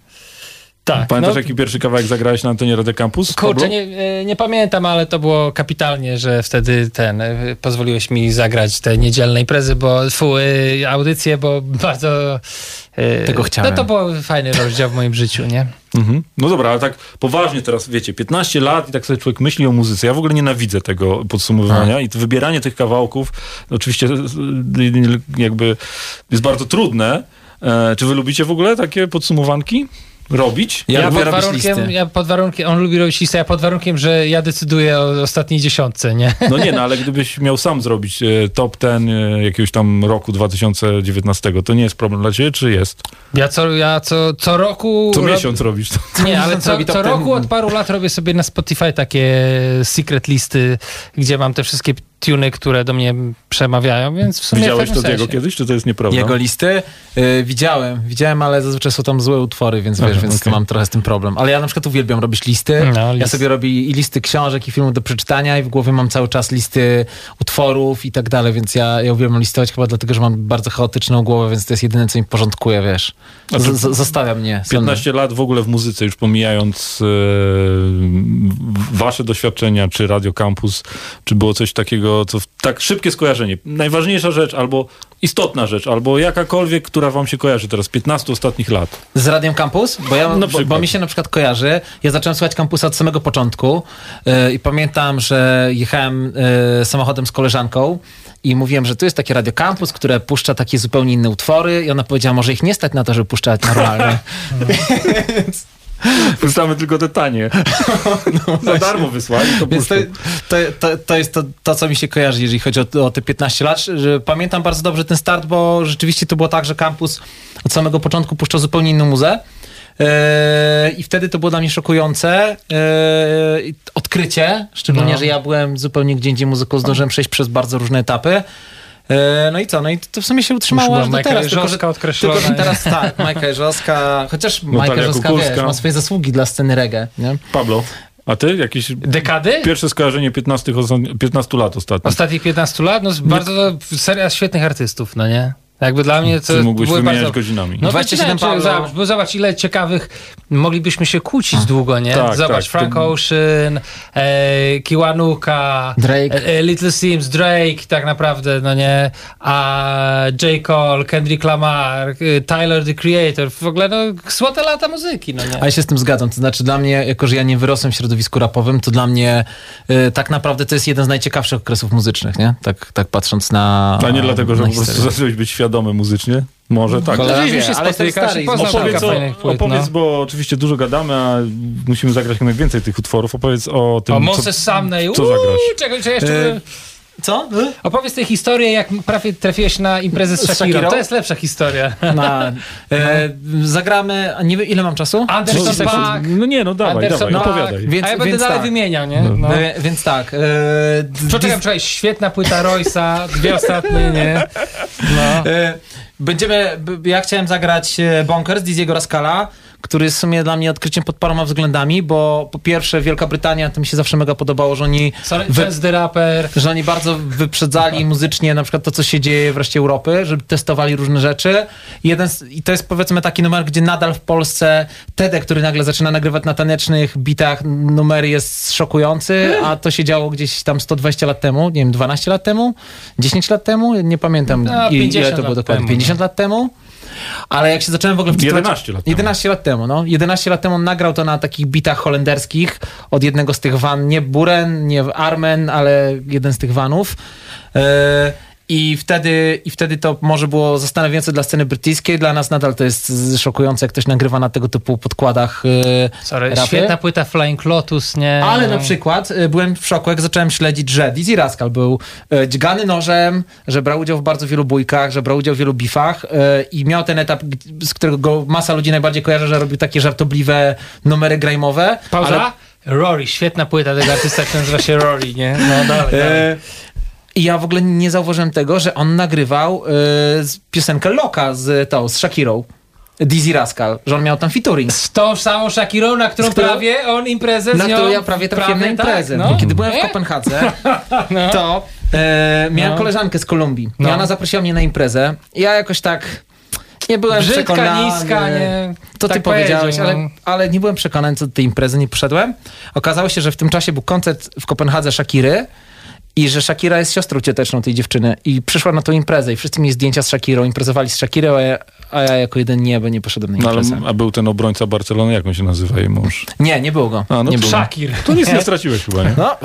Tak. Pamiętasz, no, jaki pierwszy kawałek zagrałeś na antenie Radio Campus? Kurczę, nie, e, nie pamiętam, ale to było kapitalnie, że wtedy ten, e, pozwoliłeś mi zagrać te niedzielne imprezy, bo fu, e, audycje, bo bardzo... Tego chciałem. No to był fajny rozdział w moim życiu, nie? Mhm. No dobra, ale tak poważnie teraz, wiecie, 15 lat i tak sobie człowiek myśli o muzyce. Ja w ogóle nienawidzę tego podsumowywania i to wybieranie tych kawałków oczywiście jakby jest bardzo trudne. Czy wy lubicie w ogóle takie podsumowanki? Robić? Ja Ja lubię pod, robić warunkiem, ja pod warunkiem, on lubi robić listę, ja pod warunkiem, że ja decyduję o ostatniej dziesiątce, nie? No nie, no ale gdybyś miał sam zrobić e, top ten e, jakiegoś tam roku 2019, to nie jest problem dla ciebie, czy jest? Ja co, ja co, co roku... Co rob- miesiąc robisz to? Nie, ale co, co roku od paru lat robię sobie na Spotify takie secret listy, gdzie mam te wszystkie tuny, które do mnie przemawiają, więc w sumie Widziałeś w to sensie. kiedyś, czy to jest nieprawda? Jego listy y, widziałem, widziałem, ale zazwyczaj są tam złe utwory, więc wiesz, Aha, więc to mam trochę z tym problem. Ale ja na przykład uwielbiam robić listy. No, Ja list. sobie robię i listy książek, i filmów do przeczytania, i w głowie mam cały czas listy utworów i tak dalej, więc ja, ja uwielbiam listować chyba dlatego, że mam bardzo chaotyczną głowę, więc to jest jedyne, co mi porządkuje, wiesz. Z, z, zostawia mnie. sonny. 15 lat w ogóle w muzyce, już pomijając e, wasze doświadczenia, czy Radio Campus, czy było coś takiego, co tak szybkie skojarzenie. Najważniejsza rzecz, albo istotna rzecz, albo jakakolwiek, która wam się kojarzy teraz, 15 ostatnich lat. Z Radiem Campus? Bo, ja, Na bo, bo mi się na przykład kojarzy. Ja zacząłem słuchać Campusa od samego początku yy, i pamiętam, że jechałem yy, samochodem z koleżanką i mówiłem, że tu jest takie Radio Campus, które puszcza takie zupełnie inne utwory i ona powiedziała, może ich nie stać na to, żeby puszczać normalnie. Puszczamy tylko te tanie. Za darmo wysłali, to Więc to, to, to jest to, to, co mi się kojarzy, jeżeli chodzi o, o te 15 lat. Że pamiętam bardzo dobrze ten start, bo rzeczywiście to było tak, że kampus od samego początku puszczał zupełnie inną muzę. Eee, I wtedy to było dla mnie szokujące eee, odkrycie, szczególnie, No. że ja byłem zupełnie gdzie indziej muzyką, zdążyłem przejść przez bardzo różne etapy. Eee, No i co? No i to w sumie się utrzymało aż do Majka teraz. Tylko, że, tylko, że nie? teraz tak, Majka Jeżowska, chociaż Majka Natalia Jeżowska Kukulska. wiesz, ma swoje zasługi dla sceny reggae. Nie? Pablo, a ty? Jakieś Dekady? pierwsze skojarzenie 15, osta- 15 lat ostatnio. Ostatnich 15 lat, no bardzo seria świetnych artystów, no nie? Jakby dla mnie to Czy mógłbyś były wymieniać bardzo... godzinami? No 27 27 Pablo. zobacz, zobacz ile ciekawych moglibyśmy się kłócić długo, nie? Tak, zobacz, tak, Frank to- Ocean, e, Kiwanuka, Drake. E, e, Little Sims, Drake tak naprawdę, no nie? A J. Cole, Kendrick Lamar, e, Tyler, The Creator, w ogóle no złote lata muzyki, no nie? A ja się z tym zgadzam. To znaczy dla mnie, jako że ja nie wyrosłem w środowisku rapowym, to dla mnie y, tak naprawdę to jest jeden z najciekawszych okresów muzycznych, nie? Tak, tak patrząc na A nie dlatego, że po prostu zacząłeś być świadomy muzycznie? Może tak. Cholera się ale i i poznał Opowiedz, o, płyt, opowiedz no. bo oczywiście dużo gadamy, a musimy zagrać jak najwięcej tych utworów. Opowiedz o tym, O co, Sumney, co zagrasz. Czy jeszcze... E, Co? Opowiedz tę historię, jak prawie trafiłeś na imprezę z Shakirą. To jest lepsza historia. Na, e, zagramy, a nie wiem, ile mam czasu? Anderson 30 sekund. Paak. No nie, no dawaj, Anderson dawaj, Paak. opowiadaj. Więc- A ja będę więc dalej tak. wymieniał, nie? No. E, więc tak. E, Poczekam, dis- czekaj, świetna płyta Royce'a, dwie ostatnie, nie? No. E, Będziemy, ja chciałem zagrać e, Bonkers Diziego Rascala, który jest w sumie dla mnie odkryciem pod paroma względami, bo po pierwsze Wielka Brytania, to mi się zawsze mega podobało, że oni, Sorry, wy, the Rapper. że oni bardzo wyprzedzali muzycznie na przykład to, co się dzieje w reszcie Europy, że testowali różne rzeczy. I, jeden z, I to jest powiedzmy taki numer, gdzie nadal w Polsce Tede, który nagle zaczyna nagrywać na tanecznych bitach, numer jest szokujący, a to się działo gdzieś tam 120 lat temu, nie wiem, 12 lat temu, 10 lat temu, nie pamiętam No, ile 50 to było dokładnie, temu. 50 lat temu. Ale jak się zacząłem w ogóle wczytywać... 11 lat temu. 11 lat temu, no. 11 lat temu on nagrał to na takich bitach holenderskich od jednego z tych van, nie Buren, nie Armen, ale jeden z tych vanów. E, I wtedy, I wtedy to może było zastanawiające dla sceny brytyjskiej. Dla nas nadal to jest szokujące, jak ktoś nagrywa na tego typu podkładach e, Sorry, rapy. świetna płyta Flying Lotus, nie? Ale na przykład y, byłem w szoku, jak zacząłem śledzić, że Dizzy Rascal był y, dźgany nożem, że brał udział w bardzo wielu bójkach, że brał udział w wielu bifach i miał ten etap, z którego go masa ludzi najbardziej kojarzy, że robił takie żartobliwe numery grajmowe. Pauza? Rory, świetna płyta tego artysta, który nazywa się Rory, nie? No dalej, dalej. I ja w ogóle nie zauważyłem tego, że on nagrywał y, piosenkę Loka z tą, z Shakirą. Dizzy Rascal, że on miał tam featuring. Z tą samą Shakirą, na którą którą- prawie on imprezę Na nią... którą ja prawie trafiłem na imprezę. tak, Bo kiedy byłem w? Kopenhadze, to e, miałem No. koleżankę z Kolumbii. No. I ona zaprosiła mnie na imprezę. Ja jakoś tak nie byłem Brzydka, przekonany. niska, nie? To ty Tak powiedziałeś, powiedział, ale, no. ale nie byłem przekonany co do tej imprezy, nie poszedłem. Okazało się, że w tym czasie był koncert w Kopenhadze Shakiry i że Shakira jest siostrą cioteczną tej dziewczyny i przyszła na tą imprezę i wszyscy mieli zdjęcia z Shakirą, imprezowali z Shakirą, a ja, a ja jako jeden nie, bo nie poszedłem na No, ale, imprezę. a był ten obrońca Barcelony, jak on się nazywa jej mąż? Nie, nie było go. A, no nie to było. Shakir. To nic nie straciłeś chyba, nie? No,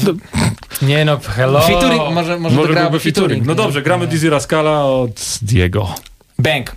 Nie no, hello. Featuring, może, może, Może byłby featuring. No dobrze, gramy Dizzy Rascala od Diego. Bang.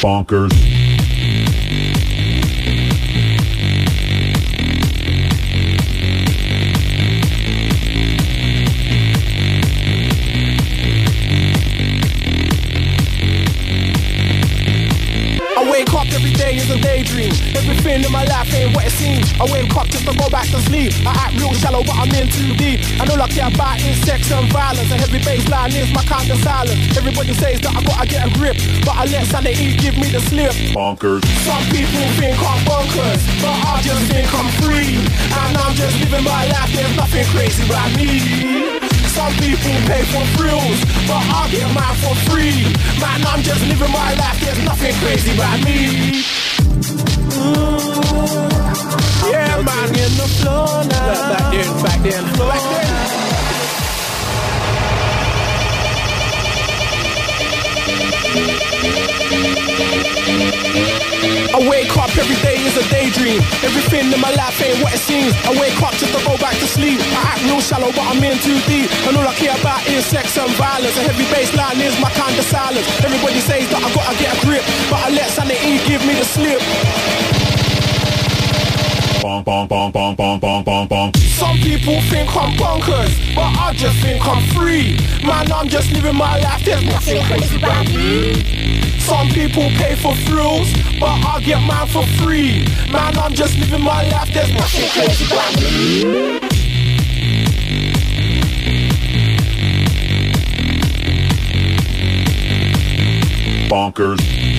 Bonkers. ain't copped every day is a daydream. Everything in my life ain't what it seems. I ain't copped just to go back to sleep. I act real shallow, but I'm in too deep. I know I care about is sex and violence. A heavy baseline is my kind of silence. Everybody says that I gotta get a grip, but I let sanity give me the slip. Bonkers. Some people think I'm bonkers, but I just think I'm free. And I'm just living my life, there's nothing crazy about me. Some people pay for thrills, but I get mine for free. Man, I'm just living my life, there's nothing crazy about me. Ooh. Yeah, man, in the floor now. Back then, back then, back then. I wake up every day is a daydream. Everything in my life ain't what it seems. I wake up just to go back to sleep. I act real shallow, but I'm in too deep. And all I care about is sex and violence. A heavy bass line is my kind of silence. Everybody says that I gotta get a grip, but I let sanity give me the slip. Some people think I'm bonkers, but I just think I'm free. Man, I'm just living my life, there's nothing crazy about me. Some people pay for thrills, but I get mine for free. Man, I'm just living my life, there's nothing crazy about me. Bonkers.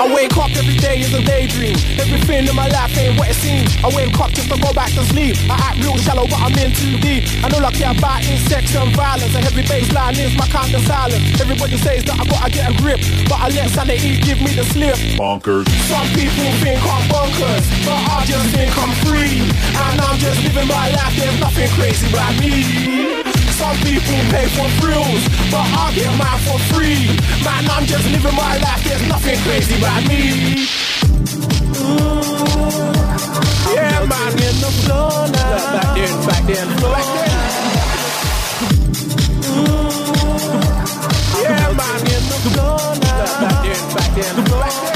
I wake up every day is a daydream. Everything in my life ain't what it seems. I wake up just to go back to sleep. I act real shallow, but I'm in too deep. And all I care about sex and violence. A heavy bass line is my kind of silence. Everybody says that I gotta get a grip, but I let sanity give me the slip. Bonkers. Some people think I'm bonkers, but I just think I'm free. And I'm just living my life, there's nothing crazy about me. Some people pay for thrills, but I get mine for free. Man, I'm just living my life, there's nothing crazy about me. Ooh. Yeah, man, in the floor now. Back then, back then, back then. Ooh. Yeah, man, in the floor now. Back then, back then, back then.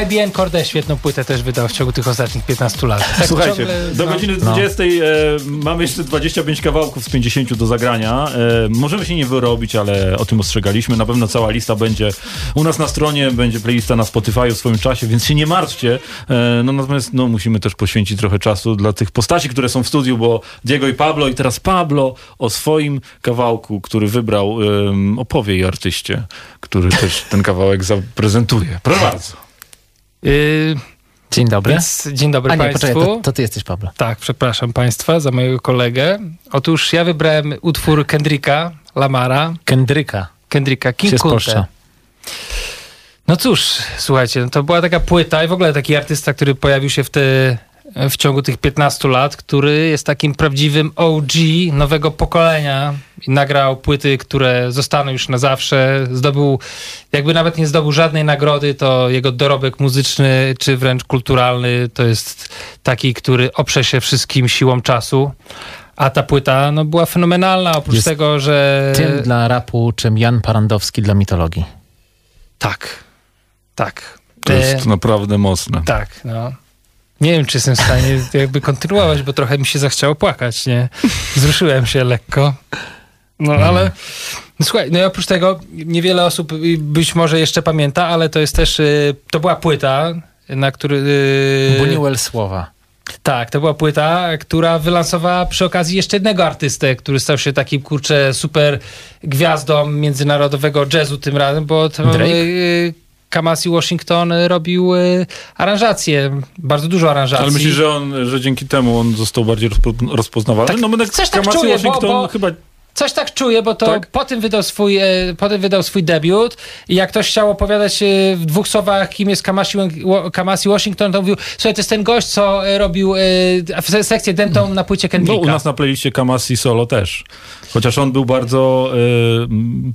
YBN Corday świetną płytę też wydał w ciągu tych ostatnich 15 lat. Tak Słuchajcie, ciągle, do no. godziny No. 20 e, mamy jeszcze 25 kawałków z 50 do zagrania. E, możemy się nie wyrobić, ale o tym ostrzegaliśmy. Na pewno cała lista będzie u nas na stronie, będzie playlista na Spotify w swoim czasie, więc się nie martwcie. E, no natomiast no, musimy też poświęcić trochę czasu dla tych postaci, które są w studiu, bo Diego i Pablo i teraz Pablo o swoim kawałku, który wybrał, em, opowie i artyście, który też ten kawałek zaprezentuje. Proszę bardzo. Y, Dzień dobry. Więc dzień dobry A nie, Państwu. poczekaj, to, to ty jesteś Pablo. Tak, przepraszam Państwa za mojego kolegę. Otóż ja wybrałem utwór Kendricka Lamara. Kendricka. Kendricka, King Kunte. No cóż, słuchajcie, no to była taka płyta i w ogóle taki artysta, który pojawił się w, te, w ciągu tych 15 lat, który jest takim prawdziwym OG nowego pokolenia i nagrał płyty, które zostaną już na zawsze. Zdobył, jakby nawet nie zdobył żadnej nagrody, to jego dorobek muzyczny czy wręcz kulturalny to jest taki, który oprze się wszystkim siłą czasu. A ta płyta no, była fenomenalna, oprócz Jest tego, że... Tym dla rapu, czym Jan Parandowski dla mitologii. Tak, tak. To E, jest naprawdę mocne. Tak, no. Nie wiem, czy jestem w stanie jakby kontynuować, bo trochę mi się zachciało płakać, nie? Wzruszyłem się lekko. No, ale... No, słuchaj, no i oprócz tego niewiele osób być może jeszcze pamięta, ale to jest też... y, To była płyta, na który... y, Buñuel słowa. Tak, to była płyta, która wylansowała przy okazji jeszcze jednego artystę, który stał się takim, kurczę, super gwiazdą międzynarodowego jazzu tym razem, bo to Drake? y, Kamasi Washington robił y, aranżacje, bardzo dużo aranżacji. Ale myślisz, że, on, że dzięki temu on został bardziej rozpo, rozpoznawalny? no bo tak Kamasi czuję, bo- Washington bo- chyba Coś tak czuję, bo to Tak? po tym wydał swój, e, potem wydał swój debiut i jak ktoś chciał opowiadać e, w dwóch słowach, kim jest Kamasi, Kamasi Washington, to mówił, słuchaj, to jest ten gość, co e, robił e, w sekcję dentą na płycie No, Kendricka. u nas na playliście Kamasi Solo też. Chociaż on był bardzo...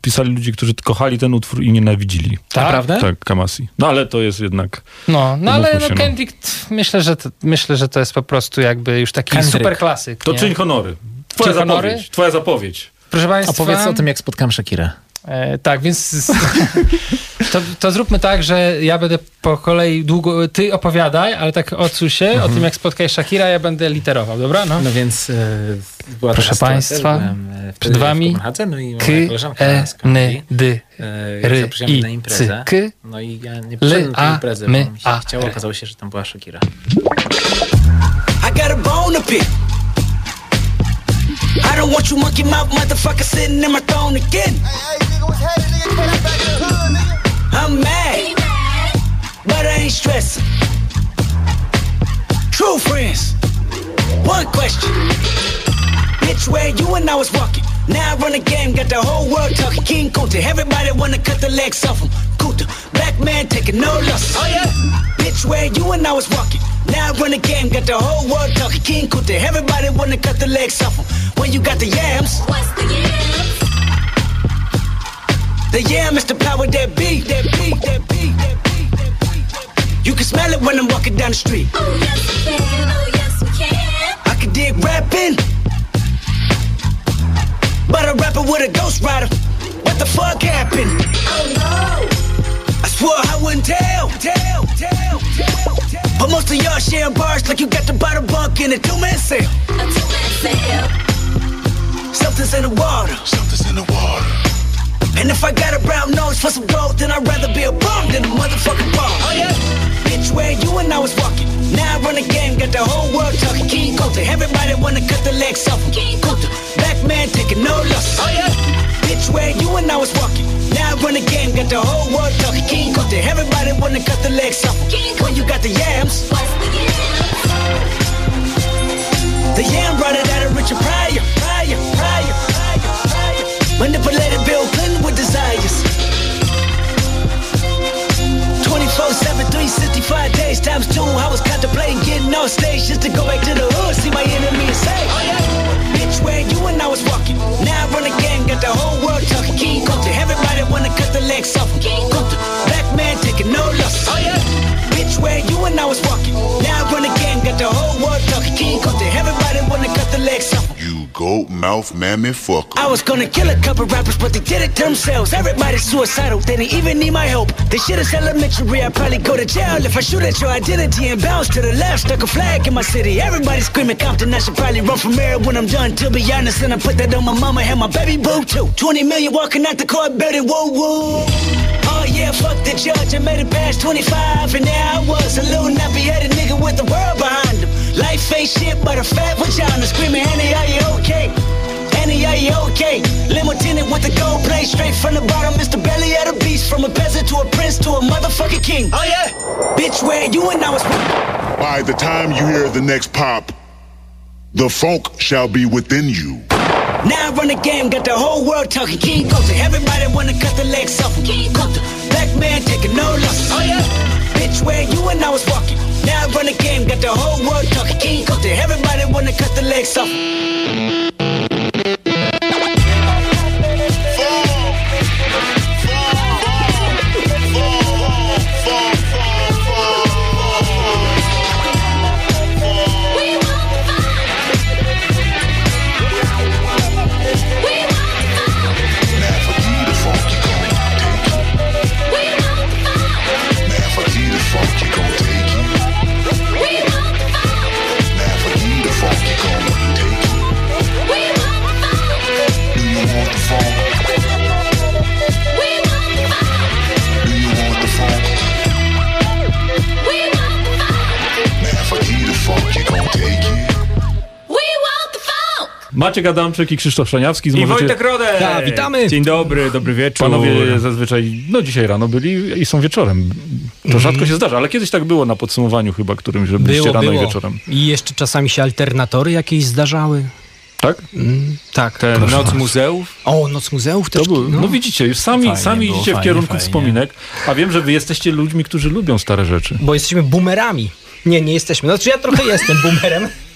pisali ludzie, którzy kochali ten utwór i nienawidzili. Tak? Naprawdę? Tak, Kamasi. No ale to jest jednak... No, no ale no, się, no. Kendrick, myślę, że to, myślę, że to jest po prostu jakby już taki Kendrick. super klasyk. To nie? czyń honory. Twoja honory? zapowiedź. Twoja zapowiedź. Proszę Państwa, Opowiedz o tym, jak spotkałem Shakirę. E, tak, więc to, to zróbmy tak, że ja będę po kolei długo, ty opowiadaj, ale tak odsuń się o tym, jak spotkałeś Shakira, ja będę literował, dobra? No, no więc e, była Proszę państwa, e, przed wami no K, E, N, D, e, R, I, na imprezę. C, K, No i ja nie L, przyszedłem na imprezę, bo mi się A, chciało. Okazało się, że tam była Shakira. I got a bone to pick. I don't want you monkey mouth motherfucker sitting in my throne again. I'm mad, but I ain't stressing. True friends, one question. Bitch, where you and I was walking. Now I run the game, got the whole world talking. King Kunta, everybody wanna cut the legs off him. Kunta, black man taking no losses. Oh yeah? Bitch, where you and I was walking. Now I run the game, got the whole world talking. King Kunta, everybody wanna cut the legs off him. When you got the yams. What's the yams? The yam is the power that beat, that beat, that beat, that beat, that beat. You can smell it when I'm walking down the street. Oh yes we can, oh yes we can. I can dig rapping, but a rapper with a ghost rider. What the fuck happened? Oh no! I swore I wouldn't tell, tell, tell, tell, tell. But most of y'all sharing bars like you got to buy the bottle bunk in a two-man sale. A two-man sale. Something's in the water. Something's in the water. And if I got a brown nose for some gold, then I'd rather be a bum than a motherfucking bum. Oh yeah? Bitch, where you and I was walking. Now I run the game, got the whole world talking. King Kunta, everybody wanna cut the legs off him. King Kunta, black man taking no losses. Oh yeah? Bitch, where you and I was walking. Now I run the game, got the whole world talking. King Kunta, everybody wanna cut the legs off. When you got the yams. The yam brought it out of Richard Pryor, Pryor, Pryor, Pryor, Pryor. Manipulated Bill Clinton with desires. 24 7, 365 days times two. I was contemplating getting on stage just to go back to the hood, see my enemy and say, Oh yeah, bitch, where you and I was walking. Now I run the game, got the whole world talking. King Kunta, everybody wanna cut the legs off. King Kunta, black man taking no losses. Oh yeah, bitch, where you and I was walking. Now I run the game, got the whole world talking. King Kunta, everybody wanna cut the legs off. You goat mouth mammy fucker. I was gonna kill a couple rappers, but they did it themselves. Everybody's suicidal, they didn't even need my help. This shit is elementary, I'd probably go to jail if I shoot at your identity and bounce to the left. Stuck a flag in my city, everybody screaming Compton. I should probably run from here when I'm done, to be honest. And I put that on my mama and my baby boo too. 20 million walking out the court building, whoa, whoa. Oh yeah, fuck the judge, I made it past 25, and now I was a little nappy headed nigga with the world behind him. Life ain't shit but a fat vagina, screaming, Annie, are you okay? Annie, are you okay? Limo tinted with the gold plate, straight from the bottom. Mr. Belly of the beast, from a peasant to a prince to a motherfucking king. Oh yeah, bitch, where you and I was. By the time you hear the next pop, the funk shall be within you. Now I run the game, got the whole world talking. King Kunta, everybody wanna cut the legs off. him. King Kunta, black man taking no losses. Oh yeah, bitch, where you and I was walking. Now I run the game, got the whole world talking. King Kunta, everybody wanna cut the legs off. Maciek Adamczyk i Krzysztof Szaniawski. z I Możecie- Wojtek Rodek. Tak, witamy. Dzień dobry, dobry wieczór. Panowie zazwyczaj, no dzisiaj rano byli i są wieczorem. To rzadko się zdarza, ale kiedyś tak było na podsumowaniu chyba, którymś, że byliście Było, rano było. i wieczorem. I jeszcze czasami się alternatory jakieś zdarzały. Tak? Mm, tak. Ten Proszę Noc bardzo. Muzeów? O, Noc Muzeów też. To był, no. widzicie, już sami, Fajnie sami było, idziecie w fajnie, kierunku fajnie. wspominek, a wiem, że wy jesteście ludźmi, którzy lubią stare rzeczy. Bo jesteśmy boomerami. Nie, nie jesteśmy. Znaczy ja trochę jestem boomerem.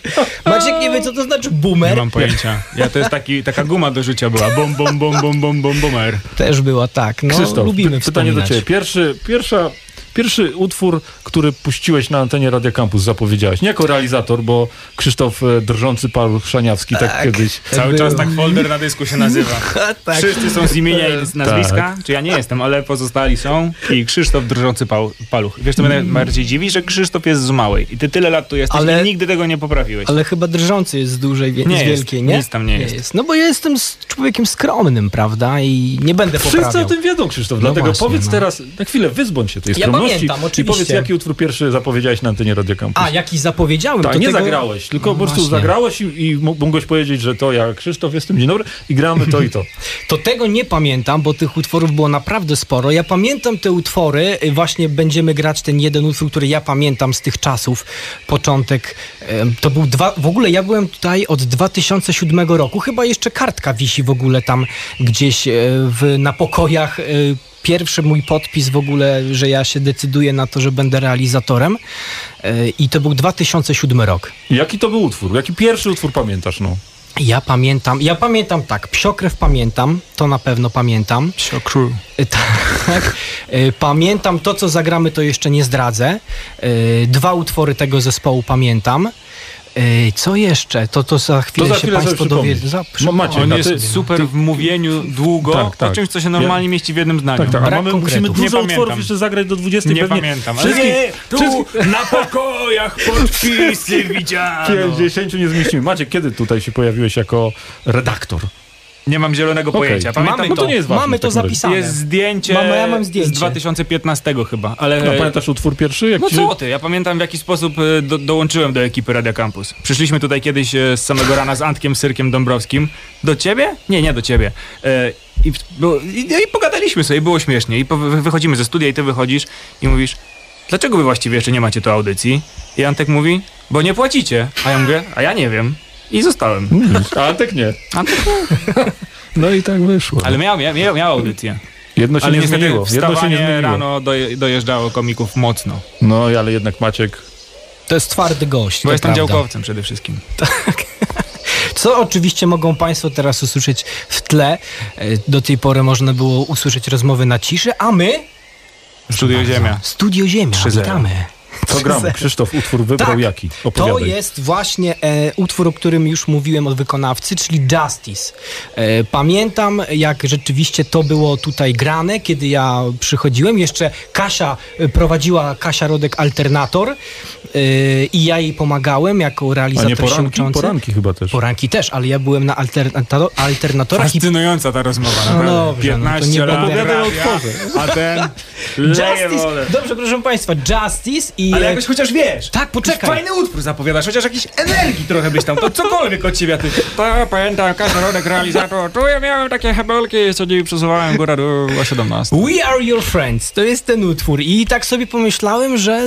Maciek nie wie, co to znaczy boomer. Nie mam pojęcia. Ja to jest taki, taka guma do życia była. Bom, bom, bom, bom, bom, bom, bomer. Też była, tak. No, Krzysztof, lubimy py- pytanie do ciebie. Pierwszy, pierwsza pierwszy utwór, który puściłeś na antenie Radia Campus, zapowiedziałeś. Nie jako realizator, bo Krzysztof e, Drżący Paluch Szaniawski tak, Tak. kiedyś. Cały czas tak folder na dysku się nazywa. tak. Wszyscy są z imienia i z nazwiska, Tak. czy ja nie jestem, ale pozostali są i Krzysztof Drżący pał, Paluch. Wiesz, co mnie Mm. najbardziej dziwi, że Krzysztof jest z Małej i ty tyle lat tu jesteś Ale- i nigdy tego nie poprawiłeś. Ale chyba drżący jest z dużej, wie- Nie z jest, wielkiej, nie? nic tam nie jest. No bo ja jestem z człowiekiem skromnym, prawda? I nie będę Wszyscy poprawiał. o tym wiedzą, Krzysztof, No dlatego właśnie, powiedz no. teraz, na chwilę wyzbądź się tej Ja pamiętam, i oczywiście. powiedz, jaki utwór pierwszy zapowiedziałeś na antenie Radia Campus. A, jaki zapowiedziałem, Tak, to nie tego... zagrałeś, tylko No po prostu właśnie. zagrałeś i, i m- mogłeś powiedzieć, że to ja, Krzysztof, jestem, dzień dobry i gramy to i to. To tego nie pamiętam, bo tych utworów było naprawdę sporo. Ja pamiętam te utwory, y, właśnie będziemy grać ten jeden utwór, który ja pamiętam z tych czasów. Początek, to był dwa, w ogóle ja byłem tutaj od 2007 roku, chyba jeszcze kartka wisi w ogóle tam gdzieś e, w, na pokojach. E, Pierwszy mój podpis w ogóle, że ja się decyduję na to, że będę realizatorem e, i to był 2007 rok. Jaki to był utwór? Jaki pierwszy utwór pamiętasz, no? Ja pamiętam, ja pamiętam tak, Psiokrew pamiętam, to na pewno pamiętam. Psiokrew. Tak. Y, Pamiętam to, co zagramy, to jeszcze nie zdradzę. Y, Dwa utwory tego zespołu pamiętam. Co jeszcze? To, to za chwilę za się chwilę Państwo sobie dowiedzą. Za- No On no jest ty- super w mówieniu długo, Tak, tak. o czymś, co się normalnie mieści w jednym zdaniu. Tak, tak, a mamy, musimy dużo Nie utworów pamiętam. jeszcze zagrać do 20. Nie pewnie pamiętam, ale Wszystkich, nie, tu wszystkich na pokojach podpisy widziano. 50 nie zmieścimy. Macie, kiedy tutaj się pojawiłeś jako redaktor? Nie mam zielonego Okej. pojęcia. Pamiętam Mamy No to nie jest ważne Mamy to zapisane. Jest zdjęcie, Mama, ja mam zdjęcie. z 2015 chyba, ale... No, pamiętasz utwór pierwszy? Jak No ci- co ty, ja pamiętam w jaki sposób e, do, dołączyłem do ekipy Radia Campus. Przyszliśmy tutaj kiedyś e, z samego rana z Antkiem Syrkiem Dąbrowskim. Do ciebie? Nie, nie do ciebie. E, I, było, i, I pogadaliśmy sobie, było śmiesznie. I po, wy- wychodzimy ze studia i ty wychodzisz i mówisz, dlaczego wy właściwie jeszcze nie macie tu audycji? I Antek mówi, bo nie płacicie. A ja mówię, a ja nie wiem. I zostałem. A Antek nie. Antek No i tak wyszło. Ale miał, miał, miał, miał audycję. Jedno się Ale nie zmieniło. Jedno się nie wstawanie zmieniło. rano doje, dojeżdżało komików mocno. No, ale jednak Maciek... To jest twardy gość. Bo to jestem prawda. działkowcem przede wszystkim. Co oczywiście mogą Państwo teraz usłyszeć w tle. E, Do tej pory można było usłyszeć rozmowy na ciszy, a my... Studio Ziemia. Studio Ziemia, 3-0. witamy. Co gramy? Krzysztof utwór wybrał Tak. jaki? To Opowiadaj. jest właśnie e, utwór, o którym już mówiłem od wykonawcy, czyli Justice. E, pamiętam, jak rzeczywiście to było tutaj grane, kiedy ja przychodziłem. Jeszcze Kasia e, prowadziła, Kasia Rodek Alternator e, i ja jej pomagałem jako A nie realizator się poranki? uczący. Poranki chyba też. Poranki też, ale ja byłem na alternator, alternatorach i Fascynująca ta rozmowa, No naprawdę. dobrze, no to 15 nie lat radia, Opowiadaj o utworze. a ten Justice, dobrze, proszę Państwa, Justice i... Ale jakoś chociaż wiesz. Tak, poczekaj. Fajny utwór zapowiadasz, chociaż jakiejś energii trochę byś tam, to cokolwiek od ciebie, a ty. To pamiętam, każdy rodek realizator, tu ja miałem takie hebelki, co dziś przesuwałem góra do 17. We Are Your Friends, to jest ten utwór i tak sobie pomyślałem, że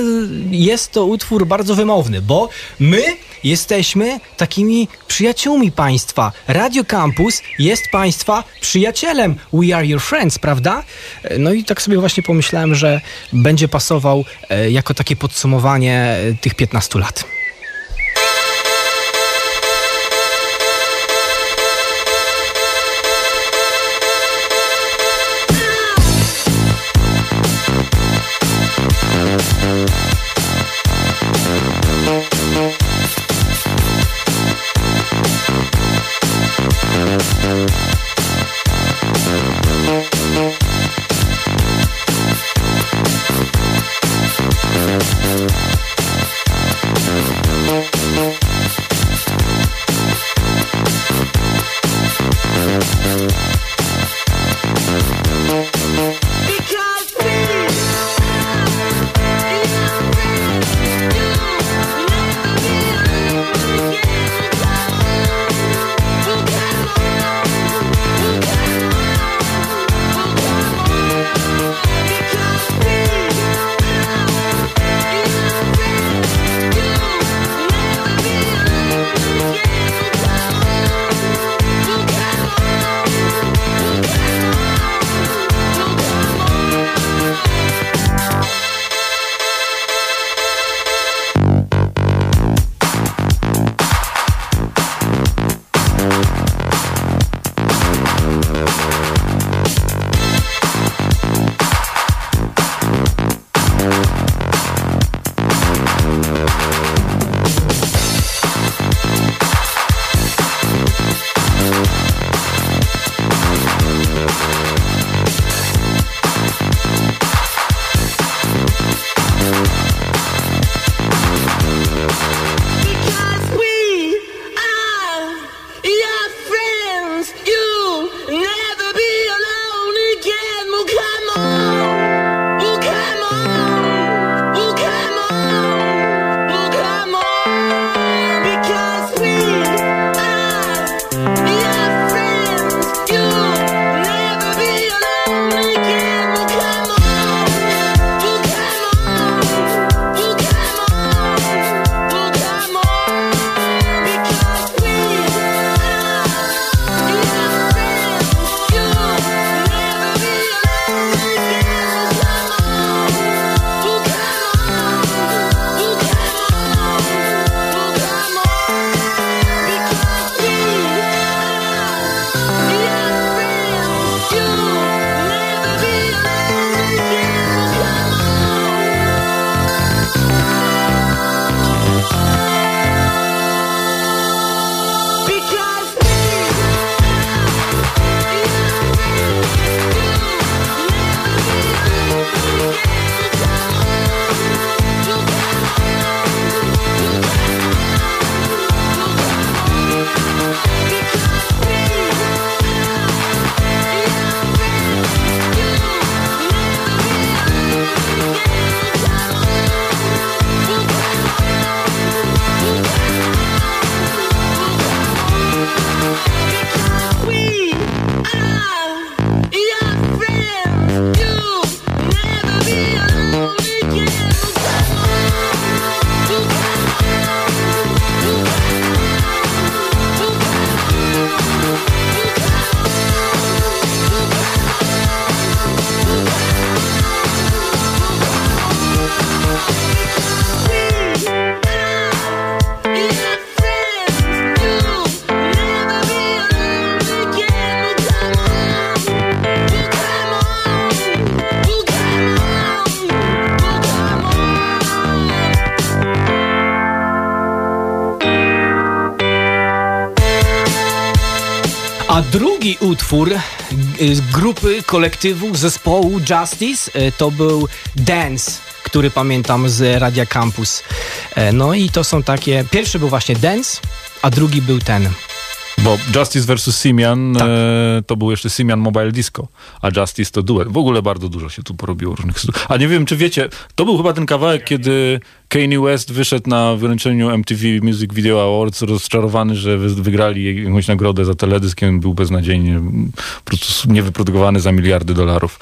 jest to utwór bardzo wymowny, bo my jesteśmy takimi przyjaciółmi państwa. Radio Campus jest państwa przyjacielem We Are Your Friends, prawda? E, No i tak sobie właśnie pomyślałem, że będzie pasował e, jako takie podsumowanie e, tych 15 lat. Utwór y, z grupy, kolektywu, zespołu Justice y, to był Dance, który pamiętam z Radia Campus. E, No i to są takie, pierwszy był właśnie Dance, a drugi był ten. Bo Justice vs. Simian e, to był jeszcze Simian Mobile Disco, a Justice to duet. W ogóle bardzo dużo się tu porobiło różnych sytuacji. A nie wiem, czy wiecie, to był chyba ten kawałek, kiedy Kanye West wyszedł na wręczeniu MTV Music Video Awards rozczarowany, że wy- wygrali jakąś nagrodę za teledyskiem, był beznadziejnie po prostu niewyprodukowany za miliardy dolarów.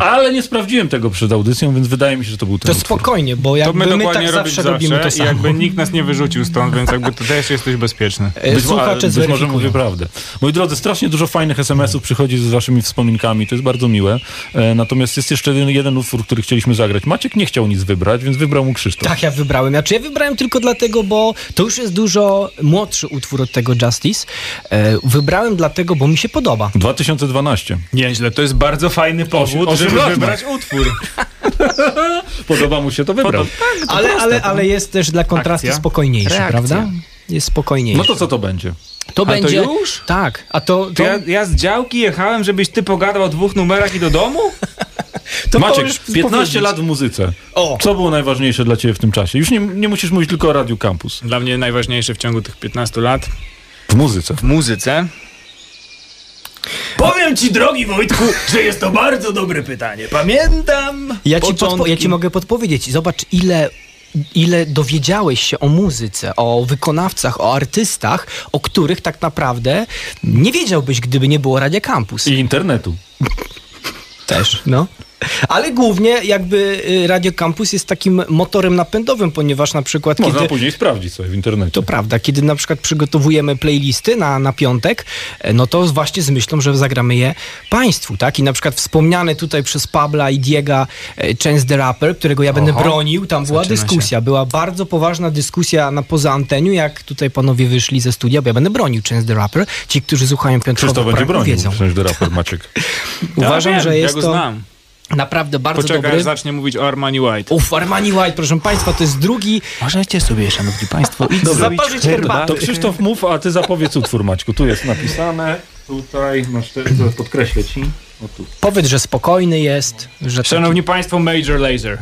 Ale nie sprawdziłem tego przed audycją, więc wydaje mi się, że to był ten To utwór. spokojnie, bo To jakby my my, dokładnie tak zawsze robimy to i samo. jakby nikt nas nie wyrzucił stąd, więc jakby to też jesteś bezpieczny. E, Być, mo- Słuchacze być może mówię prawdę. Moi drodzy, strasznie dużo fajnych SMS-ów przychodzi z waszymi wspominkami, to jest bardzo miłe. E, natomiast jest jeszcze jeden, jeden utwór, który chcieliśmy zagrać. Maciek nie chciał nic wybrać, więc wybrał mu Krzysztof. Tak, ja wybrałem. Znaczy ja wybrałem tylko dlatego, bo to już jest dużo młodszy utwór od tego Justice. E, wybrałem dlatego, bo mi się podoba. 2012. Nieźle, to jest bardzo fajny powód, osiem żeby wybrać utwór. Podoba mu się, to wybrał. Ale, ale, ale jest też dla kontrastu Akcja. spokojniejszy, Reakcja. prawda? Jest spokojniejszy. No to co to będzie? To Ale to będzie. już? Tak, a to. To to, ja, ja z działki jechałem, żebyś ty pogadał o dwóch numerach i do domu? to Maciek, możesz 15 powiedzieć. lat w muzyce. O. Co było najważniejsze dla ciebie w tym czasie? Już nie, nie musisz mówić tylko o Radiu Campus. Dla mnie najważniejsze w ciągu tych 15 lat W muzyce. w muzyce. Powiem ci, drogi Wojtku, że jest to bardzo dobre pytanie. Pamiętam. Ja ci, ja ci mogę podpowiedzieć. Zobacz, ile. Ile dowiedziałeś się o muzyce, o wykonawcach, o artystach, o których tak naprawdę nie wiedziałbyś, gdyby nie było Radia Campus. I internetu. Też. No. Ale głównie jakby y, Radio Campus jest takim motorem napędowym, ponieważ na przykład Można kiedy... później sprawdzić sobie w internecie. To prawda, kiedy na przykład przygotowujemy playlisty na, na piątek, e, no to właśnie z myślą, że zagramy je Państwu, tak? I na przykład wspomniany tutaj przez Pabla i Diega e, Chance the Rapper, którego ja będę Oho. bronił, tam była Zaczyna się. dyskusja, była bardzo poważna dyskusja na poza anteniu, jak tutaj panowie wyszli ze studia, bo ja będę bronił Chance the Rapper. Ci, którzy słuchają Krzysztof piątkowych będzie bronił. wiedzą. Przecież raper Maciek. Uważam, ja wiem, że jest ja go to znam. Naprawdę bardzo Poczekaj, dobry. aż zacznie mówić o Armani White. Uf, Armani White, proszę Państwa, to jest drugi... Możecie sobie, szanowni państwo, iść. Zaparzyć herbatę. To Krzysztof mów, a ty zapowiedz utwór Maćku. Tu jest napisane, tutaj masz te, podkreślę ci. O tu. Powiedz, że spokojny jest, że... taki- Szanowni państwo, Major Laser.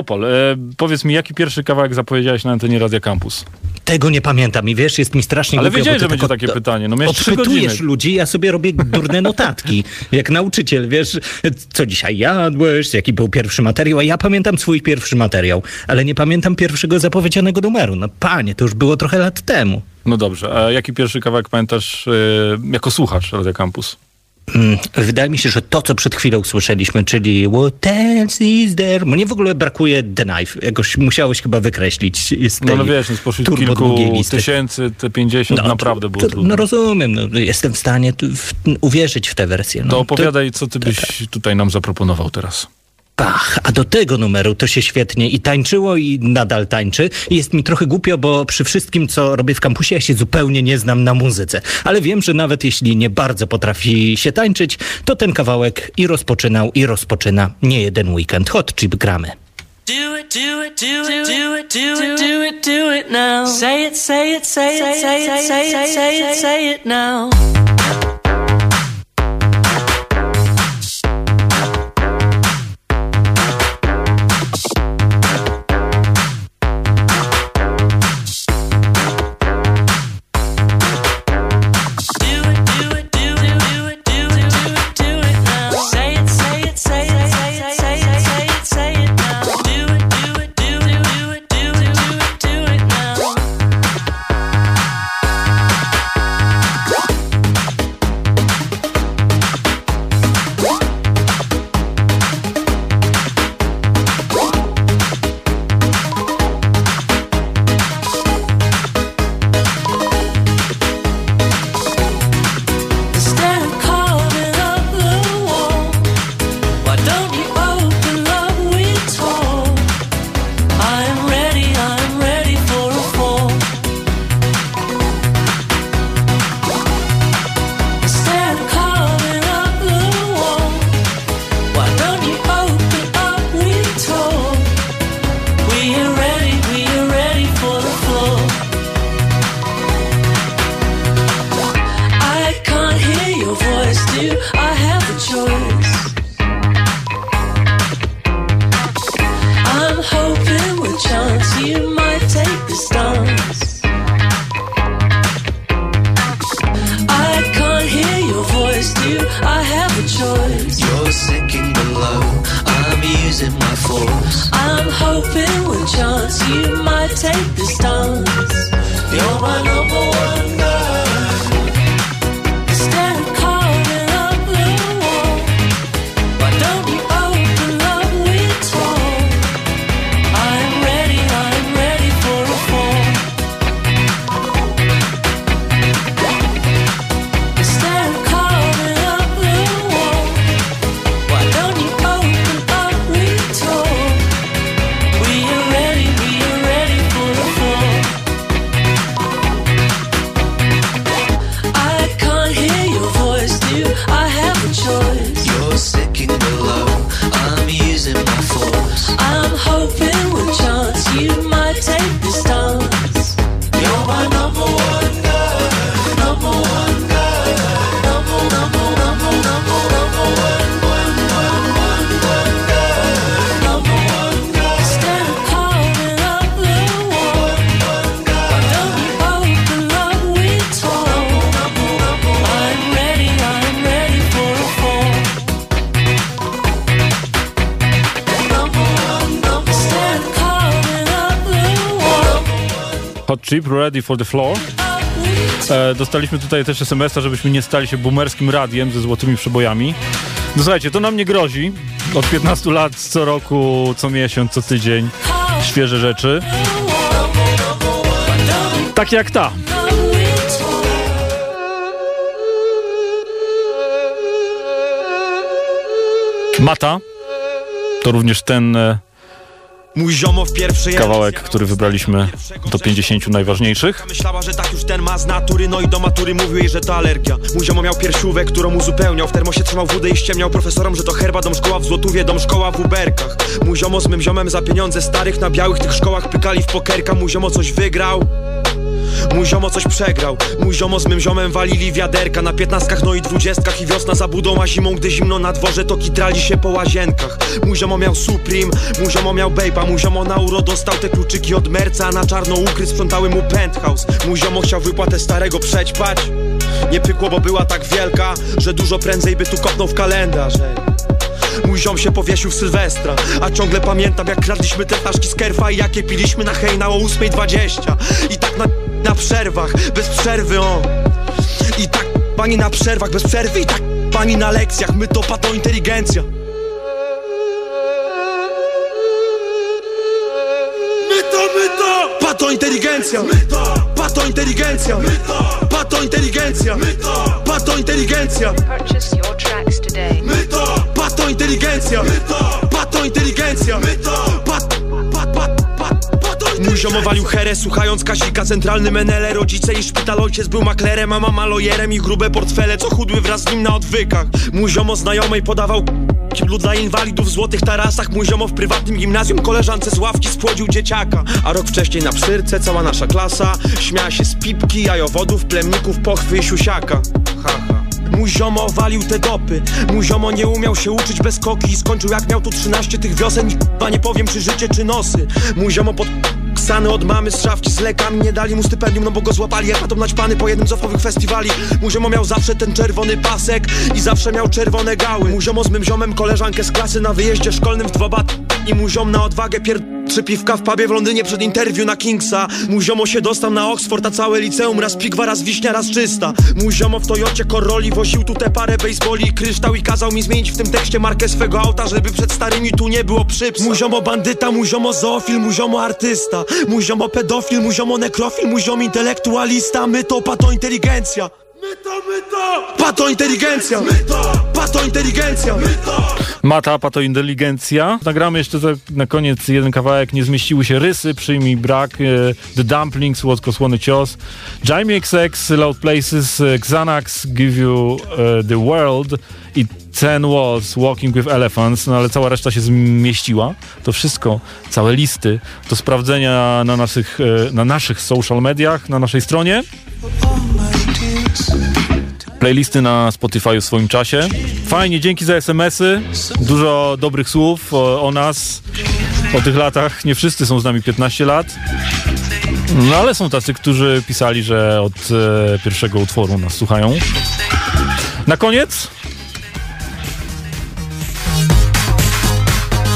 Topol, e, powiedz mi, jaki pierwszy kawałek zapowiedziałeś na antenie Radia Campus? Tego nie pamiętam i wiesz, jest mi strasznie Ale głupio, wiedziałeś, że będzie tak takie pytanie. No Odpytujesz ludzi, ja sobie robię durne notatki. Jak nauczyciel, wiesz, co dzisiaj jadłeś, jaki był pierwszy materiał, a ja pamiętam swój pierwszy materiał, ale nie pamiętam pierwszego zapowiedzianego numeru. No panie, to już było trochę lat temu. No dobrze, a jaki pierwszy kawałek pamiętasz e, jako słuchacz Radia Campus? Mm, Wydaje mi się, że to, co przed chwilą słyszeliśmy, czyli What else is there? Mnie w ogóle brakuje The Knife. Jakoś musiałeś chyba wykreślić z tej No, no wiesz, no spośród długiej kilku listy. tysięcy, te 50 No, naprawdę było to, trudne. No rozumiem, no, jestem w stanie w, uwierzyć w tę wersję. No, To opowiadaj, co ty byś tutaj nam zaproponował teraz. Pach, a do tego numeru to się świetnie i tańczyło i nadal tańczy. Jest mi trochę głupio, bo przy wszystkim, co robię w kampusie, ja się zupełnie nie znam na muzyce. Ale wiem, że nawet jeśli nie bardzo potrafi się tańczyć, to ten kawałek i rozpoczynał, i rozpoczyna nie jeden weekend. Hot chip gramy. Do it, do it, do it, do it, do it, do it, do it now. Say it, say it, say it, say it, say it, say it, say it now. Ready for the Floor. E, dostaliśmy tutaj też SMS-a, żebyśmy nie stali się boomerskim radiem ze złotymi przebojami. No słuchajcie, to nam nie grozi. Od 15 lat, co roku, co miesiąc, co tydzień. Świeże rzeczy. Takie jak ta. Mata. To również ten e, Mój ziomo w pierwszej Kawałek, który wybraliśmy do 50 najważniejszych. Myślała, że tak już ten ma z natury No i do matury mówił jej, że to alergia. Mój ziomo miał piersiówek, którą uzupełniał. W termosie trzymał wódę i ściemniał profesorom Że to herba, dom szkoła w Złotówie, dom szkoła w Uberkach. Mój ziomo z mym ziomem za pieniądze starych Na białych tych szkołach pykali w pokerka. Mój ziomo coś wygrał Mój ziomo coś przegrał. Mój ziomo z mym ziomem walili wiaderka Na piętnastkach, no i dwudziestkach. I wiosna za budą, a zimą, gdy zimno na dworze To kitrali się po łazienkach. Mój ziomo miał Supreme, mój ziomo miał Bape'a. Mój ziomo na euro dostał te kluczyki od Merca A na czarno ukry sprzątały mu penthouse. Mój ziomo chciał wypłatę starego przećpać. Nie pykło, bo była tak wielka Że dużo prędzej by tu kopnął w kalendarz. Mój ziom się powiesił w Sylwestra A ciągle pamiętam jak kradliśmy te flaszki z kerfa I jakie piliśmy na hejna o 8.20 I na, przerwach, bez przerwy o I tak pani na przerwach, bez przerwy I tak pani na lekcjach My to pato inteligencja My to, my to! Pato inteligencja! My to! Pato inteligencja! My to! Pato inteligencja! My to! Pato inteligencja! Purchase your tracks today. My to! Pato inteligencja! My to! Pato inteligencja! My to! Mój ziomo walił herę, słuchając Kasika. Centralny menele, rodzice i szpital Ojciec był maklerem, a mama lojerem I grube portfele, co chudły wraz z nim na odwykach. Mój ziomo znajomej podawał Kiblu dla inwalidów w złotych tarasach. Mój ziomo w prywatnym gimnazjum Koleżance z ławki spłodził dzieciaka. A rok wcześniej na psyrce cała nasza klasa Śmiała się z pipki, jajowodów, plemników, pochwy i siusiaka. Ha, ha. Mój ziomo walił te dopy. Mój ziomo nie umiał się uczyć bez koki I skończył jak miał tu 13 tych wiosen I nie powiem czy życie czy nosy. Mój ziomo pod Ksany od mamy z szafki z lekami. Nie dali mu stypendium, no bo go złapali. Jak atom naćpany po jednym z ofowych festiwali? Mój ziomo miał zawsze ten czerwony pasek I zawsze miał czerwone gały. Mój ziomo z mym ziomem koleżankę z klasy Na wyjeździe szkolnym w dwa bat I mój ziom na odwagę pier... Trzy piwka w pubie w Londynie przed interwiu na Kingsa Mój ziomo się dostał na Oxford, a całe liceum Raz pigwa, raz wiśnia, raz czysta Mój ziomo w Toyocie Corolli woził tu te parę baseboli i kryształ I kazał mi zmienić w tym tekście markę swego auta Żeby przed starymi tu nie było przyps Mój ziomo bandyta, mój ziomo zoofil, mój ziomo artysta Mój ziomo pedofil, mój ziomo nekrofil, mój ziomo intelektualista My to pato inteligencja My to, my to! Pato inteligencja! My to! Pato inteligencja! My to! Mata, pato inteligencja. Nagramy jeszcze za, na koniec jeden kawałek. Nie zmieściły się rysy, przyjmij brak. E, The Dumplings, Słodko-Słony Cios. Jamie XX, Loud Places, e, Xanax, Give You e, The World i Ten Walls, Walking With Elephants, no ale cała reszta się zmieściła. To wszystko, całe listy do sprawdzenia na naszych, na naszych social mediach, na naszej stronie. Playlisty na Spotify w swoim czasie. Fajnie, dzięki za SMS-y. Dużo dobrych słów o, o nas, o tych latach. Nie wszyscy są z nami 15 lat. No ale są tacy, którzy pisali, że od e, pierwszego utworu nas słuchają. Na koniec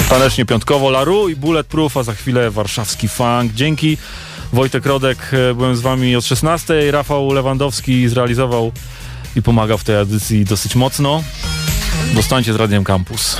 Tanecznie piątkowo Laru i Bulletproof, a za chwilę warszawski funk. Dzięki. Wojtek Rodek, e, byłem z wami od 16. Rafał Lewandowski zrealizował i pomagał w tej edycji dosyć mocno. Zostańcie z Radiem Campus.